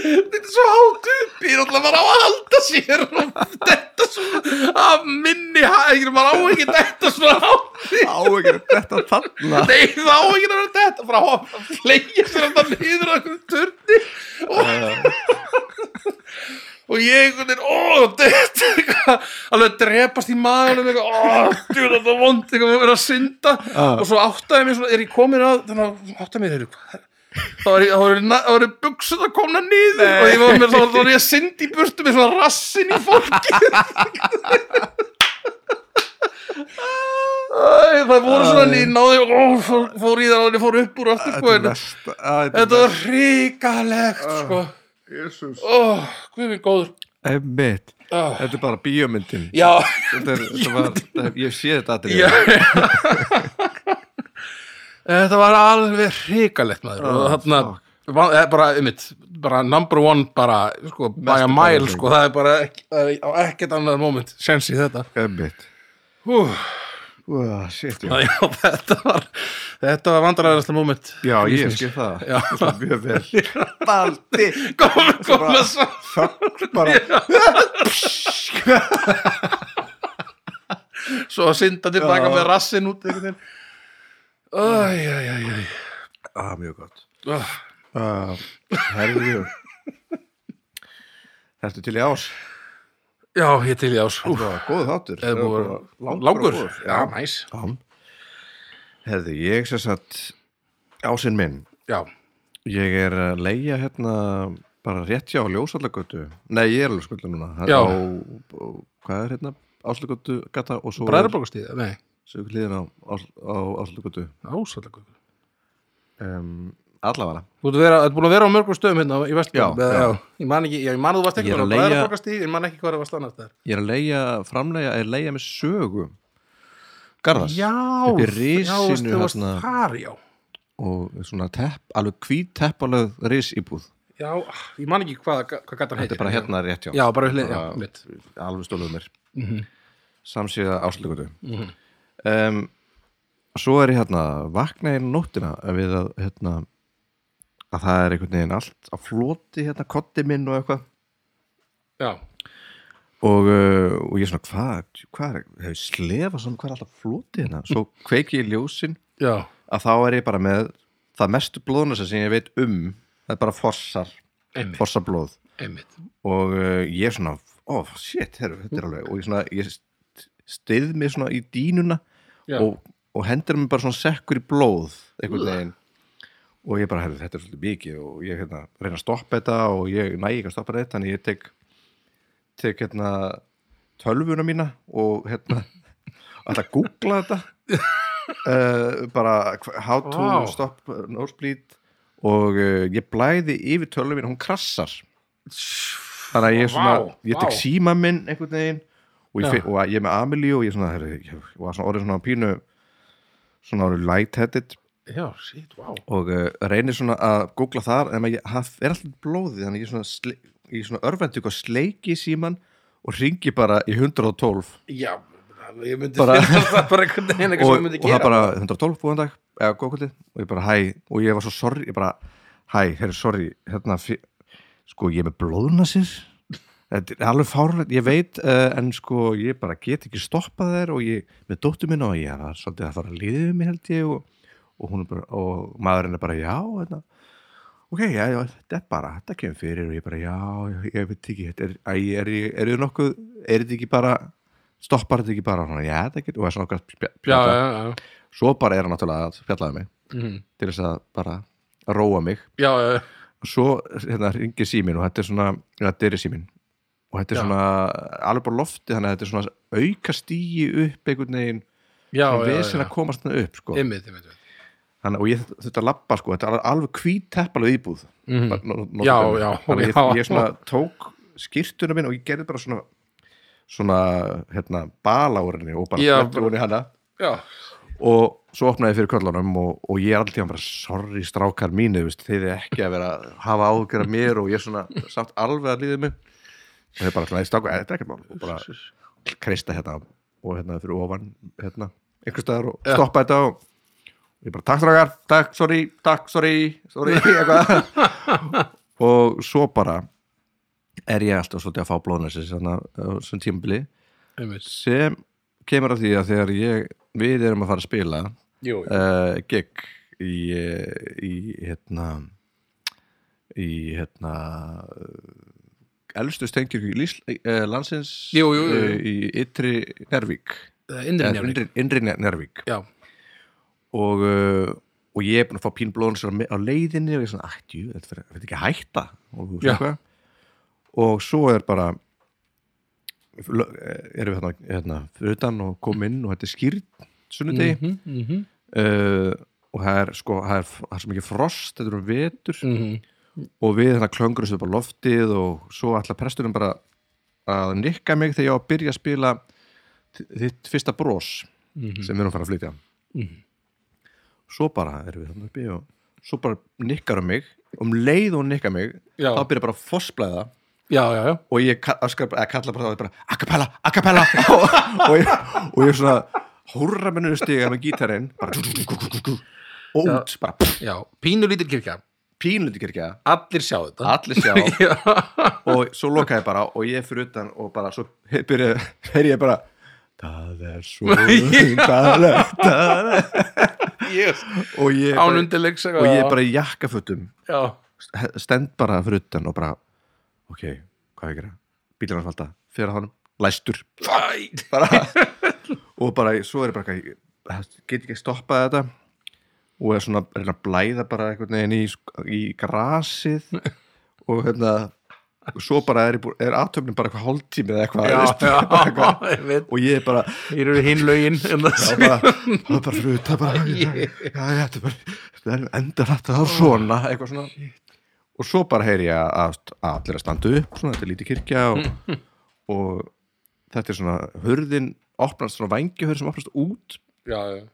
þetta er svo hátt upp ég er alltaf bara á að halda sér. Og þetta svona af minni hægir, maður á ekki þetta svona hátt Á ekki þetta þarna. Nei, það á ekki að þetta frá að fleia sér alltaf niður á einhverjum turni. Og, og ég ó, þetta er alveg drepast í ó, djúð, þetta er vond eitthvað að vera að synda. Og svo áttaði mér er ég komin að, að áttaði mér, heyrðu, hvað þá ég buksut að komna niður og ég var mér, þá var ég að synda í burtu með svona rassin í fólki. Það voru svona ég náði, ó, fór, fór í það og ég fór upp úr aftur, sko, Þetta er þetta var hrikalegt, sko. Ó, hvað er góður. Einmitt. Ó. Þetta er bara bíómyndin. Já, Þetta er, þetta var, Ég sé þetta já þetta var alveg hrikalegt maður. Og Oh, þarna eh, bara, einmitt, bara number one bara, sko, by a mile sko, það er bara það er á ekkert annað moment sens í þetta. Einmitt. Hú, shit, já. já, þetta var þetta var vandræðast moment já, ég skil það. Já. Mjög vel. Baldi. Kom, kom að svo bara svo að synda tilbaka með rassin út einhvern veginn Æj, æj, æj, æj. Ah, Mjög gott. Ah, uh, Herðu. Þetta til í ás? Já, ég til í ás. Þetta var góð þáttur. Eða búið langur góður. Já, næs. Herðu, ég sem sagt ásinn minn. Já, Ég er að leigja hérna bara rétt hjá ljósallagötu. Nei, ég er alveg skulda núna. Á, hvað er hérna? Áslagötu gata og svo Bræðarbókastíð, nei, svo hliðin á, á, á áslagötu ásallagöku um, allavega. Þú ert búin að vera á mörgum stöðum hérna í Vestbjörn. Ég man ekki, ég man að þú varst ekki Ég er að leigja- Bræðarbókastíð Ég er að leia, framlega leia með sögu Garðars. Já, já, þú varst þar, já. Og svona tepp, alveg hvít teppalög ris íbúð Já, ég man ekki hvað, hvað þetta heitir. er bara hérna rétt hjá. Já, bara hlið, já, mitt. alveg stóluð mér. Mhm. samsíða áslögutu Mhm. Um, svo er ég hérna vakna í nóttina við að hérna að það er einhvern veginn allt á floti hérna, kotti minn og eitthvað. Já, og, uh, og ég er svona, hvað hvað hefur slefa svona, hvað er alltaf floti hérna? Svo kveiki ég ljósin. Já, að þá er ég bara með það mestu blóðnasa sem ég veit um. Það er bara fossar, einmitt, fossar blóð einmitt. Og uh, ég er svona ó, shit, herru, þetta er alveg og ég, svona, ég st- styð mig svona í dínuna og, og hendur mér bara svona sekkur í blóð einhvern veginn. Og ég bara, herru, þetta er svolítið mikið og ég hérna, reyna að stoppa þetta og ég næ ekki að stoppa þetta þannig ég tek tek hérna tölvuna mína og hérna alltaf googla þetta. Uh, bara how to Vá. stop nosebleed og uh, ég blæði yfir tölvuna mína, hún krassar. Þannig að ég, svona, Vá, ég tek síma minn einhvern veginn og ég, og ég er með Amelie og ég svona, ég var svona orðið svona pínu svona orðið lightheaded. Wow og uh, reynir svona að googla þar en maður, er alltaf blóðið þannig ég svona, ég svona örvendu eitthvað sleiki síman og ringi bara í 112 Já, ég myndi Bara- það bara einhvern veginn eitthvað sem ég myndi og það gera. bara 112 búin dag eða góðkvöldið og ég bara hæ og ég var svo sorry ég bara hæ, herri sorry hérna, sko ég er með blóðnasir þetta er alveg fárlegt ég veit uh, en sko ég bara get ekki stoppað þær og ég með dóttur minna og ég var svolítið að fara að liðið mig held ég og, og, hún er bara, og maðurinn er bara já hérna, ok, já, já, þetta er bara þetta kemur fyrir og ég bara já, já ég veit ekki, þetta er, er, er, er, er nokkuð er þetta ekki bara stoppar þetta ekki bara, já, þetta getur og það er svona okkar spjalla Já, já, já, svo bara er hann náttúrulega að spjallaði mig Mhm. til þess að bara róa mig. Já, já, og svo hérna ringir símin og þetta er svona, þetta er símin og þetta er Já. svona alveg bara lofti þannig að þetta er svona auka stíi upp einhvern veginn vesen já. að komast þarna upp sko. Einmitt, einmitt, einmitt. þannig, og ég þetta að labba sko, þetta er alveg- hvít teppalög íbúð. Bara nó- nó- Já, já, þannig að ég, ég svona tók skýrtuna minn og ég gerði bara svona svona hérna balárinni og bara Já, flettu hún í hana og svo opnaði fyrir köllunum og, og ég er alltaf bara sorry strákar mínu þeir eru ekki að vera að hafa ágjör af mér og ég er svona samt alveg að líða mig og þeir bara svona, strákar, þetta er ekkert mál. Og bara kreista hérna og hérna fyrir ofan hérna, einhver staðar og stoppa þetta og ég bara, takk strákar, takk, sorry, takk, sorry sorry, eitthvað. Og svo bara er ég alltaf svolítið að fá blóðnæsins sem tímabili einmitt. sem kemur af því að þegar ég, við erum að fara að spila Jú, jú. uh, gig í, eh, í hérna í hérna elstu stengjur í uh, landsins Jú, jú, jú, eh, í ytri Nervík er Eh, Ner- Nervík og, uh, og ég er búin að fá pín blóðan á, leiðinni og ég er svona, ættjú, þetta er ekki að hætta. Og, og svo er bara erum við hérna, hérna fyrir utan og kom inn og þetta er skýrt sunnudegi. Mhm, mhm, uh, og það er sko það er, það er svo mikið frost, þetta er um vetur. Mhm. Og við hérna klöngur þessu bara loftið og svo ætla presturinn bara að nikka mig þegar ég á að byrja að spila þitt fyrsta bros Mhm. sem við erum að fara að flytja. Mhm. svo bara erum við þannig uppi og svo bara nikkar um mig. Um leið og nikkar mig Já. þá byrja bara að fossblæða. Já, já, já. Og ég ka- öskra, eða kalla bara bara acapella, acapella og, og, ég, og ég svona húrra minnu stiga með gítarinn bara og út, bara. Já, pínu lítil kirkja pínluti kirkja. Allir sjá þetta. Allir sjá. Já, og svo lokaði ég bara og ég fyrir utan og bara svo byrja, heyri ég bara það er svo undarlegt það er-" yes. og ég bara, og ég bara í jakkafutum Já, stend bara fyrir utan og bara ok, hvað er að gera? Bílarnar falda, fyrir hann, læstur. Bara, og bara, svo er ég bara get ekki stoppað þetta og er svona að reyna að blæða bara einhvern veginn í, í grasið og hérna og svo bara er, ég er aðtöfnin bara eitthvað hálftími eða eitthvað, já, veist, bara eitthvað. já, ég og ég er bara Hér eru hinn lögin já, það er bara já, já, já, er er endur þetta á svona eitthvað svona. Og svo bara heyri ég að, allir að standa upp svona, þetta er lítið kirkja og, og þetta er svona hurðin opnast svona vængjuhurð sem opnast út. Já, já.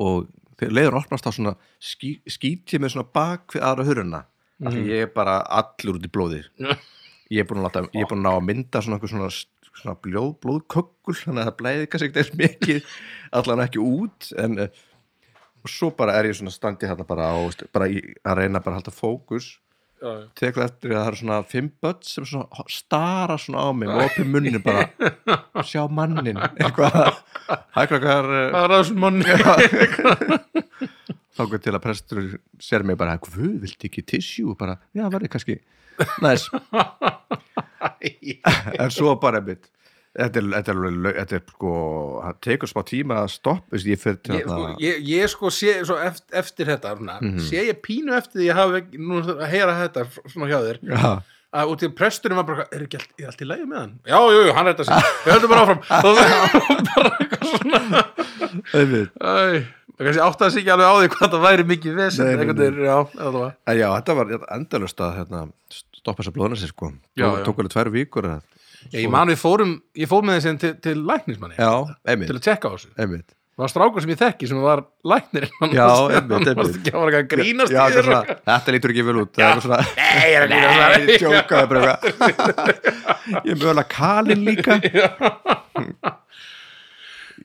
og leiður opnast þá svona ský, skýt ég með svona bak við aðra hurðina mm. af því ég er bara allur út í blóði Já. ég er búin að, láta, ég er búin að að mynda svona, svona, svona blóð, blóðkökkul þannig að það blæði kannski ekkert mikið allan ekki út en eh, og svo bara er ég svona standi hérna bara, á, bara í, að reyna bara að halda fókus. Tekur eftir að það eru svona fimm börn sem svona stara svona á mig og opið munni bara. Sjá mannin eitthvað. Hækrakkar er þá til að prestur sér mig bara hvað, viltu ekki tissue? Bara, já, verði kannski næs, en svo bara einmitt þetta er, sko það tekur smá tíma að stopp ég ég, sko, að ég, ég sko sé svo eftir, eftir þetta svona, Mhm. sé ég pínu eftir því að hafa ekki- nú að heyra þetta svona hjá þér já, að út í presturinn var bara er ekki allt, er allt í lægi með hann? Já, jú, jú, hann er þetta sér við höldum bara áfram. Bara eitthvað svona það kannski áttaði sig ekki alveg á því hvað það væri mikið vesen já, já, þetta var endalust að hérna, stoppa þess að blóðna sér sko tók alveg tvær vikur að, Já, ég man við fórum, ég fór með þessi til, til læknismanni. Já, til að tjekka á þessu. Einmitt. Það var strákur sem ég þekki sem var læknir Já, einmitt, einmitt. varst ekki að var ekki að grínast já, þetta, svona, þetta lítur ekki vel út. Það er svona Nei, ég er að grínast. Nei, tjókaði bara eitthvað. Ég er mögulega kalinn líka. Einmitt,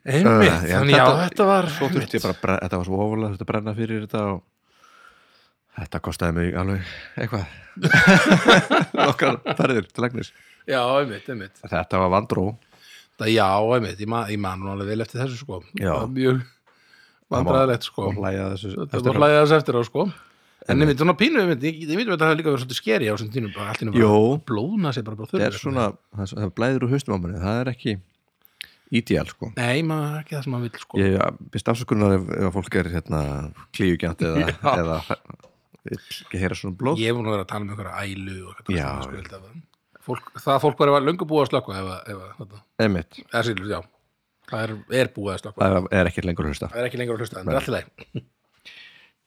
Uh, já, þannig já, þetta- þetta var Svo þurfti ég bara, að þetta var svo ofalega að brenna fyrir þetta og þetta kostaði mig alveg eitthvað. Nokkar ferðir til læknis Já, einmitt, einmitt. Þetta var vandró. Það, Já, einmitt, ég man, ég man nú alveg vel eftir þessu sko. Já. Það var mjög vandræðilegt sko. Þessu eftir var á. hlæðið þess eftir á sko. En einmitt, svona pínu, einmitt, ég, ég myndi að það hefði líka verið svolítið skeri á þessum tímum bara einu bara blóðna sér bara bara það þurr er svona það það blæðir úr haustum á manni það er ekki ídíal sko. Nei, maður er ekki það sem maður vill sko. Ég byrst afsökunar ef, ef fólk er hérna klíugjant eða, eða ekki heyra svona blóð. Ég búin að vera að tala um einhverja ælu og eitthvað svona, sko, ég fólk, Það fólk var löngu búið að slökka Einmitt, sílur, Það er, er búið að slökka það er ekki lengur að hlusta. Það er ekki lengur að hlusta, en það er alltaf leið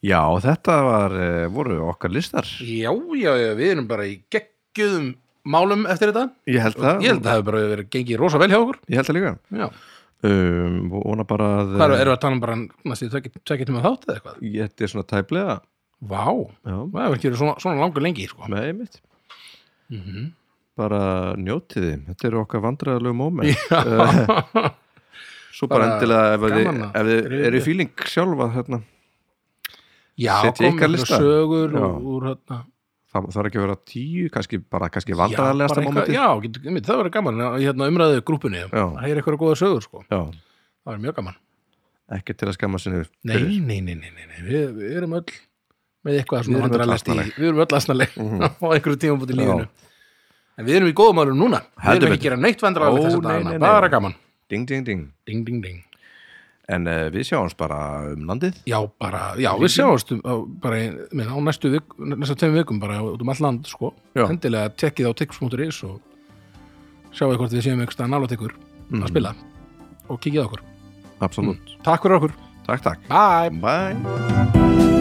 Já, þetta var, eh, voru okkar listar. Já, já, við erum bara í geggjuðum málum eftir þetta. Ég held það. Ég held að það hefur bara verið gengið rosa vel hjá okkur. Ég held það líka. Já, um, Vona bara að hvað eru, erum við að tala um bara næstu tvekja tíma þátt eða eitthvað? Þetta er svona tæplega. Vá, Já, það hefur ekki verið svona, svona langur lengi sko. með einmitt. Mm Bara njótiði, þetta eru okkar vandræðalegu móment Já, Svo bara, Bara endilega ef þið, ef þið eru í fíling sjálfa hérna, já komið lista. sögur Já. úr, hérna það þarf ekki að vera tíu kannski bara kannski Já, bara vandræðalegasta eitthvað- mómenti Já, getur, einmitt, það verður gaman hérna, umræðu grúpunni. Það er eitthvað góða sögur sko. Já, Það er mjög gaman ekki til að skamma sinni Nei, nei, nei, nei, nei. Við, við erum öll með eitthvað svona í asnaleg. Við erum öll asnaleg Mhm. á einhverju tímum búti í lífinu En við erum í góðum árum núna. Við erum ekki að gera neitt nei. Bara gaman. Ding, ding, ding. Ding, ding, ding. En uh, við sjáumst bara um landið. Já, bara, já, við sjáumst um, bara með, á næstu vik, næstu tveim vikum bara út um all land, sko. Já. Endilega tekkið á tips.is og sjáu hvort við séum nálægt ykkur Mhm. að spila og kikið á okkur. Absolutt. Takk fyrir okkur. Takk, takk. Bye. Bye